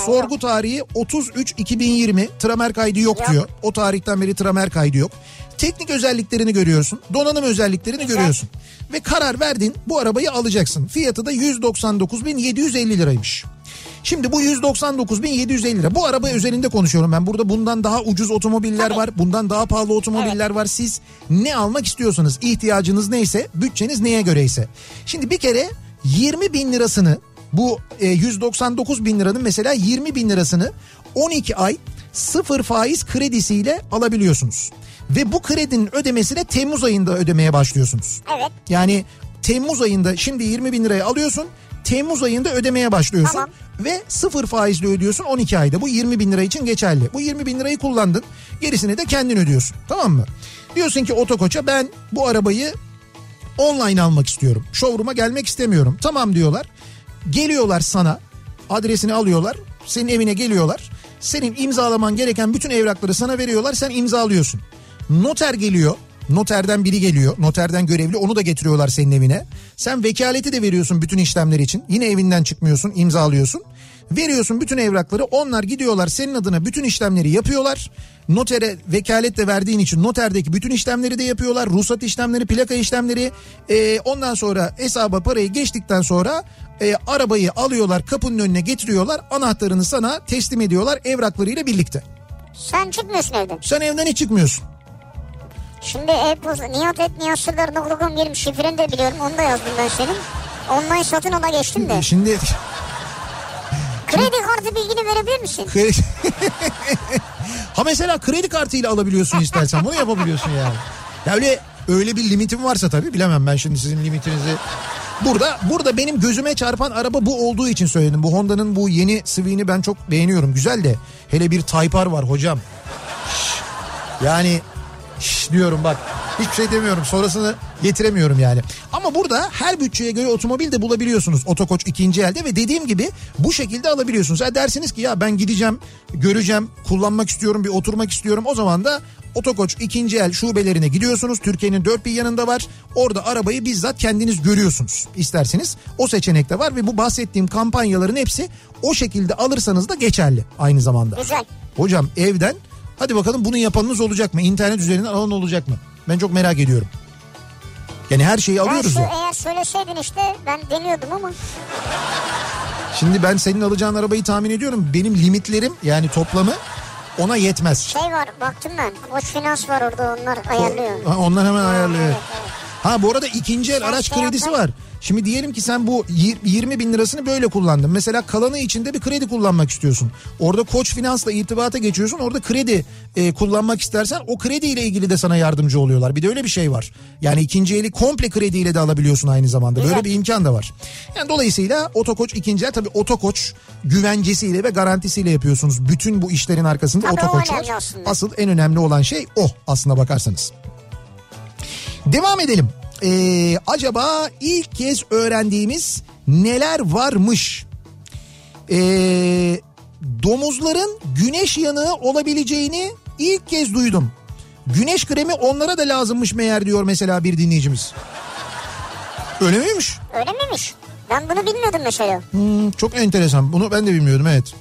Sorgu tarihi 33-2020. Tramer kaydı yok, Yok. diyor. O tarihten beri tramer kaydı yok. Teknik özelliklerini görüyorsun. Donanım özelliklerini görüyorsun. Ve karar verdin bu arabayı alacaksın. Fiyatı da 199.750 liraymış. Şimdi bu 199.750 lira. Bu araba üzerinde konuşuyorum ben. Burada bundan daha ucuz otomobiller var. Bundan daha pahalı otomobiller var. Siz ne almak istiyorsanız, ihtiyacınız neyse, bütçeniz neye göreyse. Şimdi bir kere 20 bin lirasını bu e, 199 bin liranın mesela 20 bin lirasını 12 ay sıfır faiz kredisiyle alabiliyorsunuz. Ve bu kredinin ödemesine Temmuz ayında ödemeye başlıyorsunuz. Evet. Yani Temmuz ayında şimdi 20 bin liraya alıyorsun. Temmuz ayında ödemeye başlıyorsun. Tamam. Ve sıfır faizle ödüyorsun 12 ayda. Bu 20 bin lira için geçerli. Bu 20 bin lirayı kullandın. Gerisini de kendin ödüyorsun. Tamam mı? Diyorsun ki otokoça ben bu arabayı online almak istiyorum. Showroom'a gelmek istemiyorum. Tamam diyorlar. Geliyorlar sana. Adresini alıyorlar. Senin evine geliyorlar. Senin imzalaman gereken bütün evrakları sana veriyorlar. Sen imzalıyorsun. Noter geliyor. Noterden biri geliyor. Noterden görevli onu da getiriyorlar senin evine. Sen vekaleti de veriyorsun bütün işlemler için. Yine evinden çıkmıyorsun, imzalıyorsun. Veriyorsun bütün evrakları. Onlar gidiyorlar senin adına bütün işlemleri yapıyorlar. Notere vekalet de verdiğin için noterdeki bütün işlemleri de yapıyorlar. Ruhsat işlemleri, plaka işlemleri. Ee, ondan sonra hesaba parayı geçtikten sonra e, arabayı alıyorlar kapının önüne getiriyorlar. Anahtarını sana teslim ediyorlar evraklarıyla birlikte. Sen çıkmıyorsun evden. Sen evden hiç çıkmıyorsun. Şimdi e-posta nihatetnihatsırlar.com girmiş şifreni de biliyorum onu da yazdım ben senin. Online satın ala geçtim de. Şimdi Kredi kartı bilgini verebilir misin? ha mesela kredi kartıyla alabiliyorsun istersen bunu yapabiliyorsun yani. Ya öyle öyle bir limitim varsa tabii bilemem ben şimdi sizin limitinizi. Burada burada benim gözüme çarpan araba bu olduğu için söyledim. Bu Honda'nın bu yeni Civic'ini ben çok beğeniyorum. Güzel de hele bir Type R var hocam. Yani şş diyorum bak hiçbir şey demiyorum sonrasını getiremiyorum yani. Ama burada her bütçeye göre otomobil de bulabiliyorsunuz Otokoç ikinci elde ve dediğim gibi bu şekilde alabiliyorsunuz. Ha dersiniz ki ya ben gideceğim göreceğim kullanmak istiyorum bir oturmak istiyorum o zaman da Otokoç ikinci el şubelerine gidiyorsunuz. Türkiye'nin dört bir yanında var. Orada arabayı bizzat kendiniz görüyorsunuz isterseniz. O seçenek de var ve bu bahsettiğim kampanyaların hepsi o şekilde alırsanız da geçerli aynı zamanda. Güzel. Hocam evden hadi bakalım bunu yapanınız olacak mı? İnternet üzerinden alan olacak mı? Ben çok merak ediyorum. Yani her şeyi Ben alıyoruz şu, ya. eğer söyleseydin işte ben deniyordum ama. Şimdi ben senin alacağın arabayı tahmin ediyorum. Benim limitlerim yani toplamı ona yetmez. Şey var baktım ben. Koç Finans var orada onlar ayarlıyor. Ha, Onlar hemen ayarlıyor. evet, Ha bu arada ikinci el Sen araç şey kredisi var. Şimdi diyelim ki sen bu yir- 20 bin lirasını böyle kullandın. Mesela kalanı içinde bir kredi kullanmak istiyorsun. Orada Koç Finans'la irtibata geçiyorsun. Orada kredi e, kullanmak istersen o krediyle ilgili de sana yardımcı oluyorlar. Bir de öyle bir şey var. Yani ikinci eli komple krediyle de alabiliyorsun aynı zamanda. Böyle bir imkan da var. Yani dolayısıyla Otokoç ikinci el tabii Otokoç güvencesiyle ve garantisiyle yapıyorsunuz. Bütün bu işlerin arkasında Tabii Otokoç var. Asıl en önemli olan şey o aslına bakarsanız. Devam edelim. Ee, acaba ilk kez öğrendiğimiz neler varmış? Ee, domuzların güneş yanığı olabileceğini ilk kez duydum. Güneş kremi onlara da lazımmış meğer diyor mesela bir dinleyicimiz. Öyle miymiş? Öyle miymiş? Ben bunu bilmiyordum mesela. Hmm, çok enteresan. Bunu ben de bilmiyordum evet.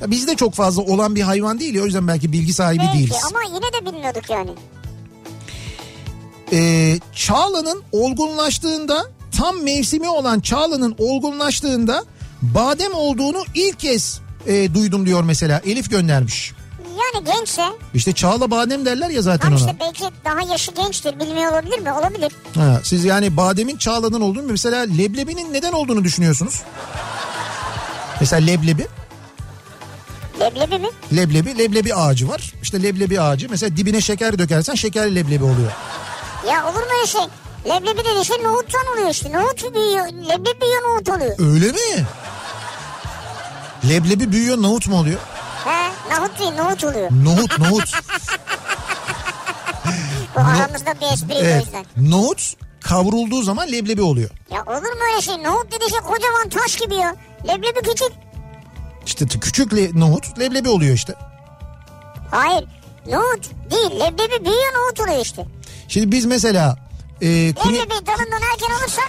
Ya bizde çok fazla olan bir hayvan değil ya o yüzden belki bilgi sahibi Belki değiliz. ama yine de bilmiyorduk yani. Ee, Çağla'nın olgunlaştığında tam mevsimi olan Çağla'nın olgunlaştığında badem olduğunu ilk kez e, duydum diyor mesela Elif göndermiş. Yani gençse İşte Çağla badem derler ya zaten ona. işte belki daha yaşı gençtir bilmiyor olabilir mi? Olabilir. Ha, siz yani bademin Çağla'nın olduğunu mesela leblebinin neden olduğunu düşünüyorsunuz? Mesela leblebi, Leblebi mi? leblebi, leblebi ağacı var. İşte leblebi ağacı mesela dibine şeker dökersen şekerli leblebi oluyor. Ya olur mu öyle şey? Leblebi dediğin şey nohuttan oluyor işte. Nohut büyüyor. Leblebi büyüyor nohut oluyor. Öyle mi? Leblebi büyüyor nohut mu oluyor? He nohut değil nohut oluyor. Nohut nohut. Bu aramızda bir espri o Evet. yüzden. Nohut kavrulduğu zaman leblebi oluyor. Ya olur mu öyle şey? Nohut dediğin şey kocaman taş gibi ya. Leblebi küçük. İşte küçük le- nohut leblebi oluyor işte. Hayır. Nohut değil. Leblebi büyüyor nohut oluyor işte. Şimdi biz mesela e, kuru, Leblebi dalından erken alırsan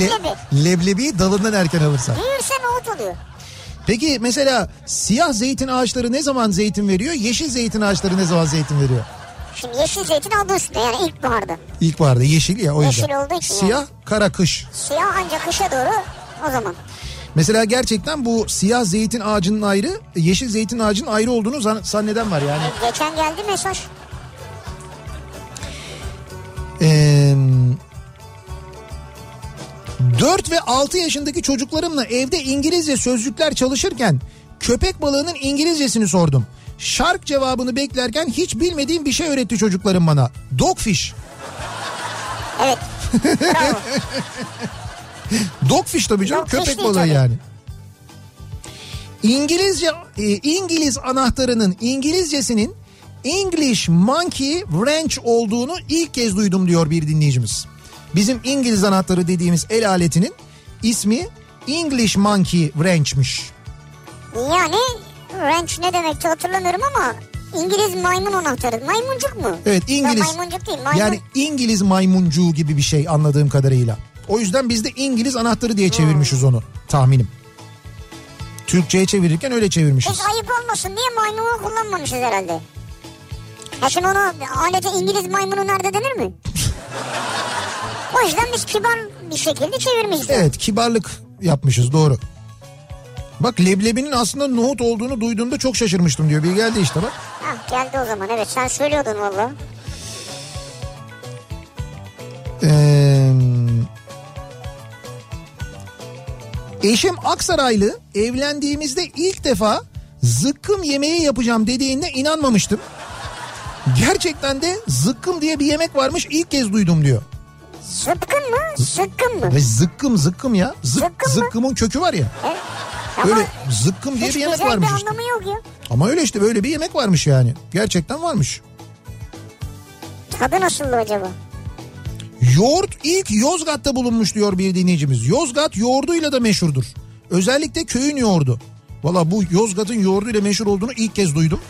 le- leblebi. leblebiyi dalından erken alırsan. Büyürse nohut oluyor. Peki mesela siyah zeytin ağaçları ne zaman zeytin veriyor? Yeşil zeytin ağaçları ne zaman zeytin veriyor? Şimdi yeşil zeytin adı üstünde yani ilkbaharda. İlkbaharda yeşil ya o yüzden. Yeşil olduğu için Siyah yani. kara kış. Siyah ancak kışa doğru o zaman. Mesela gerçekten bu siyah zeytin ağacının ayrı, yeşil zeytin ağacının ayrı olduğunu zan- zanneden var yani. Geçen geldi mesaj. Ee, 4 ve 6 yaşındaki çocuklarımla evde İngilizce sözlükler çalışırken köpek balığının İngilizcesini sordum. Shark cevabını beklerken hiç bilmediğim bir şey öğretti çocuklarım bana. Dogfish. Evet. Dogfish tabii canım Dogfish köpek balığı tabii. yani. İngilizce e, İngiliz anahtarının İngilizcesinin English Monkey Wrench olduğunu ilk kez duydum diyor bir dinleyicimiz. Bizim İngiliz anahtarı dediğimiz el aletinin ismi English Monkey Wrench'miş. Yani wrench ne demekti hatırlamıyorum ama İngiliz maymun anahtarı. Maymuncuk mu? Evet İngiliz. Ya maymuncuk değil. Maymun. Yani İngiliz maymuncuğu gibi bir şey anladığım kadarıyla. O yüzden biz de İngiliz anahtarı diye çevirmişiz onu tahminim. Türkçe'ye çevirirken öyle çevirmişiz. Biz ayıp olmasın diye maymunu kullanmamışız herhalde. Ya şimdi onu alete İngiliz maymunu nerede denir mi? o yüzden biz kibar bir şekilde çevirmişiz. Evet kibarlık yapmışız doğru. Bak leblebinin aslında nohut olduğunu duyduğumda çok şaşırmıştım diyor. Bir geldi işte bak. Hah, geldi o zaman evet sen söylüyordun valla. Ee, eşim Aksaraylı evlendiğimizde ilk defa zıkkım yemeği yapacağım dediğinde inanmamıştım. Gerçekten de zıkkım diye bir yemek varmış ilk kez duydum diyor. Zıpkın mı? Zıkkın mı? Ve zıkkım zıkkım ya. Zık, Zıkkım mı? zıkkımın kökü var ya. Evet. Ama Böyle zıkkım diye bir yemek varmış bir işte. anlamı yok ya. Ama öyle işte böyle bir yemek varmış yani. Gerçekten varmış. Tadı nasıldı acaba? Yoğurt ilk Yozgat'ta bulunmuş diyor bir dinleyicimiz. Yozgat yoğurduyla da meşhurdur. Özellikle köyün yoğurdu. Valla bu Yozgat'ın yoğurduyla meşhur olduğunu ilk kez duydum.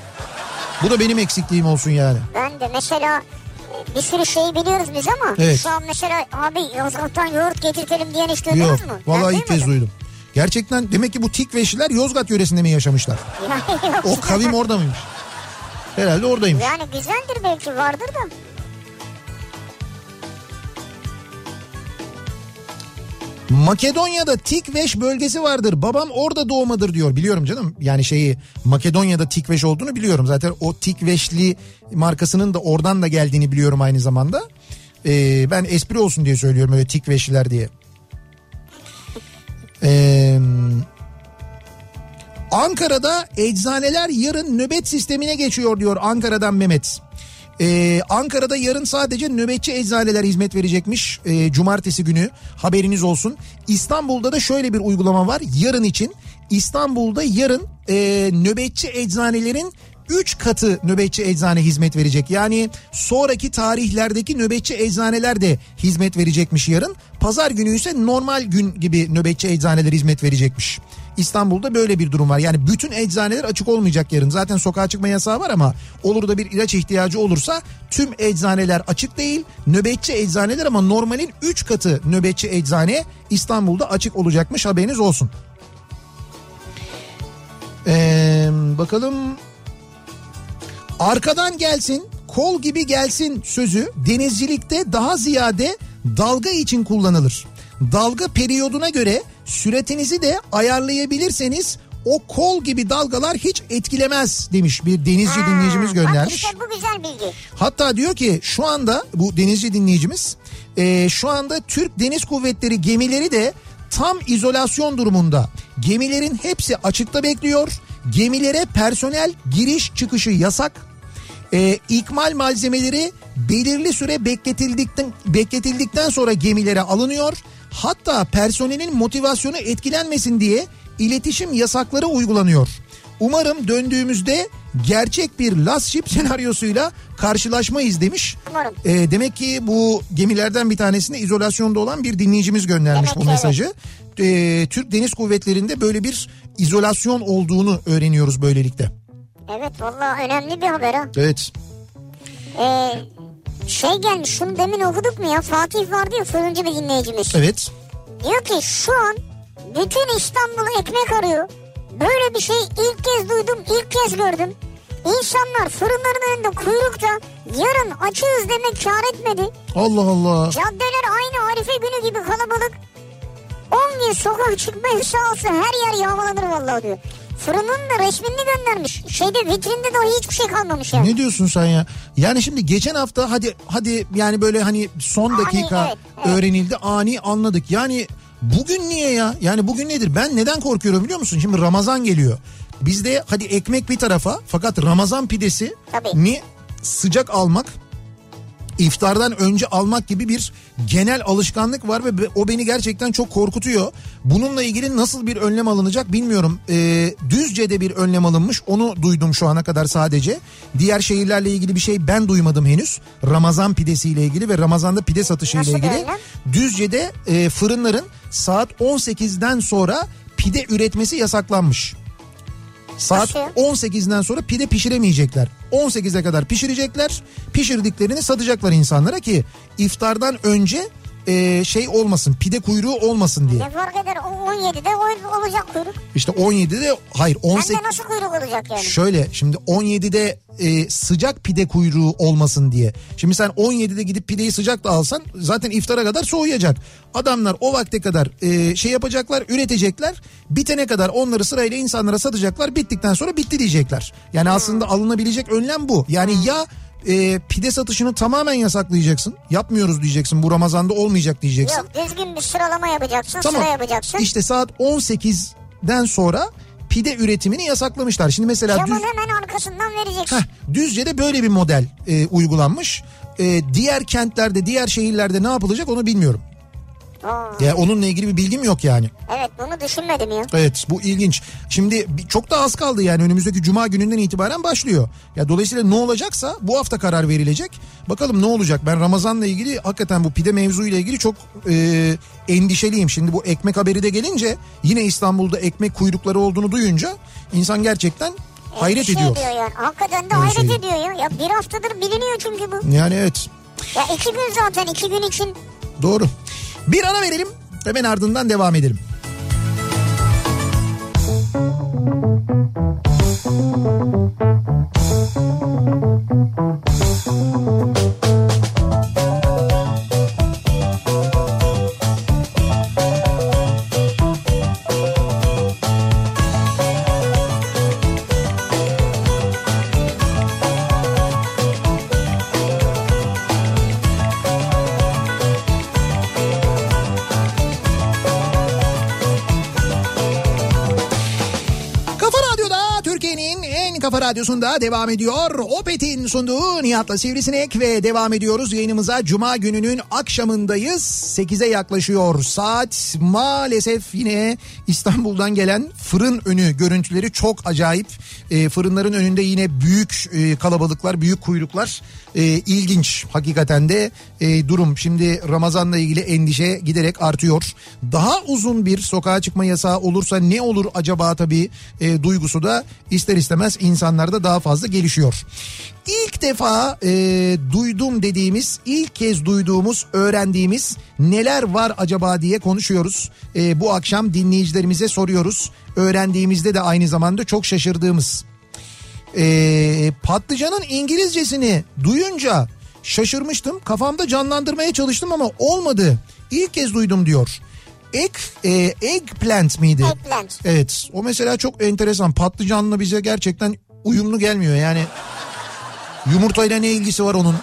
Bu da benim eksikliğim olsun yani. Ben de mesela e, bir sürü şeyi biliyoruz biz ama Evet. şu an mesela abi Yozgat'tan yoğurt getirtelim diyen hiç duydunuz Yok mu? Ben valla ilk kez duydum. Gerçekten demek ki bu tikveşliler Yozgat yöresinde mi yaşamışlar? O kavim orada mıymış? Herhalde oradaymış. Yani güzeldir belki vardır da. Makedonya'da Tikveş bölgesi vardır. Babam orada doğmadır diyor. Biliyorum canım. Yani şeyi Makedonya'da Tikveş olduğunu biliyorum. Zaten o Tikveşli markasının da oradan da geldiğini biliyorum aynı zamanda. Ee, ben espri olsun diye söylüyorum öyle tik veşiler diye. Ee, Ankara'da eczaneler yarın nöbet sistemine geçiyor diyor Ankara'dan Mehmet. Ee, Ankara'da yarın sadece nöbetçi eczaneler hizmet verecekmiş ee, cumartesi günü haberiniz olsun. İstanbul'da da şöyle bir uygulama var yarın için. İstanbul'da yarın e, nöbetçi eczanelerin 3 katı nöbetçi eczane hizmet verecek. Yani sonraki tarihlerdeki nöbetçi eczaneler de hizmet verecekmiş yarın. Pazar günü ise normal gün gibi nöbetçi eczaneler hizmet verecekmiş. İstanbul'da böyle bir durum var. Yani bütün eczaneler açık olmayacak yarın. Zaten sokağa çıkma yasağı var ama olur da bir ilaç ihtiyacı olursa tüm eczaneler açık değil. Nöbetçi eczaneler ama normalin 3 katı nöbetçi eczane İstanbul'da açık olacakmış haberiniz olsun. Ee, bakalım arkadan gelsin kol gibi gelsin sözü denizcilikte daha ziyade dalga için kullanılır. Dalga periyoduna göre süratinizi de ayarlayabilirseniz o kol gibi dalgalar hiç etkilemez demiş bir denizci Ha, dinleyicimiz Bak göndermiş. işte bu güzel bilgi. Hatta diyor ki şu anda bu denizci dinleyicimiz e, şu anda Türk Deniz Kuvvetleri gemileri de tam izolasyon durumunda. Gemilerin hepsi açıkta bekliyor. Gemilere personel giriş çıkışı yasak. E, ikmal malzemeleri belirli süre bekletildikten, bekletildikten sonra gemilere alınıyor. Hatta personelin motivasyonu etkilenmesin diye iletişim yasakları uygulanıyor. Umarım döndüğümüzde gerçek bir last ship senaryosuyla karşılaşmayız demiş. Umarım. E, demek ki bu gemilerden bir tanesinde izolasyonda olan bir dinleyicimiz göndermiş Evet, bu mesajı. E, Türk Deniz Kuvvetleri'nde böyle bir izolasyon olduğunu öğreniyoruz böylelikle. Evet valla önemli bir haber ha. Evet. Ee, şey gelmiş şunu demin okuduk mu ya Fatih vardı ya fırıncı bir dinleyicimiz. Evet. Diyor ki şu an bütün İstanbul ekmek arıyor. Böyle bir şey ilk kez duydum ilk kez gördüm. İnsanlar fırınların önünde kuyrukta yarın açığız demek kar etmedi. Allah Allah. Caddeler aynı Arife günü gibi kalabalık. 10 gün sokağa çıkma yasağı olsa her yer yağmalanır vallahi diyor. Fırının da resmini göndermiş. Şeyde vitrinde dahi hiçbir şey kalmamış yani. Ne diyorsun sen ya? Yani şimdi geçen hafta hadi hadi yani böyle hani son Ani, dakika evet, evet. öğrenildi ani anladık. Yani bugün niye ya? Yani bugün nedir? Ben neden korkuyorum biliyor musun? Şimdi Ramazan geliyor. Bizde hadi ekmek bir tarafa fakat Ramazan pidesi Tabii. ni sıcak almak iftardan önce almak gibi bir genel alışkanlık var ve o beni gerçekten çok korkutuyor. Bununla ilgili nasıl bir önlem alınacak bilmiyorum. Ee, Düzce'de bir önlem alınmış onu duydum şu ana kadar sadece. Diğer şehirlerle ilgili bir şey ben duymadım henüz. Ramazan pidesiyle ilgili ve Ramazan'da pide satışıyla Nasıl bir ilgili. Düzce'de e, fırınların saat 18'den sonra pide üretmesi yasaklanmış. Saat Nasıl? 18'den sonra pide pişiremeyecekler. 18'e kadar pişirecekler. Pişirdiklerini satacaklar insanlara ki iftardan önce e, şey olmasın pide kuyruğu olmasın diye. Ne fark eder o 17'de o- olacak kuyruk. İşte 17'de hayır Hem 18 de nasıl kuyruk olacak yani? Şöyle şimdi 17'de e, sıcak pide kuyruğu olmasın diye. Şimdi sen 17'de gidip pideyi sıcak da alsan zaten iftara kadar soğuyacak. Adamlar o vakte kadar e, şey yapacaklar, üretecekler. Bitene kadar onları sırayla insanlara satacaklar. Bittikten sonra bitti diyecekler. Yani aslında alınabilecek önlem bu. Yani ya e, pide satışını tamamen yasaklayacaksın. Yapmıyoruz diyeceksin. Bu Ramazan'da olmayacak diyeceksin. Yok düzgün bir sıralama yapacaksın Tamam. sıra yapacaksın. İşte saat 18'den sonra pide üretimini yasaklamışlar. Şimdi mesela Camın düz... hemen arkasından vereceksin. Heh, Düzce'de böyle bir model e, uygulanmış. E, diğer kentlerde, diğer şehirlerde ne yapılacak onu bilmiyorum. Ya onunla ilgili bir bilgim yok yani. evet bunu düşünmedim ya. Evet bu ilginç. Şimdi çok da az kaldı yani önümüzdeki cuma gününden itibaren başlıyor. Ya dolayısıyla ne olacaksa bu hafta karar verilecek. Bakalım ne olacak? Ben Ramazan'la ilgili hakikaten bu pide mevzuyla ilgili çok e, endişeliyim. Şimdi bu ekmek haberi de gelince yine İstanbul'da ekmek kuyrukları olduğunu duyunca insan gerçekten hayret şey ediyor. diyor yani. Hakikaten de Öyle hayret şey. ediyor ya. Ya bir haftadır biliniyor çünkü bu. Yani evet Ya iki gün zaten iki gün için doğru. Bir ara verelim hemen ardından devam edelim. Radyosu'nda devam ediyor. Opet'in sunduğu Nihat'la Sivrisinek ve devam ediyoruz yayınımıza. Cuma gününün akşamındayız. 8'e yaklaşıyor saat. Maalesef yine İstanbul'dan gelen fırın önü görüntüleri çok acayip. E, fırınların önünde yine büyük e, kalabalıklar, büyük kuyruklar. E, ilginç hakikaten de e, durum. Şimdi Ramazan'la ilgili endişe giderek artıyor. Daha uzun bir sokağa çıkma yasağı olursa ne olur acaba tabii e, duygusu da ister istemez insanlarda daha fazla gelişiyor. İlk defa e, duydum dediğimiz, ilk kez duyduğumuz, öğrendiğimiz neler var acaba diye konuşuyoruz. E, bu akşam dinleyicilerimize soruyoruz. Öğrendiğimizde de aynı zamanda çok şaşırdığımız. E, patlıcanın İngilizcesini duyunca şaşırmıştım. Kafamda canlandırmaya çalıştım ama olmadı. İlk kez duydum diyor. Egg, e, eggplant miydi? Eggplant. Evet o mesela çok enteresan patlıcanla bize gerçekten uyumlu gelmiyor yani. Yumurtayla ne ilgisi var onun?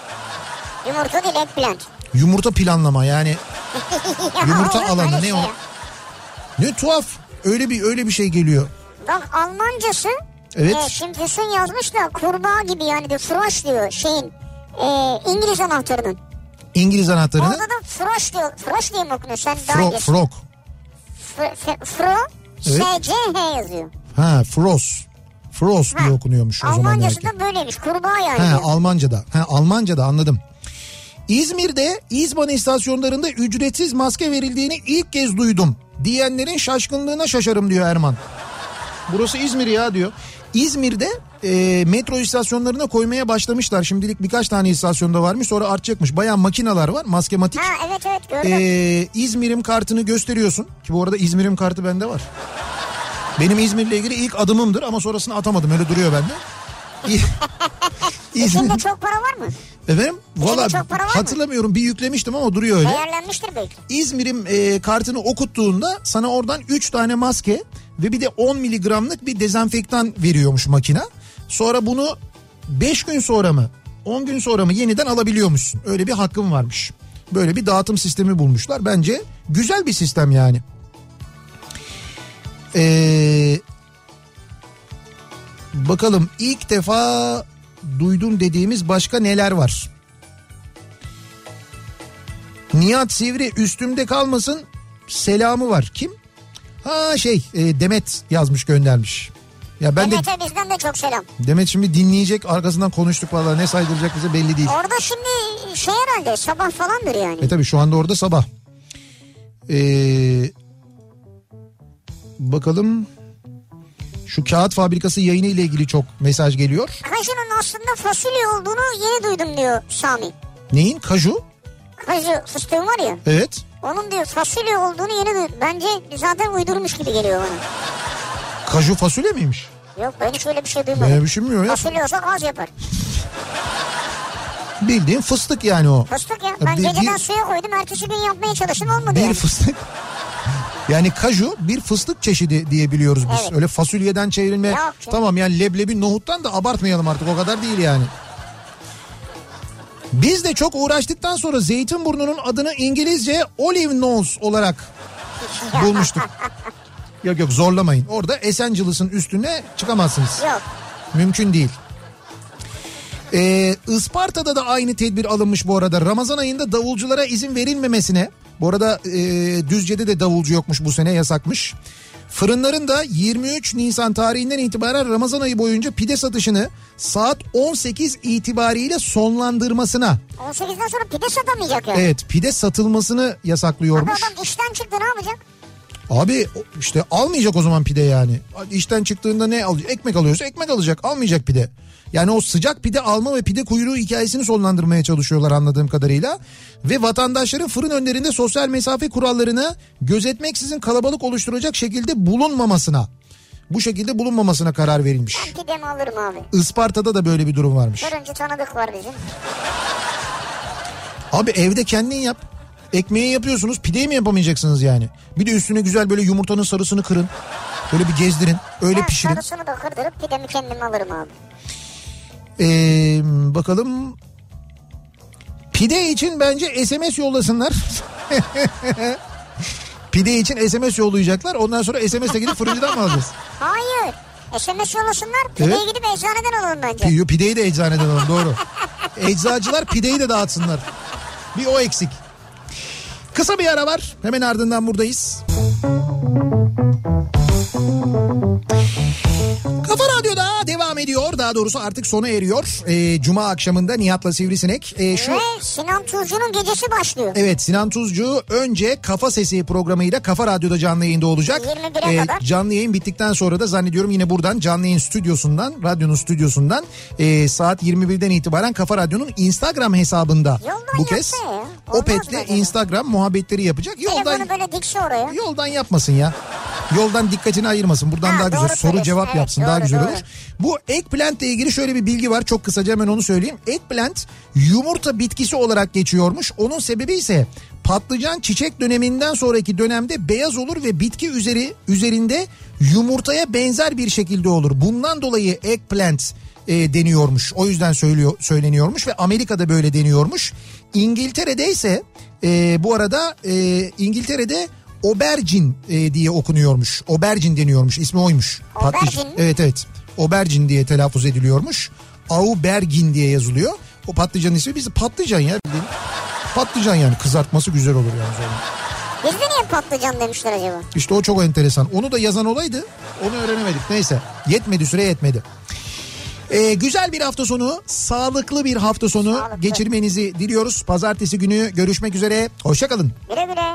Yumurta değil eggplant. Yumurta planlama yani yumurta alanı ne şey o? ya? Ne tuhaf öyle bir öyle bir şey geliyor. Bak Almancası Evet. e, şimdi Füsun yazmış da kurbağa gibi yani diyor. Froş diyor şeyin e, İngiliz anahtarının. İngiliz anahtarını Orada da Froş diyor. Froş diye mi okunuyor? Sen daha frog. Fro, fe- fro Evet. S-C-H yazıyor. Ha frost. Frost diye Ha, okunuyormuş o zaman Almancası demek ki. da böyleymiş. Kurbağa yani. Ha diyor. Almanca'da. Ha Almanca'da anladım. İzmir'de İzban istasyonlarında ücretsiz maske verildiğini ilk kez duydum. Diyenlerin şaşkınlığına şaşarım diyor Erman. Burası İzmir ya diyor. İzmir'de e, metro istasyonlarına koymaya başlamışlar. Şimdilik birkaç tane istasyonda varmış sonra artacakmış. Bayağı makineler var maskematik. Ha evet evet gördüm. Ee, İzmir'im kartını gösteriyorsun. Ki bu arada İzmir'im kartı bende var. Benim İzmir'le ilgili ilk adımımdır ama sonrasını atamadım öyle duruyor bende. İzmir. İçinde çok para var mı? Efendim? Valla var mı? hatırlamıyorum bir yüklemiştim ama duruyor öyle. Değerlenmiştir belki. İzmir'im e, kartını okuttuğunda sana oradan 3 tane maske ve bir de 10 miligramlık bir dezenfektan veriyormuş makina. Sonra bunu 5 gün sonra mı 10 gün sonra mı yeniden alabiliyormuşsun. Öyle bir hakkın varmış. Böyle bir dağıtım sistemi bulmuşlar. Bence güzel bir sistem yani. Ee, bakalım ilk defa duydum dediğimiz başka neler var? Nihat Sivri üstümde kalmasın selamı var. Kim? Ha şey e, Demet yazmış göndermiş. Ya ben de Demet'e bizden de çok selam. Demet şimdi dinleyecek arkasından konuştuk vallahi ne saydıracak bize belli değil. Orada şimdi şey herhalde sabah falandır yani. E tabi şu anda orada sabah. Ee, bakalım şu kağıt fabrikası yayını ile ilgili çok mesaj geliyor. Kajunun aslında fasulye olduğunu yeni duydum diyor Sami. Neyin? Kaju? Kaju fıstığın var ya. Evet. Onun diyor fasulye olduğunu yeni duydum. Bence zaten uydurmuş gibi geliyor bana. Kaju fasulye miymiş? Yok ben hiç öyle bir şey duymadım. Ben düşünmüyorum ya. Fasulye olsa gaz yapar. Bildiğin fıstık yani o. Fıstık ya. Ben bir- geceden bir- suya koydum. Ertesi gün yapmaya çalıştım olmadı Bir yani. fıstık. Yani kaju bir fıstık çeşidi diye biliyoruz biz. Evet. Öyle fasulyeden çevrilme. Yok. Tamam yani leblebi nohuttan da abartmayalım artık o kadar değil yani. Biz de çok uğraştıktan sonra Zeytinburnu'nun adını İngilizce Olive Nose olarak bulmuştuk. Yok yok zorlamayın. Orada Esencilis'in üstüne çıkamazsınız. Yok. Mümkün değil. Ee, Isparta'da da aynı tedbir alınmış bu arada. Ramazan ayında davulculara izin verilmemesine. Bu arada e, Düzce'de de davulcu yokmuş bu sene yasakmış. Fırınların da 23 Nisan tarihinden itibaren Ramazan ayı boyunca pide satışını saat 18 itibariyle sonlandırmasına. 18'den sonra pide satamayacak yani. Evet pide satılmasını Abi yasaklıyormuş. adam işten çıktı ne yapacak? Abi işte almayacak o zaman pide yani. İşten çıktığında ne alacak? Ekmek alıyorsa ekmek alacak. Almayacak pide. Yani o sıcak pide alma ve pide kuyruğu hikayesini sonlandırmaya çalışıyorlar anladığım kadarıyla. Ve vatandaşların fırın önlerinde sosyal mesafe kurallarını gözetmeksizin kalabalık oluşturacak şekilde bulunmamasına. Bu şekilde bulunmamasına karar verilmiş. Ben pidemi alırım abi. Isparta'da da böyle bir durum varmış. Fırıncı tanıdık var bizim. Abi evde kendin yap. Ekmeği yapıyorsunuz pideyi mi yapamayacaksınız yani? Bir de üstüne güzel böyle yumurtanın sarısını kırın. Böyle bir gezdirin. Öyle Ben pişirin. sarısını da kırdırıp pidemi kendim alırım abi. Ee, bakalım. Pide için bence SMS yollasınlar. Pide için SMS yollayacaklar. Ondan sonra SMS'le gidip fırıncıdan mı alacağız? Hayır. SMS yollasınlar. Pideye Evet. gidip eczaneden alalım bence. Pi- Pideyi de eczaneden alın doğru. Eczacılar pideyi de dağıtsınlar. Bir o eksik. Kısa bir ara var. Hemen ardından buradayız. Kafa devam ediyor. Daha doğrusu artık sona eriyor. Ee, Cuma akşamında Nihat'la Sivrisinek. Ee, şu... Ve Sinan Tuzcu'nun gecesi başlıyor. Evet Sinan Tuzcu önce Kafa Sesi programıyla Kafa Radyo'da canlı yayında olacak. 21'e kadar. Canlı yayın bittikten sonra da zannediyorum yine buradan canlı yayın stüdyosundan, radyonun stüdyosundan e, saat 21'den itibaren Kafa Radyo'nun Instagram hesabında Yoldan bu kez ya. Opet'le? Instagram muhabbetleri yapacak. Yoldan Telefonu böyle dikse oraya. Yoldan yapmasın ya. Yoldan dikkatini ayırmasın. Buradan Ha, daha güzel doğru soru söylüyorsun. cevap Evet, yapsın. daha doğru, güzel doğru. olur. Bu eggplant ile ilgili şöyle bir bilgi var. Çok kısaca hemen onu söyleyeyim. Eggplant yumurta bitkisi olarak geçiyormuş. Onun sebebi ise patlıcan çiçek döneminden sonraki dönemde beyaz olur ve bitki üzeri üzerinde yumurtaya benzer bir şekilde olur. Bundan dolayı eggplant e, deniyormuş. O yüzden söylüyor söyleniyormuş ve Amerika'da böyle deniyormuş. İngiltere'de ise e, bu arada e, İngiltere'de Obercin e, diye okunuyormuş. Obercin deniyormuş. İsmi oymuş. Aubergine Patlıcan-? Evet evet. Obercin diye telaffuz ediliyormuş. Aubergin diye yazılıyor. O patlıcanın ismi biz patlıcan ya. Patlıcan yani kızartması güzel olur yani. Bizde niye patlıcan demişler acaba? İşte o çok enteresan. Onu da yazan olaydı. Onu öğrenemedik. Neyse. Yetmedi süre yetmedi. Ee, güzel bir hafta sonu, sağlıklı bir hafta sonu Sağlıklı. geçirmenizi diliyoruz. Pazartesi günü görüşmek üzere. Hoşçakalın. Güle güle.